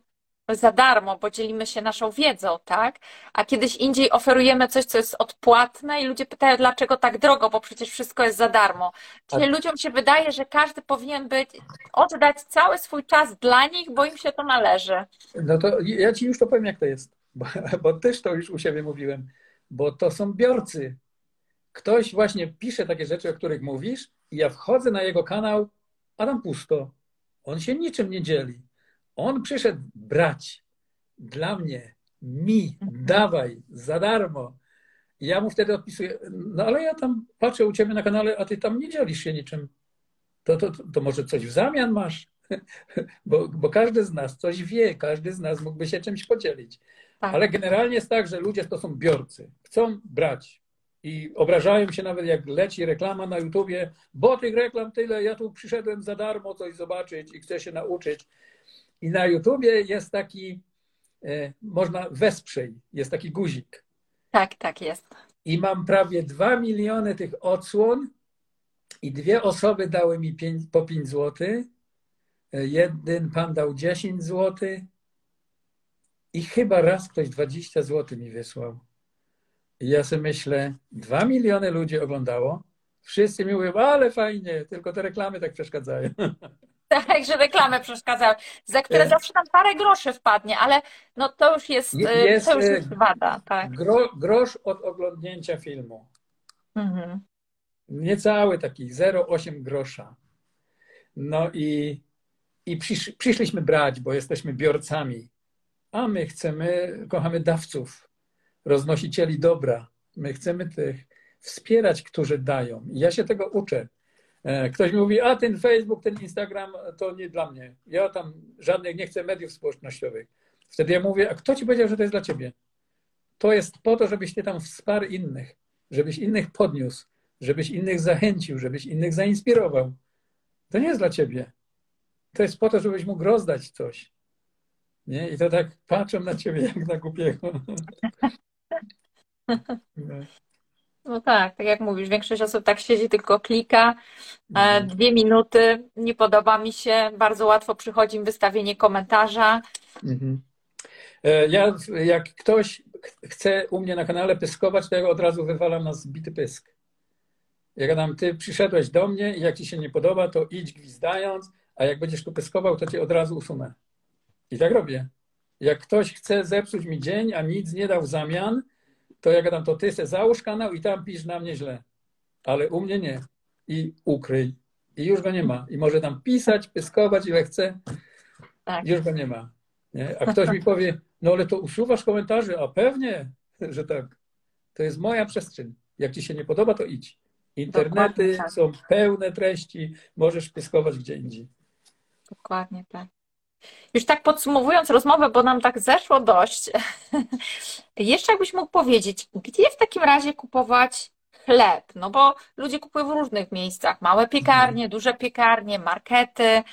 za darmo, bo dzielimy się naszą wiedzą, tak? A kiedyś indziej oferujemy coś, co jest odpłatne i ludzie pytają, dlaczego tak drogo, bo przecież wszystko jest za darmo. Czyli tak. ludziom się wydaje, że każdy powinien być, oddać cały swój czas dla nich, bo im się to należy. No to ja Ci już to powiem, jak to jest, bo, bo też to już u siebie mówiłem, bo to są biorcy. Ktoś właśnie pisze takie rzeczy, o których mówisz i ja wchodzę na jego kanał, a tam pusto. On się niczym nie dzieli on przyszedł brać dla mnie, mi, mhm. dawaj, za darmo. I ja mu wtedy odpisuję, no ale ja tam patrzę u ciebie na kanale, a ty tam nie dzielisz się niczym. To, to, to, to może coś w zamian masz? Bo, bo każdy z nas coś wie, każdy z nas mógłby się czymś podzielić. Tak. Ale generalnie jest tak, że ludzie to są biorcy. Chcą brać. I obrażają się nawet, jak leci reklama na YouTubie, bo tych reklam tyle, ja tu przyszedłem za darmo coś zobaczyć i chcę się nauczyć. I na YouTubie jest taki, e, można wesprzyj, jest taki guzik. Tak, tak jest. I mam prawie dwa miliony tych odsłon i dwie osoby dały mi po 5 zł. E, jeden pan dał 10 zł i chyba raz ktoś 20 zł mi wysłał. I ja sobie myślę, dwa miliony ludzi oglądało. Wszyscy mi mówią, ale fajnie, tylko te reklamy tak przeszkadzają. Tak, że reklamy przeszkadzają, za które e... zawsze tam parę groszy wpadnie, ale no to już jest, e, jest to już jest e, wada. Tak. Gro, grosz od oglądnięcia filmu. Mhm. Niecały taki, 0,8 grosza. No i, i przysz, przyszliśmy brać, bo jesteśmy biorcami. A my chcemy, kochamy dawców, roznosicieli dobra. My chcemy tych wspierać, którzy dają. I ja się tego uczę. E, ktoś mówi, a ten Facebook, ten Instagram to nie dla mnie. Ja tam żadnych nie chcę mediów społecznościowych. Wtedy ja mówię, a kto ci powiedział, że to jest dla ciebie? To jest po to, żebyś ty tam wsparł innych, żebyś innych podniósł, żebyś innych zachęcił, żebyś innych zainspirował. To nie jest dla ciebie. To jest po to, żebyś mógł rozdać coś. Nie? I to tak patrzę na ciebie jak na głupiego. No tak, tak jak mówisz, większość osób tak siedzi, tylko klika. E, mhm. Dwie minuty, nie podoba mi się, bardzo łatwo przychodzi mi wystawienie komentarza. Mhm. E, ja, jak ktoś chce u mnie na kanale pyskować, to ja od razu wywalam na zbity pysk. Jak tam ty przyszedłeś do mnie i jak ci się nie podoba, to idź gwizdając, a jak będziesz tu pyskował, to cię od razu usunę. I tak robię. Jak ktoś chce zepsuć mi dzień, a nic nie dał w zamian, to ja gadam, to ty se załóż kanał i tam pisz na mnie źle. Ale u mnie nie. I ukryj. I już go nie ma. I może tam pisać, pyskować ile chce. Tak. Już go nie ma. Nie? A ktoś mi powie, no ale to usuwasz komentarze, a pewnie, że tak. To jest moja przestrzeń. Jak ci się nie podoba, to idź. Internety tak. są pełne treści, możesz pyskować gdzie indziej. Dokładnie tak. Już tak podsumowując rozmowę, bo nam tak zeszło dość, jeszcze jakbyś mógł powiedzieć, gdzie w takim razie kupować chleb? No bo ludzie kupują w różnych miejscach, małe piekarnie, mhm. duże piekarnie, markety.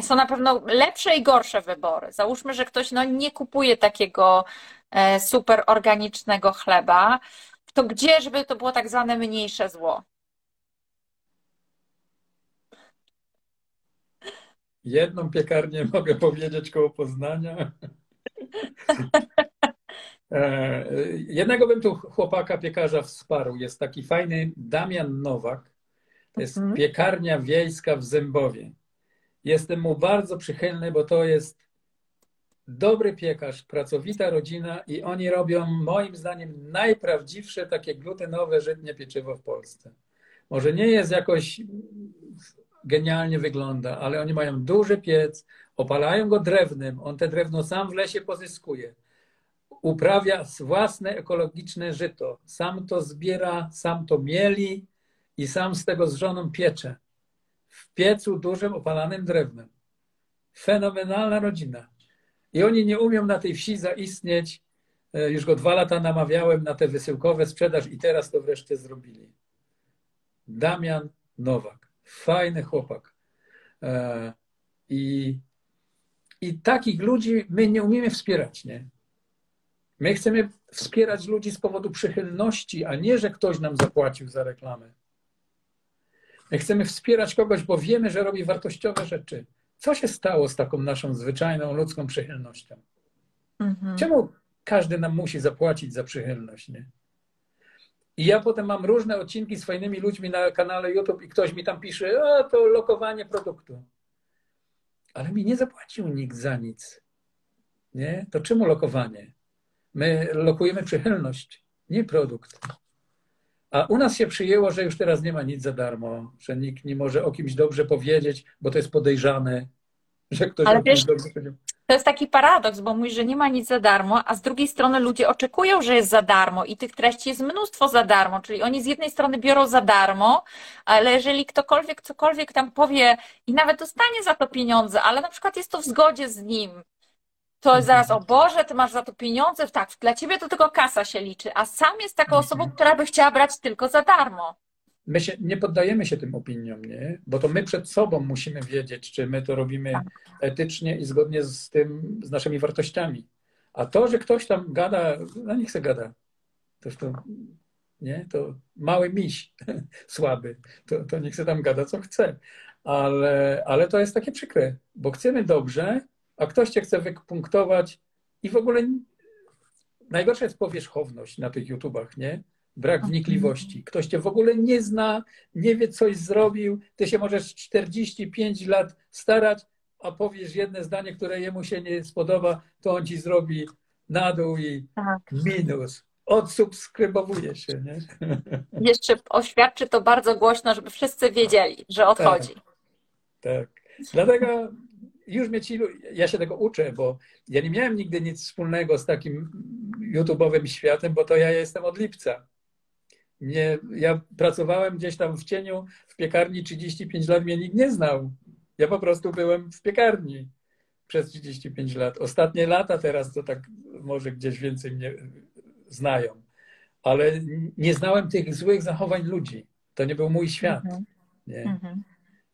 Są na pewno lepsze i gorsze wybory. Załóżmy, że ktoś no, nie kupuje takiego e, super organicznego chleba, to gdzie, żeby to było tak zwane mniejsze zło? Jedną piekarnię mogę powiedzieć koło Poznania. E, jednego bym tu chłopaka piekarza wsparł. Jest taki fajny Damian Nowak. To jest mhm. piekarnia wiejska w Zębowie. Jestem mu bardzo przychylny, bo to jest dobry piekarz, pracowita rodzina i oni robią moim zdaniem najprawdziwsze takie glutenowe żytnie pieczywo w Polsce. Może nie jest jakoś genialnie wygląda, ale oni mają duży piec, opalają go drewnem, on te drewno sam w lesie pozyskuje. Uprawia własne ekologiczne żyto, sam to zbiera, sam to mieli i sam z tego z żoną piecze. W piecu dużym opalanym drewnem. Fenomenalna rodzina. I oni nie umią na tej wsi zaistnieć. E, już go dwa lata namawiałem na te wysyłkowe sprzedaż i teraz to wreszcie zrobili. Damian Nowak fajny chłopak. E, I, I takich ludzi my nie umiemy wspierać, nie? My chcemy wspierać ludzi z powodu przychylności, a nie, że ktoś nam zapłacił za reklamę. My chcemy wspierać kogoś, bo wiemy, że robi wartościowe rzeczy. Co się stało z taką naszą zwyczajną ludzką przychylnością? Mhm. Czemu każdy nam musi zapłacić za przychylność? Nie? I ja potem mam różne odcinki z fajnymi ludźmi na kanale YouTube i ktoś mi tam pisze, a to lokowanie produktu. Ale mi nie zapłacił nikt za nic. Nie? To czemu lokowanie? My lokujemy przychylność, nie produkt. A u nas się przyjęło, że już teraz nie ma nic za darmo, że nikt nie może o kimś dobrze powiedzieć, bo to jest podejrzane, że ktoś Ale o kimś dobrze powiedział. To jest taki paradoks, bo mówisz, że nie ma nic za darmo, a z drugiej strony ludzie oczekują, że jest za darmo i tych treści jest mnóstwo za darmo, czyli oni z jednej strony biorą za darmo, ale jeżeli ktokolwiek cokolwiek tam powie i nawet dostanie za to pieniądze, ale na przykład jest to w zgodzie z nim, to jest zaraz, o Boże, ty masz za to pieniądze, tak, dla ciebie to tylko kasa się liczy, a sam jest taką osobą, która by chciała brać tylko za darmo. My się, nie poddajemy się tym opiniom, nie? Bo to my przed sobą musimy wiedzieć, czy my to robimy Tak. etycznie i zgodnie z tym, z naszymi wartościami. A to, że ktoś tam gada, no niech se gada. Toż to, nie? To mały miś słaby. To, to niech se tam gada, co chce. Ale, ale to jest takie przykre, bo chcemy dobrze, a ktoś cię chce wypunktować i w ogóle najgorsza jest powierzchowność na tych YouTubach, nie? Brak wnikliwości. Ktoś cię w ogóle nie zna, nie wie, coś zrobił. Ty się możesz 45 lat starać, a powiesz jedno zdanie, które jemu się nie spodoba, to on ci zrobi na dół i Tak. minus. Odsubskrybowuje się, nie? Jeszcze oświadczy to bardzo głośno, żeby wszyscy wiedzieli, że odchodzi. Tak. Dlatego już mnie ci, ja się tego uczę, bo ja nie miałem nigdy nic wspólnego z takim YouTube'owym światem, bo to ja jestem od lipca. Nie, ja pracowałem gdzieś tam w cieniu w piekarni 35 lat, mnie nikt nie znał. Ja po prostu byłem w piekarni przez 35 lat. Ostatnie lata teraz to tak może gdzieś więcej mnie znają, ale nie znałem tych złych zachowań ludzi. To nie był mój świat. Mhm. Nie? Mhm.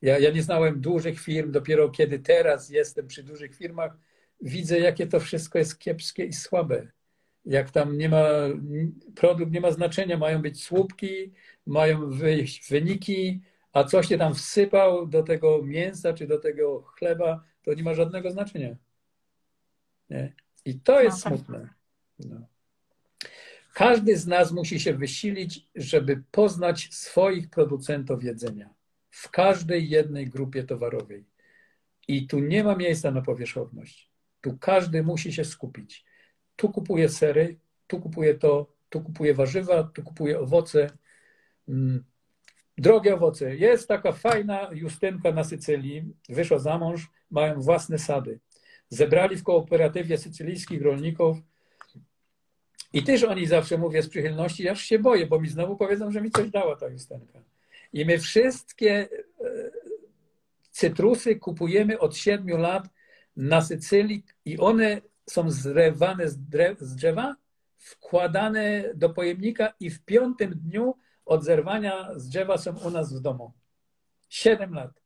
Ja, ja nie znałem dużych firm, dopiero kiedy teraz jestem przy dużych firmach, widzę, jakie to wszystko jest kiepskie i słabe. Jak tam nie ma, produkt nie ma znaczenia, mają być słupki, mają wyjść wyniki, a coś się tam wsypał do tego mięsa czy do tego chleba, to nie ma żadnego znaczenia. Nie? I to jest No tak. smutne. No. Każdy z nas musi się wysilić, żeby poznać swoich producentów jedzenia w każdej jednej grupie towarowej. I tu nie ma miejsca na powierzchowność. Tu każdy musi się skupić. Tu kupuje sery, tu kupuje to, tu kupuje warzywa, tu kupuje owoce. Mm. Drogie owoce. Jest taka fajna Justynka na Sycylii, wyszła za mąż, mają własne sady. Zebrali w kooperatywie sycylijskich rolników i też oni zawsze mówię z przychylności, aż się boję, bo mi znowu powiedzą, że mi coś dała ta Justynka. I my wszystkie e, cytrusy kupujemy od 7 lat na Sycylii i one są zrywane z, drew, z drzewa, wkładane do pojemnika i w piątym dniu od zerwania z drzewa są u nas w domu. 7 lat.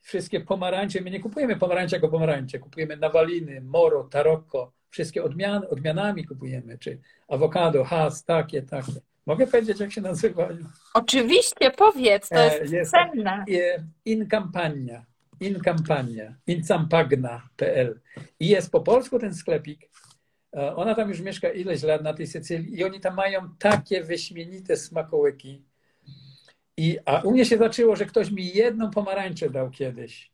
Wszystkie pomarańcze, my nie kupujemy pomarańczy jako pomarańcze, kupujemy nawaliny, moro, taroko, wszystkie odmian, odmianami kupujemy, czy awokado, has, takie, takie. Mogę powiedzieć, jak się nazywają? Oczywiście, powiedz, to E, jest, jest- cenne. In Campania, In Campania, incampagna.pl. I jest po polsku ten sklepik. E, Ona tam już mieszka ileś lat na tej Sycylii i oni tam mają takie wyśmienite smakołyki. I, a u mnie się zaczęło, że ktoś mi jedną pomarańczę dał kiedyś.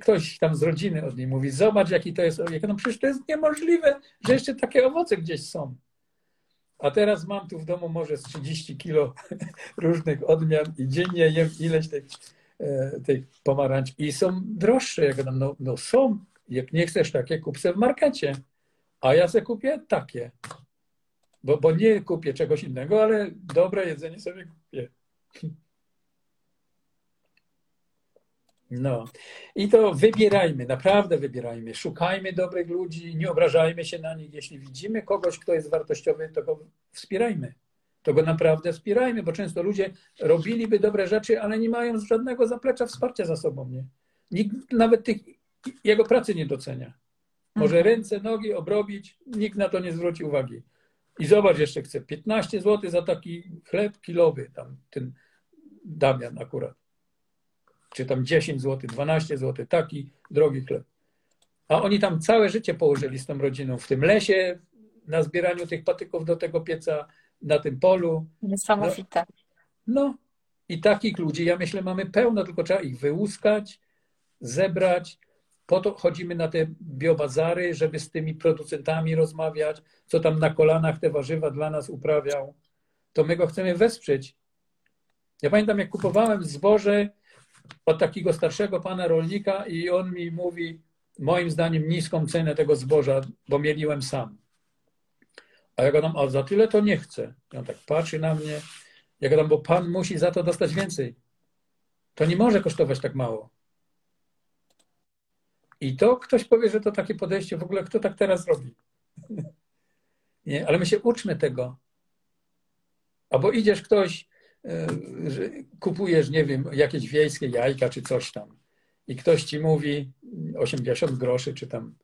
Ktoś tam z rodziny od niej mówi, zobacz jaki to jest owiek. No przecież to jest niemożliwe, że jeszcze takie owoce gdzieś są. A teraz mam tu w domu może z 30 kilo różnych odmian i dziennie jem ileś tych, tych pomarańcz i są droższe. Jak gadam, no, no są, jak nie chcesz takie, kup w markecie. A ja se kupię takie. Bo, bo nie kupię czegoś innego, ale dobre jedzenie sobie kupię. No. I to wybierajmy, naprawdę wybierajmy. Szukajmy dobrych ludzi, nie obrażajmy się na nich. Jeśli widzimy kogoś, kto jest wartościowy, to go wspierajmy. To go naprawdę wspierajmy, bo często ludzie robiliby dobre rzeczy, ale nie mają żadnego zaplecza wsparcia za sobą. Nie? Nikt nawet tych, jego pracy nie docenia. Może Mhm. ręce, nogi obrobić, nikt na to nie zwróci uwagi. I zobacz, jeszcze chcę 15 zł za taki chleb kilowy, tam ten Damian akurat. Czy tam 10 zł, 12 zł, taki drogi chleb. A oni tam całe życie położyli z tą rodziną w tym lesie, na zbieraniu tych patyków do tego pieca, na tym polu. Niesamowite. No i takich ludzi, ja myślę, mamy pełno, tylko trzeba ich wyłuskać, zebrać. Po to chodzimy na te biobazary, żeby z tymi producentami rozmawiać, co tam na kolanach te warzywa dla nas uprawiał. To my go chcemy wesprzeć. Ja pamiętam, jak kupowałem zboże od takiego starszego pana rolnika i on mi mówi, moim zdaniem niską cenę tego zboża, bo mieliłem sam. A ja gadam, a za tyle to nie chcę. I on tak patrzy na mnie. Ja gadam, bo pan musi za to dostać więcej. To nie może kosztować tak mało. I to ktoś powie, że to takie podejście, w ogóle kto tak teraz robi? Nie, ale my się uczmy tego. Albo idziesz ktoś, e, kupujesz, nie wiem, jakieś wiejskie jajka czy coś tam i ktoś ci mówi 80 groszy czy tam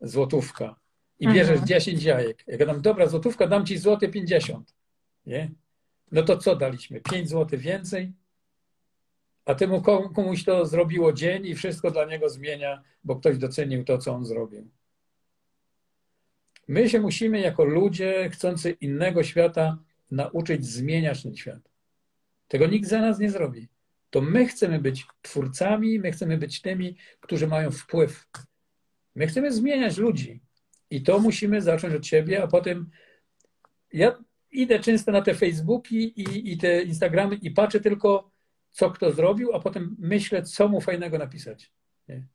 złotówka i bierzesz mhm. 10 jajek. Ja gadam, dobra, złotówka, dam ci złoty 50. Nie? No to co daliśmy? 5 zł więcej? A temu komuś to zrobiło dzień i wszystko dla niego zmienia, bo ktoś docenił to, co on zrobił. My się musimy jako ludzie chcący innego świata nauczyć zmieniać ten świat. Tego nikt za nas nie zrobi. To my chcemy być twórcami, my chcemy być tymi, którzy mają wpływ. My chcemy zmieniać ludzi. I to musimy zacząć od siebie, a potem ja idę często na te Facebooki i, i te Instagramy i patrzę tylko, co kto zrobił, a potem myślę, co mu fajnego napisać. Nie?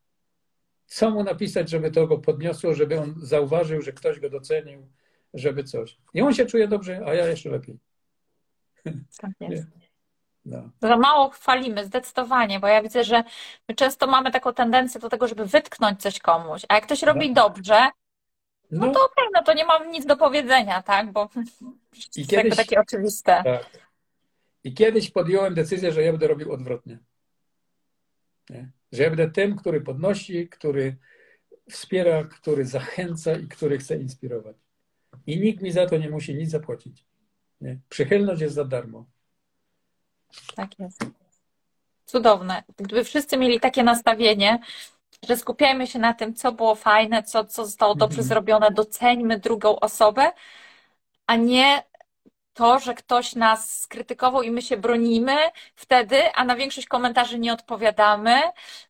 Co mu napisać, żeby to go podniosło, żeby on zauważył, że ktoś go docenił, żeby coś. I on się czuje dobrze, a ja jeszcze lepiej. Tak jest. No. Za mało chwalimy, zdecydowanie, bo ja widzę, że my często mamy taką tendencję do tego, żeby wytknąć coś komuś, a jak ktoś robi no. dobrze, no, no to okej, no to nie mam nic do powiedzenia, tak, bo I jest kiedyś, takie oczywiste. Tak. I kiedyś podjąłem decyzję, że ja będę robił odwrotnie. Nie? Że ja będę tym, który podnosi, który wspiera, który zachęca i który chce inspirować. I nikt mi za to nie musi nic zapłacić. Nie? Przychylność jest za darmo. Tak jest. Cudowne. Gdyby wszyscy mieli takie nastawienie, że skupiajmy się na tym, co było fajne, co, co zostało dobrze -hmm. zrobione, doceńmy drugą osobę, a nie to, że ktoś nas skrytykował i my się bronimy wtedy, a na większość komentarzy nie odpowiadamy.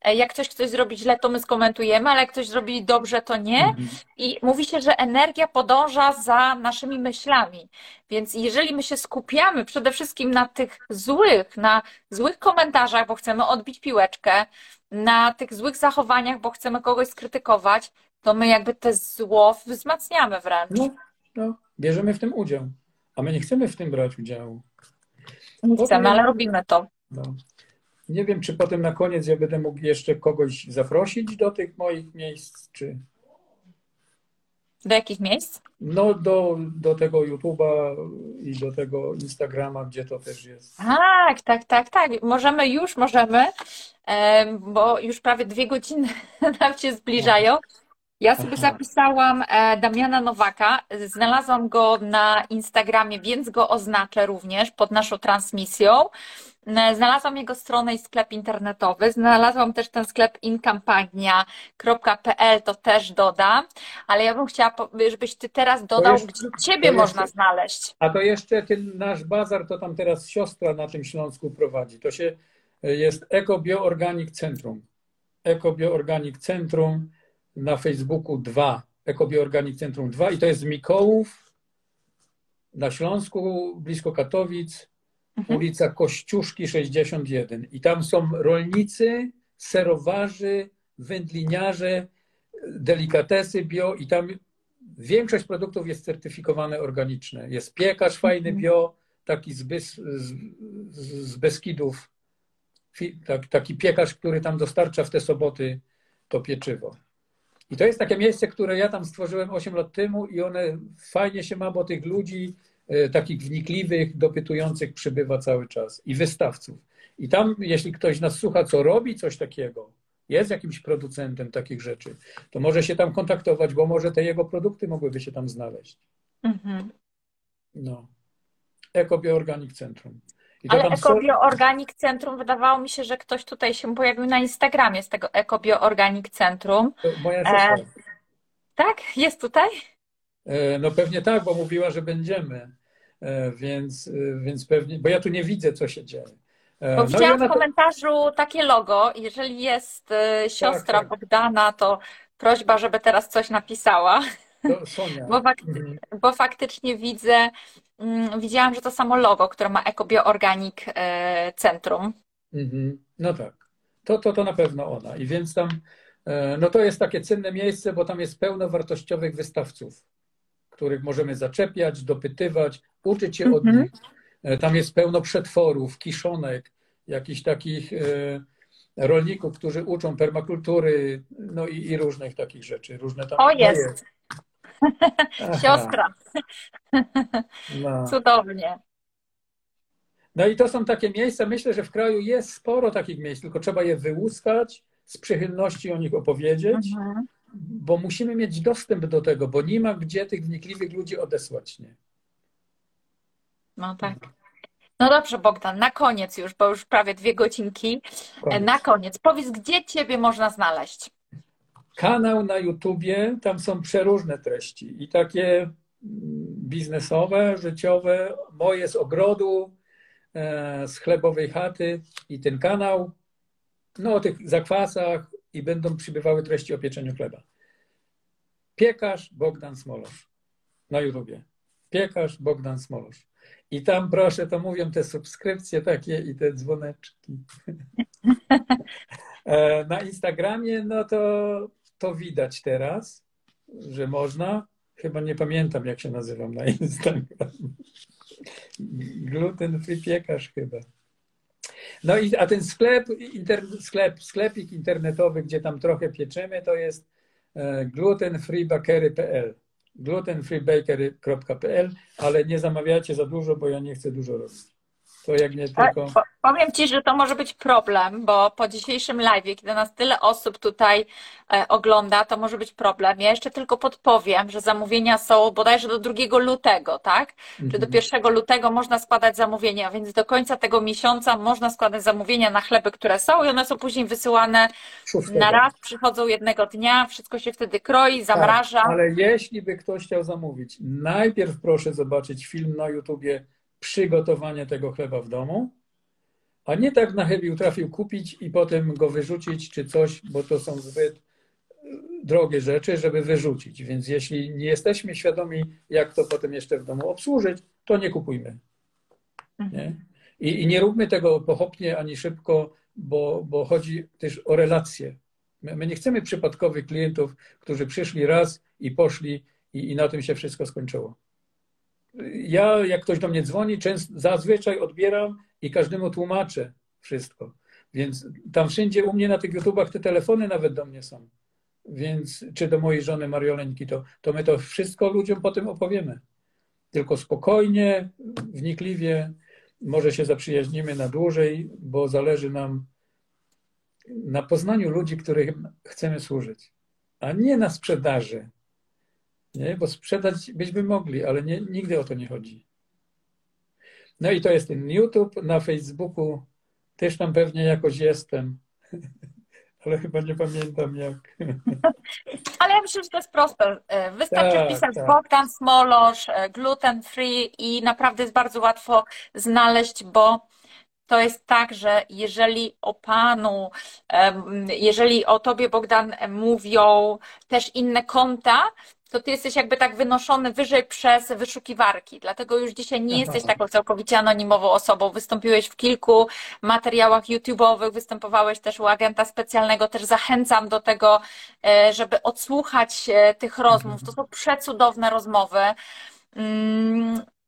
E, jak ktoś coś zrobi źle, to my skomentujemy, ale jak ktoś zrobi dobrze, to nie. Mhm. I mówi się, że energia podąża za naszymi myślami. Więc jeżeli my się skupiamy przede wszystkim na tych złych, na złych komentarzach, bo chcemy odbić piłeczkę, na tych złych zachowaniach, bo chcemy kogoś skrytykować, to my jakby te zło wzmacniamy wręcz. No, no bierzemy w tym udział. A my nie chcemy w tym brać udziału. Nie chcemy, ale robimy to. No. Nie wiem, czy potem na koniec ja będę mógł jeszcze kogoś zaprosić do tych moich miejsc, czy. Do jakich miejsc? No, do, do tego YouTube'a i do tego Instagrama, gdzie to też jest. Tak, tak, tak, tak. Możemy już, możemy, bo już prawie dwie godziny nam się zbliżają. Ja sobie zapisałam e, Damiana Nowaka, znalazłam go na Instagramie, więc go oznaczę również pod naszą transmisją. E, znalazłam jego stronę i sklep internetowy. Znalazłam też ten sklep inkampania.pl, to też dodam, ale ja bym chciała, żebyś ty teraz dodał, jeszcze, gdzie ciebie można jeszcze, znaleźć. A to jeszcze ten nasz bazar, to tam teraz siostra na tym Śląsku prowadzi. To się e, jest Eko Bioorganik Centrum. Eko Bioorganik Centrum na Facebooku 2, Ekobioorganik Centrum 2 i to jest Mikołów na Śląsku, blisko Katowic, mhm. ulica Kościuszki 61. I tam są rolnicy, serowarzy, wędliniarze, delikatesy bio i tam większość produktów jest certyfikowane organiczne. Jest piekarz fajny mhm. bio, taki z, Bys, z, z Beskidów, taki piekarz, który tam dostarcza w te soboty to pieczywo. I to jest takie miejsce, które ja tam stworzyłem 8 lat temu i one fajnie się ma, bo tych ludzi e, takich wnikliwych, dopytujących przybywa cały czas i wystawców. I tam, jeśli ktoś nas słucha, co robi coś takiego, jest jakimś producentem takich rzeczy, to może się tam kontaktować, bo może te jego produkty mogłyby się tam znaleźć. Mhm. No. Ekobioorganik Centrum. Ale Ekobioorganik Centrum, wydawało mi się, że ktoś tutaj się pojawił na Instagramie z tego Ekobioorganik Centrum. moja siostra. E, tak? Jest tutaj? E, no pewnie tak, bo mówiła, że będziemy. E, więc, e, więc pewnie, bo ja tu nie widzę, co się dzieje. E, bo no widziałam w komentarzu takie logo. Jeżeli jest e, siostra tak, tak. Bogdana, to prośba, żeby teraz coś napisała. Sonia. Bo, fakty, mhm. bo, faktycznie widzę, widziałam, że to samo logo, które ma EcoBioOrganic e, Centrum. Mhm. No tak. To, to, to na pewno ona. I więc tam E, no to jest takie cenne miejsce, bo tam jest pełno wartościowych wystawców, których możemy zaczepiać, dopytywać, uczyć się od Mhm. nich. E, Tam jest pełno przetworów, kiszonek, jakichś takich rolników, którzy uczą permakultury, no i, i różnych takich rzeczy. Różne tam O, no jest. Siostra, No. cudownie. no i to są takie miejsca, myślę, że w kraju jest sporo takich miejsc, tylko trzeba je wyłuskać, z przychylności o nich opowiedzieć, Mhm. bo musimy mieć dostęp do tego, bo nie ma gdzie tych wnikliwych ludzi odesłać. Nie? No tak. No dobrze, Bogdan, na koniec już, bo już prawie dwie godzinki. E, Koniec. Na koniec, powiedz, gdzie Ciebie można znaleźć? Kanał na YouTubie, tam są przeróżne treści i takie mm, biznesowe, życiowe, moje z ogrodu, e, z chlebowej chaty i ten kanał, no o tych zakwasach i będą przybywały treści o pieczeniu chleba. Piekarz Bogdan Smolosz na YouTubie. Piekarz Bogdan Smolosz. I tam proszę, to mówią te subskrypcje takie i te dzwoneczki. E, Na Instagramie, no to, to widać teraz, że można. Chyba nie pamiętam, jak się nazywam na Instagram. Gluten free piekarz chyba. No i a ten sklep, inter, sklep, sklepik internetowy, gdzie tam trochę pieczemy, to jest e, glutenfreebakery.pl glutenfreebakery.pl, ale nie zamawiajcie za dużo, bo ja nie chcę dużo robić. To jak nie tylko... po- Powiem Ci, że to może być problem, bo po dzisiejszym live, kiedy nas tyle osób tutaj e, ogląda, to może być problem. Ja jeszcze tylko podpowiem, że zamówienia są bodajże do 2 lutego, tak? Czy do 1 lutego można składać zamówienia, więc do końca tego miesiąca można składać zamówienia na chleby, które są i one są później wysyłane Szóstego. na raz, przychodzą jednego dnia, wszystko się wtedy kroi, zamraża. Tak, ale jeśli by ktoś chciał zamówić, najpierw proszę zobaczyć film na YouTubie przygotowanie tego chleba w domu, a nie tak na chybił trafił kupić i potem go wyrzucić czy coś, bo to są zbyt drogie rzeczy, żeby wyrzucić. Więc jeśli nie jesteśmy świadomi, jak to potem jeszcze w domu obsłużyć, to nie kupujmy. Nie? I, I nie róbmy tego pochopnie ani szybko, bo, bo chodzi też o relacje. My, my nie chcemy przypadkowych klientów, którzy przyszli raz i poszli i, i na tym się wszystko skończyło. Ja, jak ktoś do mnie dzwoni, często, zazwyczaj odbieram i każdemu tłumaczę wszystko. Więc tam wszędzie u mnie na tych YouTubach te telefony nawet do mnie są. Więc czy do mojej żony Marioleńki, to, to my to wszystko ludziom potem opowiemy. Tylko spokojnie, wnikliwie, może się zaprzyjaźnimy na dłużej, bo zależy nam na poznaniu ludzi, którym chcemy służyć, a nie na sprzedaży. Nie? Bo sprzedać byśmy mogli, ale nie, nigdy o to nie chodzi. No i to jest ten YouTube. Na Facebooku też tam pewnie jakoś jestem, ale chyba nie pamiętam jak. Ale ja myślę, że to jest proste. E, Wystarczy Tak, wpisać tak. Bogdan Smolosz, e, gluten free i naprawdę jest bardzo łatwo znaleźć, bo to jest tak, że jeżeli o Panu, jeżeli o Tobie, Bogdan, mówią też inne konta, to Ty jesteś jakby tak wynoszony wyżej przez wyszukiwarki. Dlatego już dzisiaj nie jesteś taką całkowicie anonimową osobą. Wystąpiłeś w kilku materiałach YouTube'owych, występowałeś też u agenta specjalnego. Też zachęcam do tego, e, żeby odsłuchać e, tych rozmów. To są przecudowne rozmowy.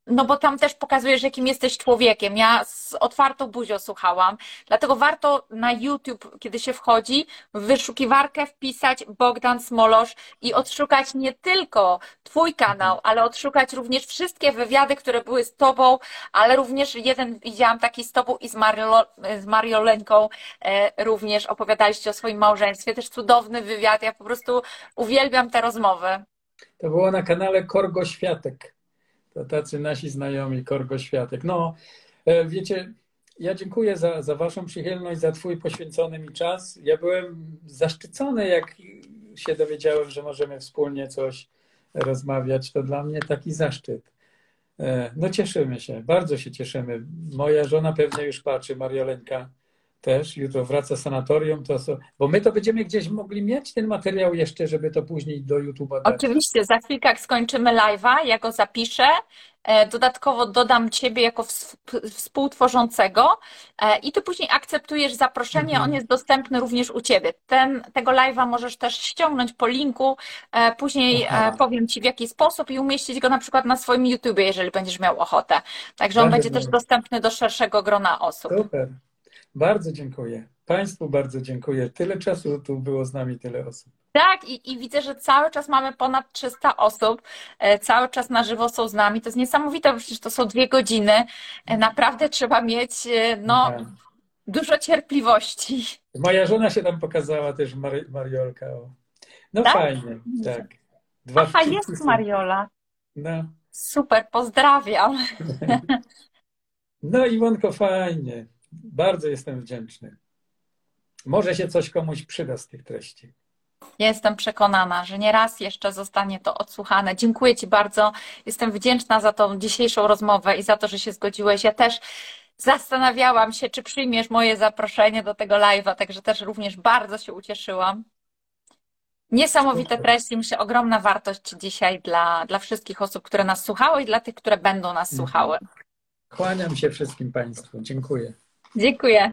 No bo tam też pokazujesz, jakim jesteś człowiekiem. Ja z otwartą buzią słuchałam. Dlatego warto na YouTube, kiedy się wchodzi, w wyszukiwarkę wpisać Bogdan Smolosz i odszukać nie tylko Twój kanał, ale odszukać również wszystkie wywiady, które były z Tobą, ale również jeden widziałam taki z Tobą i z, Mario, z Mariolenką e, również opowiadaliście o swoim małżeństwie. Też cudowny wywiad. Ja po prostu uwielbiam te rozmowy. To było na kanale Korgo Światek. To tacy nasi znajomi Korgo Światek. No, e, wiecie, ja dziękuję za, za Waszą przychylność, za Twój poświęcony mi czas. Ja byłem zaszczycony, jak się dowiedziałem, że możemy wspólnie coś rozmawiać. To dla mnie taki zaszczyt. E, No cieszymy się, bardzo się cieszymy. Moja żona pewnie już patrzy, Mariolenka, też. Jutro wraca sanatorium, to so, bo my to będziemy gdzieś mogli mieć ten materiał jeszcze, żeby to później do YouTube'a dać. Oczywiście, za chwilkę jak skończymy live'a, ja go zapiszę. E, Dodatkowo dodam Ciebie jako ws- współtworzącego e, i Ty później akceptujesz zaproszenie, Mhm. on jest dostępny również u Ciebie. Ten, tego live'a możesz też ściągnąć po linku, e, później Aha. powiem Ci w jaki sposób i umieścić go na przykład na swoim YouTubie, jeżeli będziesz miał ochotę. Także on Bardzo będzie też dobrze. dostępny do szerszego grona osób. Super. Bardzo dziękuję. Państwu bardzo dziękuję. Tyle czasu tu było z nami, tyle osób. Tak, i, i widzę, że cały czas mamy ponad 300 osób, e, cały czas na żywo są z nami. To jest niesamowite, bo przecież to są dwie godziny. E, Naprawdę trzeba mieć e, no, Tak. dużo cierpliwości. Moja żona się tam pokazała też, Mari Mariolka. No Tak? fajnie, tak. Dwa Aha, jest. Mariola. No, Super, pozdrawiam. no Iwonko, fajnie. Bardzo jestem wdzięczny. Może się coś komuś przyda z tych treści. Jestem przekonana, że nie raz jeszcze zostanie to odsłuchane. Dziękuję Ci bardzo. Jestem wdzięczna za tą dzisiejszą rozmowę i za to, że się zgodziłeś. Ja też zastanawiałam się, czy przyjmiesz moje zaproszenie do tego live'a, także też również bardzo się ucieszyłam. Niesamowite treści, myślę, ogromna wartość dzisiaj dla, dla wszystkich osób, które nas słuchały i dla tych, które będą nas Mhm. słuchały. Kłaniam się wszystkim Państwu. Dziękuję. Dziękuję.